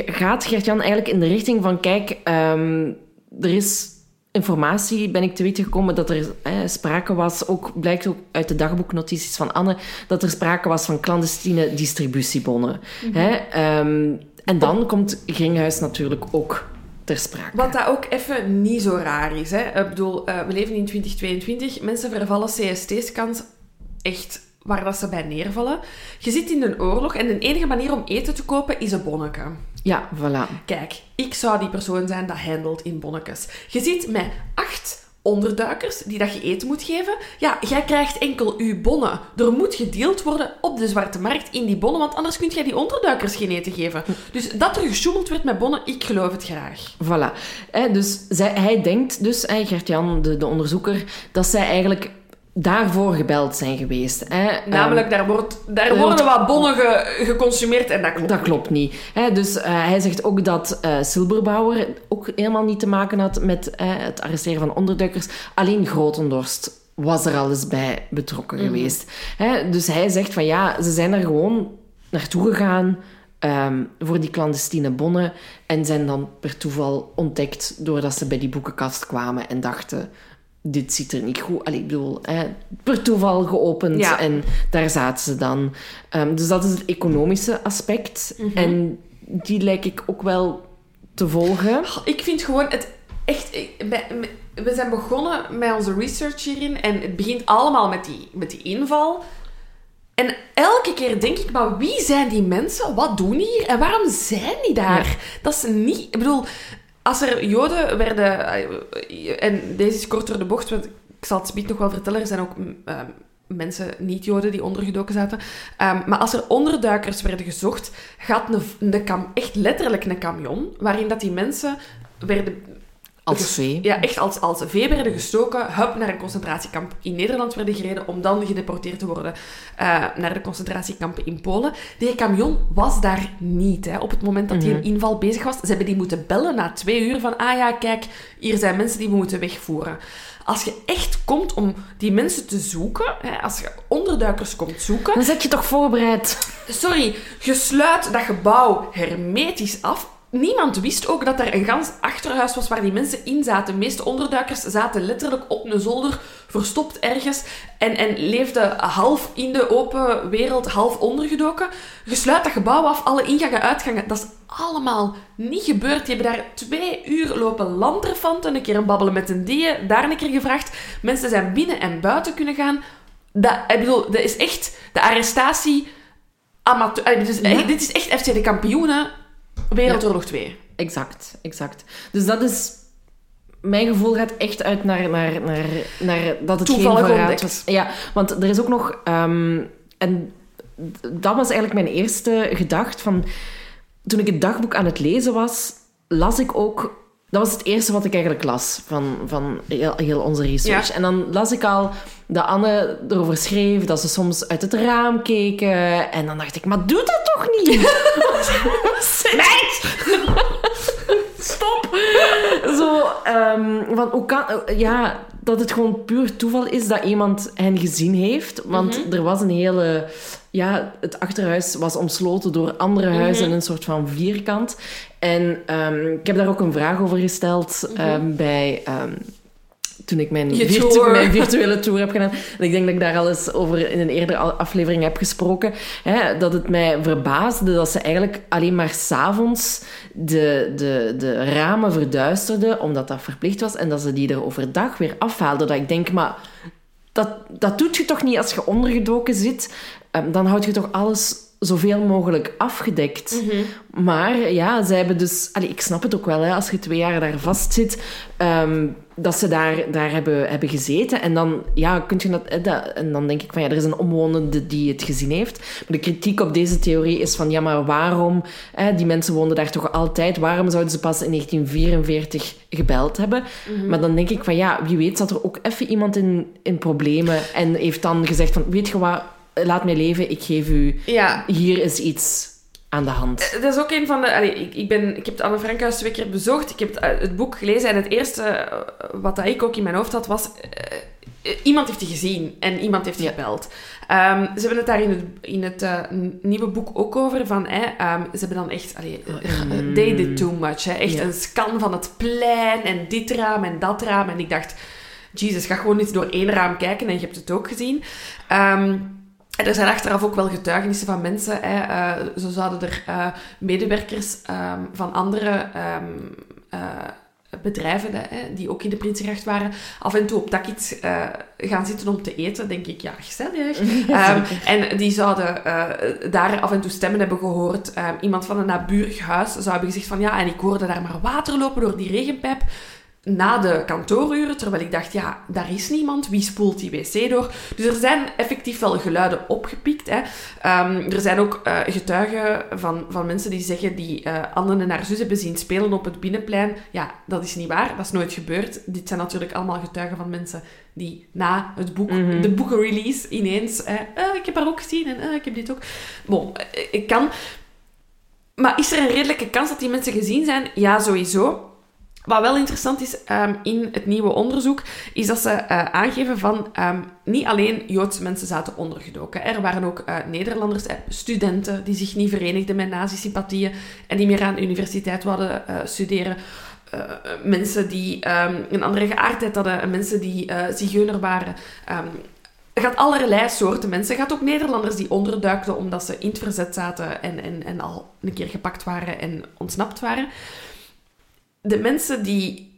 gaat Gert-Jan eigenlijk in de richting van, kijk, ehm, er is informatie, ben ik te weten gekomen, dat er eh, sprake was, ook blijkt ook uit de dagboeknotities van Anne, dat er sprake was van clandestine distributiebonnen. Hè? Ehm, en dan komt Gringhuis natuurlijk ook ter sprake. Wat dat ook even niet zo raar is. Hè? Ik bedoel, eh, we leven in 2022. Mensen vervallen CST-scans echt waar dat ze bij neervallen. Je zit in een oorlog en de enige manier om eten te kopen is een bonneke. Ja, voilà. Kijk, ik zou die persoon zijn dat handelt in bonnetjes. Je zit met acht onderduikers die dat je eten moet geven. Ja, jij krijgt enkel uw bonnen. Er moet gedeeld worden op de zwarte markt in die bonnen, want anders kun jij die onderduikers geen eten geven. Dus dat er gesjoemeld werd met bonnen, ik geloof het graag. Voilà. Dus zij, hij denkt dus, Gert-Jan, de, de onderzoeker, dat zij eigenlijk daarvoor gebeld zijn geweest. Hè. Namelijk, daar, wordt, daar worden wat bonnen ge- geconsumeerd en dat klopt. Dat klopt niet. Hè, dus eh, hij zegt ook dat eh Silberbauer ook helemaal niet te maken had met het arresteren van onderduikers. Alleen Grotendorst was er al eens bij betrokken geweest. Hè, dus hij zegt van ja, ze zijn er gewoon naartoe gegaan ehm, voor die clandestine bonnen en zijn dan per toeval ontdekt doordat ze bij die boekenkast kwamen en dachten... Dit ziet er niet goed. Allee, ik bedoel, hè, per toeval geopend Ja. en daar zaten ze dan. Ehm, dus dat is het economische aspect. En die lijkt ik ook wel te volgen. Ik vind gewoon het echt... ik- bij- We zijn begonnen met onze research hierin en het begint allemaal met die, met die inval. En elke keer denk ik, maar wie zijn die mensen? Wat doen die hier? En waarom zijn die daar? Dat is niet... Ik bedoel, als er Joden werden... eh, En deze is kort door de bocht, want ik zal het speed nog wel vertellen. Er zijn ook mm, eh, mensen, niet-Joden, die ondergedoken zaten. Ehm, maar als er onderduikers werden gezocht, gaat een kam, echt letterlijk een camion, waarin dat die mensen werden Als vee. ja, echt als, als vee werden gestoken, hup, naar een concentratiekamp in Nederland werden gereden om dan gedeporteerd te worden eh, naar de concentratiekampen in Polen. Die camion was daar niet, hè, op het moment dat die een inval bezig was. Ze hebben die moeten bellen na twee uur van, ah ja, kijk, hier zijn mensen die we moeten wegvoeren. Als je echt komt om die mensen te zoeken, hè, als je onderduikers komt zoeken, Dan zet je toch voorbereid. Sorry, je sluit dat gebouw hermetisch af. Niemand wist ook dat er een gans achterhuis was waar die mensen in zaten. De meeste onderduikers zaten letterlijk op een zolder, verstopt ergens, en, en leefden half in de open wereld, half ondergedoken. Je sluit dat gebouw af, alle ingangen, uitgangen. Dat is allemaal niet gebeurd. Die hebben daar twee uur lopen landrefanten, een keer een babbelen met een die, daar een keer gevraagd. Mensen zijn binnen en buiten kunnen gaan. Dat, ik bedoel, dat is echt de arrestatie amateur. Dus, Ja. eh, Dit is echt FC de kampioenen Wereldoorlog 2. Exact, exact. Dus dat is... Mijn gevoel gaat echt uit naar, naar, naar, naar dat het Toevallig geen was. Ja, want er is ook nog... ehm, en dat was eigenlijk mijn eerste gedachte van... Toen ik het dagboek aan het lezen was, las ik ook... Dat was het eerste wat ik eigenlijk las van, van heel, heel onze research. Ja. En dan las ik al dat Anne erover schreef, dat ze soms uit het raam keken. En dan dacht ik, maar doe dat toch niet? (laughs) Meid! (laughs) Stop! Zo, ehm, van, hoe kan... eh, Ja, dat het gewoon puur toeval is dat iemand hen gezien heeft. Want er was een hele... Ja, het achterhuis was omsloten door andere huizen, een soort van vierkant. En ehm, ik heb daar ook een vraag over gesteld ehm, bij... ehm, toen ik mijn, virtu- virtuele tour heb gedaan. En ik denk dat ik daar al eens over in een eerdere aflevering heb gesproken. Hè, dat het mij verbaasde dat ze eigenlijk alleen maar s'avonds de, de, de ramen verduisterden, omdat dat verplicht was. En dat ze die er overdag weer afhaalden. Dat ik denk, maar dat, dat doet je toch niet als je ondergedoken zit? Dan houd je toch alles zoveel mogelijk afgedekt. Maar ja, zij hebben dus... Allee, ik snap het ook wel, hè, als je twee jaar daar vast zit, ehm, dat ze daar, daar hebben, hebben gezeten. En dan, ja, kun je dat. En dan denk ik van, ja, er is een omwonende die het gezien heeft. Maar de kritiek op deze theorie is van, ja, maar waarom... Hè, die mensen woonden daar toch altijd. Waarom zouden ze pas in 1944 gebeld hebben? Maar dan denk ik van, ja, wie weet zat er ook even iemand in, in problemen en heeft dan gezegd van, weet je wat, laat mij leven, ik geef u... Ja. Hier is iets aan de hand. Dat is ook een van de... Allee, ik, ik, ben, ik heb het Anne Frankhuis twee keer bezocht. Ik heb het, eh, het boek gelezen. En het eerste eh, wat dat ik ook in mijn hoofd had, was... eh, eh, iemand heeft die gezien. En iemand heeft Ja. gebeld. Ehm, ze hebben het daar in het, in het eh, nieuwe boek ook over. Van, hè, ehm, ze hebben dan echt... Allee, eh, they did too much. Hè, echt Ja. een scan van het plein. En dit raam en dat raam. En ik dacht... Jesus, ga gewoon eens door één raam kijken. En je hebt het ook gezien. Ehm, en er zijn achteraf ook wel getuigenissen van mensen. Hè, eh, zo zouden er eh, medewerkers ehm, van andere ehm, eh, bedrijven hè, die ook in de Prinsengracht waren, af en toe op takits uh, gaan zitten om te eten. Denk ik, ja, gezellig. (laughs) um, en die zouden daar af en toe stemmen hebben gehoord. Iemand van een naburig huis zou hebben gezegd van ja, en ik hoorde daar maar water lopen door die regenpijp na de kantooruren, terwijl ik dacht, ja, daar is niemand, wie spoelt die wc door? Dus er zijn effectief wel geluiden opgepikt. Hè. Um, er zijn ook uh, getuigen van, van mensen die zeggen die uh, Anne en haar zus hebben zien spelen op het binnenplein. Ja, dat is niet waar, dat is nooit gebeurd. Dit zijn natuurlijk allemaal getuigen van mensen die na het boek, mm -hmm. de boekenrelease ineens, uh, ik heb haar ook gezien en ik heb dit ook. Bon, ik kan. Maar is er een redelijke kans dat die mensen gezien zijn? Ja, sowieso. Wat wel interessant is um, in het nieuwe onderzoek, is dat ze uh, aangeven van um, niet alleen Joodse mensen zaten ondergedoken. Er waren ook uh, Nederlanders, eh, studenten die zich niet verenigden met nazi-sympathieën en die meer aan de universiteit wilden uh, studeren. mensen die um, een andere geaardheid hadden, mensen die zigeuner waren. Er gaat allerlei soorten mensen. Er gaat ook Nederlanders die onderduikten omdat ze in het verzet zaten en, en, en al een keer gepakt waren en ontsnapt waren de mensen die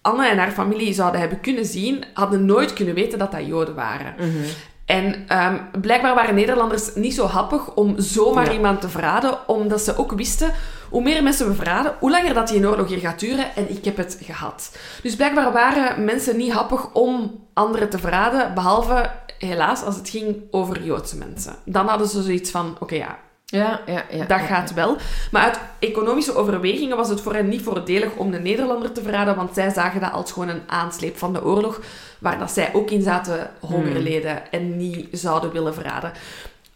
Anne en haar familie zouden hebben kunnen zien, hadden nooit kunnen weten dat dat Joden waren. Mhm. En um, blijkbaar waren Nederlanders niet zo happig om zomaar ja. iemand te verraden, omdat ze ook wisten, hoe meer mensen we verraden, hoe langer dat die een oorlog hier gaat duren, en ik heb het gehad. Dus blijkbaar waren mensen niet happig om anderen te verraden, behalve, helaas, als het ging over Joodse mensen. Dan hadden ze zoiets van, oké, okay, ja, ja, ja, ja, dat ja, gaat wel. Maar uit economische overwegingen was het voor hen niet voordelig om de Nederlander te verraden, want zij zagen dat als gewoon een aansleep van de oorlog, waar dat zij ook in zaten hongerleden hmm. en niet zouden willen verraden.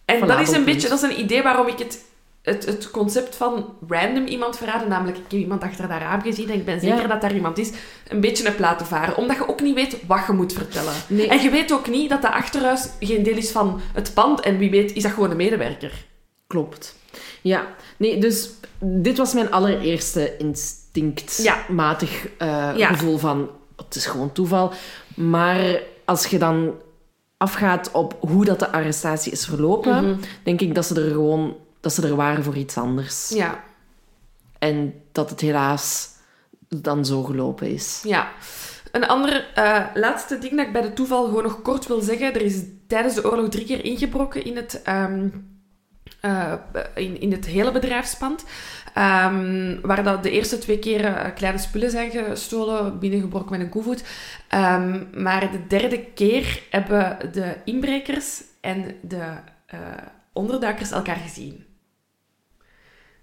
En dat is een beetje, dat is een idee waarom ik het, het, het concept van random iemand verraden, namelijk ik heb iemand achter de raam gezien en ik ben zeker dat daar iemand is, een beetje heb laten varen. Omdat je ook niet weet wat je moet vertellen. Nee. En je weet ook niet dat dat achterhuis geen deel is van het pand en wie weet is dat gewoon een medewerker. Klopt. Ja, nee, dus dit was mijn allereerste instinctmatig uh, Ja. gevoel van het is gewoon toeval. Maar als je dan afgaat op hoe dat de arrestatie is verlopen, Mhm. denk ik dat ze er gewoon dat ze er waren voor iets anders. Ja, En dat het helaas dan zo gelopen is. Ja. Een ander eh, laatste ding dat ik bij de toeval gewoon nog kort wil zeggen. Er is tijdens de oorlog drie keer ingebroken in het, ehm, eh, in, in het hele bedrijfspand. Ehm, waar dat de eerste twee keren eh, kleine spullen zijn gestolen, binnengebroken met een koevoet. Ehm, maar de derde keer hebben de inbrekers en de eh, onderduikers elkaar gezien.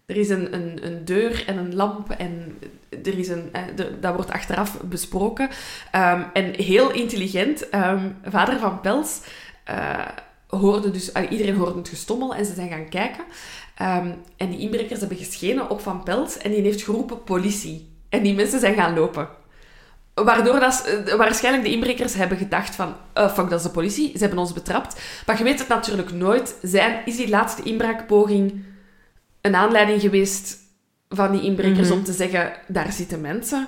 Er is een, een, een deur en een lamp en er is een, dat wordt achteraf besproken. Ehm, en heel intelligent, vader van Pels hoorde dus, iedereen hoorde het gestommel en ze zijn gaan kijken. Ehm, en die inbrekers hebben geschenen op Van Pels en die heeft geroepen politie. En die mensen zijn gaan lopen. Waardoor dat, eh, waarschijnlijk de inbrekers hebben gedacht van, eh, fuck, dat is de politie, ze hebben ons betrapt. Maar je weet het natuurlijk nooit. Zijn, is die laatste inbraakpoging een aanleiding geweest van die inbrekers Mhm. om te zeggen, daar zitten mensen?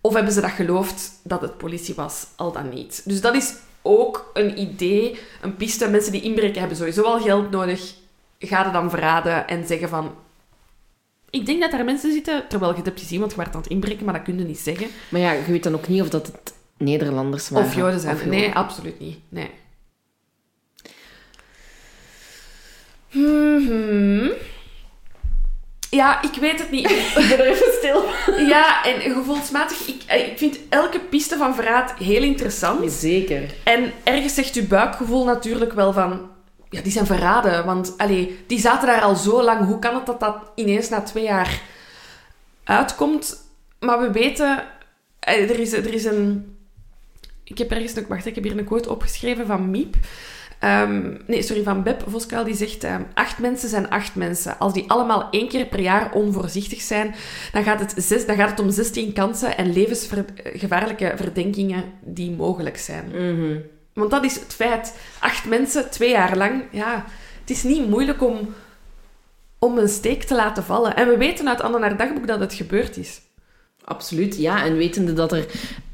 Of hebben ze dat geloofd dat het politie was, al dan niet? Dus dat is ook een idee, een piste. Mensen die inbreken hebben sowieso al geld nodig. Ga er dan verraden en zeggen van... Ik denk dat daar mensen zitten, terwijl je het hebt gezien, want je werd aan het inbreken, maar dat kun je niet zeggen. Maar ja, je weet dan ook niet of dat het Nederlanders waren. Of Joden zijn. Of Nee, absoluut niet. Nee. Mhm. Ja, ik weet het niet. (laughs) Ik ben er even stil. Ja, en gevoelsmatig, ik, eh, ik vind elke piste van verraad heel interessant. Zeker. En ergens zegt uw buikgevoel natuurlijk wel van... Ja, die zijn verraden. Want allee, die zaten daar al zo lang. Hoe kan het dat dat ineens na twee jaar uitkomt? Maar we weten... eh, Er is, er is een... Ik heb ergens nog... Wacht, ik heb hier een quote opgeschreven van Miep. Ehm, nee, sorry, van Beb Voskuil. Die zegt... ehm, acht mensen zijn acht mensen. Als die allemaal één keer per jaar onvoorzichtig zijn, dan gaat het, zes, dan gaat het om 16 kansen en levensgevaarlijke verdenkingen die mogelijk zijn. Mhm. Want dat is het feit. Acht mensen, twee jaar lang. Ja, het is niet moeilijk om, om een steek te laten vallen. En we weten uit Anne haar dagboek dat het gebeurd is. Absoluut, ja. En wetende dat, er,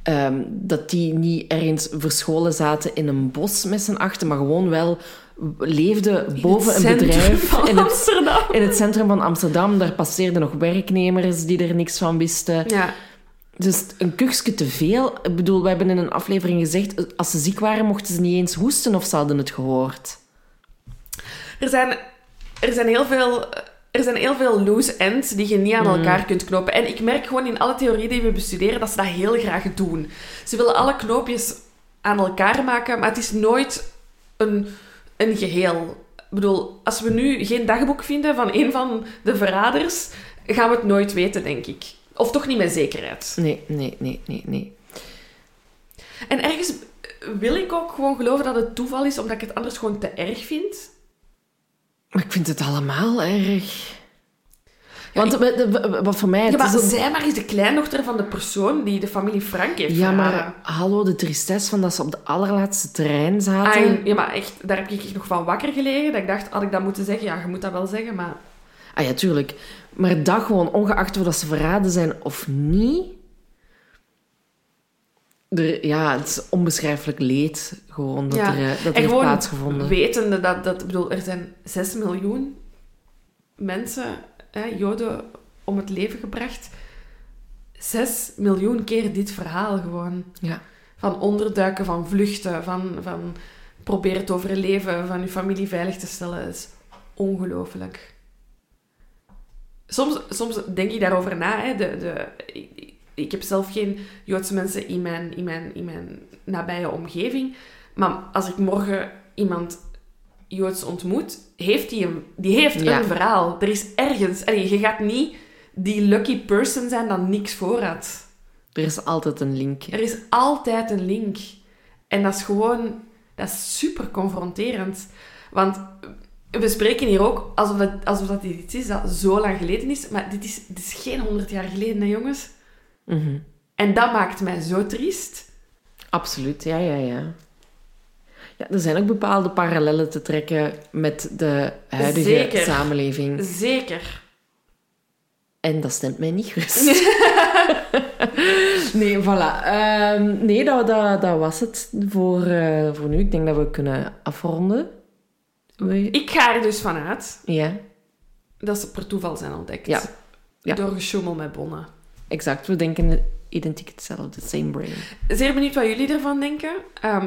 ehm, dat die niet ergens verscholen zaten in een bos met z'n achten, maar gewoon wel leefden boven een bedrijf in het, Amsterdam. in het centrum van Amsterdam. Daar passeerden nog werknemers die er niks van wisten. Ja, Dus een kuchje te veel. Ik bedoel, we hebben in een aflevering gezegd... Als ze ziek waren, mochten ze niet eens hoesten of ze hadden het gehoord. Er zijn, er zijn heel veel... Er zijn heel veel loose ends die je niet aan elkaar kunt knopen. En ik merk gewoon in alle theorieën die we bestuderen dat ze dat heel graag doen. Ze willen alle knoopjes aan elkaar maken, maar het is nooit een, een geheel. Ik bedoel, als we nu geen dagboek vinden van een van de verraders, gaan we het nooit weten, denk ik. Of toch niet met zekerheid. Nee, nee, nee, nee, nee. En ergens wil ik ook gewoon geloven dat het toeval is, omdat ik het anders gewoon te erg vind. Maar ik vind het allemaal erg. Want wat voor mij... Ja, maar is zij maar is de kleindochter van de persoon die de familie Frank heeft Ja, maar hallo, de tristesse van dat ze op de allerlaatste trein zaten. Ah, ja, maar echt, daar heb ik echt nog van wakker gelegen. Dat ik dacht, had ik dat moeten zeggen? Ja, je moet dat wel zeggen, maar... Ah ja, tuurlijk. Maar dat gewoon, ongeacht of dat ze verraden zijn of niet... Er, ja, het is onbeschrijfelijk leed gewoon dat Ja. er, eh, dat en heeft gewoon plaatsgevonden. wetende dat, dat... Ik bedoel, er zijn 6 miljoen mensen, hè, Joden, om het leven gebracht. 6 miljoen keer dit verhaal gewoon. Ja. Van onderduiken, van vluchten, van, van proberen te overleven, van je familie veilig te stellen. Dat is ongelooflijk. Soms, soms denk ik daarover na. Hè. De, de, ik, heb zelf geen Joodse mensen in mijn, in, mijn, in mijn nabije omgeving. Maar als ik morgen iemand Joods ontmoet, heeft die, een, die heeft Ja. een verhaal. Er is ergens... Allee, je gaat niet die lucky person zijn dat niks voor had. Er is altijd een link. Er is altijd een link. En dat is gewoon... Dat is super confronterend. Want we spreken hier ook alsof, het, alsof dat iets is dat zo lang geleden is. Maar dit is, dit is geen honderd jaar geleden, hè, jongens. Mhm. En dat maakt mij zo triest. Absoluut, ja, ja, ja. Ja, er zijn ook bepaalde parallellen te trekken met de huidige Zeker. samenleving. Zeker. En dat stemt mij niet gerust. (laughs) nee, voilà. Ehm, nee, dat, dat, dat was het voor, eh, voor nu. Ik denk dat we kunnen afronden. We- Ik ga er dus vanuit Ja, dat ze per toeval zijn ontdekt. Ja. Ja. Door gesjoemel met bonnen. Exact. We denken identiek hetzelfde. Same brain. Zeer benieuwd wat jullie ervan denken. Ehm,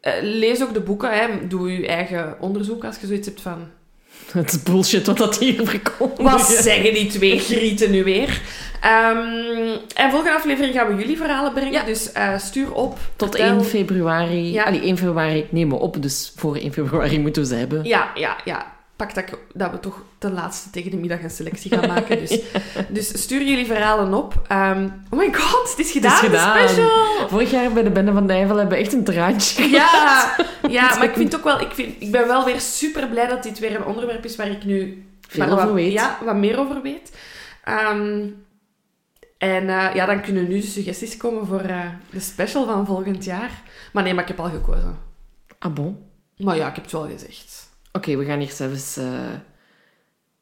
eh, lees ook de boeken. Hè. Doe je eigen onderzoek als je zoiets hebt van... (laughs) Het is bullshit wat dat hier verkomt. Wat (laughs) zeggen die twee grieten nu weer? Ehm, en volgende aflevering gaan we jullie verhalen brengen. Ja. Dus eh, stuur op. Tot vertel. 1 februari. Ja. Allee, 1 februari nemen we op, dus voor 1 februari moeten we ze hebben. Ja, ja, ja. Pak dat, ik- dat we toch ten laatste tegen de middag een selectie gaan maken. Dus, (laughs) dus stuur jullie verhalen op. Ehm, oh my god, het is gedaan, Het is gedaan. special! Vorig jaar bij de Bende van Nijvel hebben we echt een traantje Ja, ja, maar ik vind ook wel... Ik, vind, ik ben wel weer super blij dat dit weer een onderwerp is waar ik nu... Veel maar over wat, weet. Ja, wat meer over weet. Ehm, en eh, ja, dan kunnen nu de suggesties komen voor eh, de special van volgend jaar. Maar nee, maar ik heb al gekozen. Ah bon? Maar ja, ik heb het wel gezegd. Oké, we gaan hier zelfs... eh,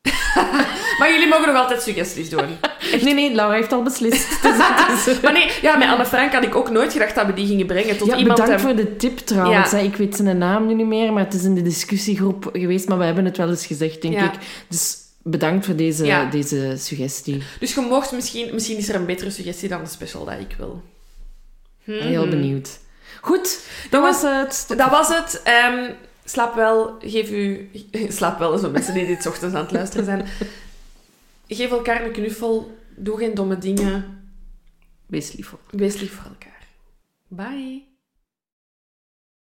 (laughs) Maar jullie mogen nog altijd suggesties doen. Nee, nee, Laura heeft al beslist. (laughs) Dus is- Maar nee, ja, met Anne Frank had ik ook nooit gedacht dat we die gingen brengen. Tot ja, iemand bedankt hem- voor de tip trouwens. Ja. Ik weet zijn naam nu niet meer, maar het is in de discussiegroep geweest. Maar we hebben het wel eens gezegd, denk Ja. ik. Dus bedankt voor deze, Ja. deze suggestie. Dus je mocht misschien... Misschien is er een betere suggestie dan de special dat ik wil. Heel Mhm. benieuwd. Goed, dat was het. Dat was het. Ehm, slaap wel. Geef u... (laughs) Slaap wel, zo mensen die dit ochtends aan het luisteren zijn. Geef elkaar een knuffel. Doe geen domme dingen. Wees lief voor Wees lief voor elkaar. Bye.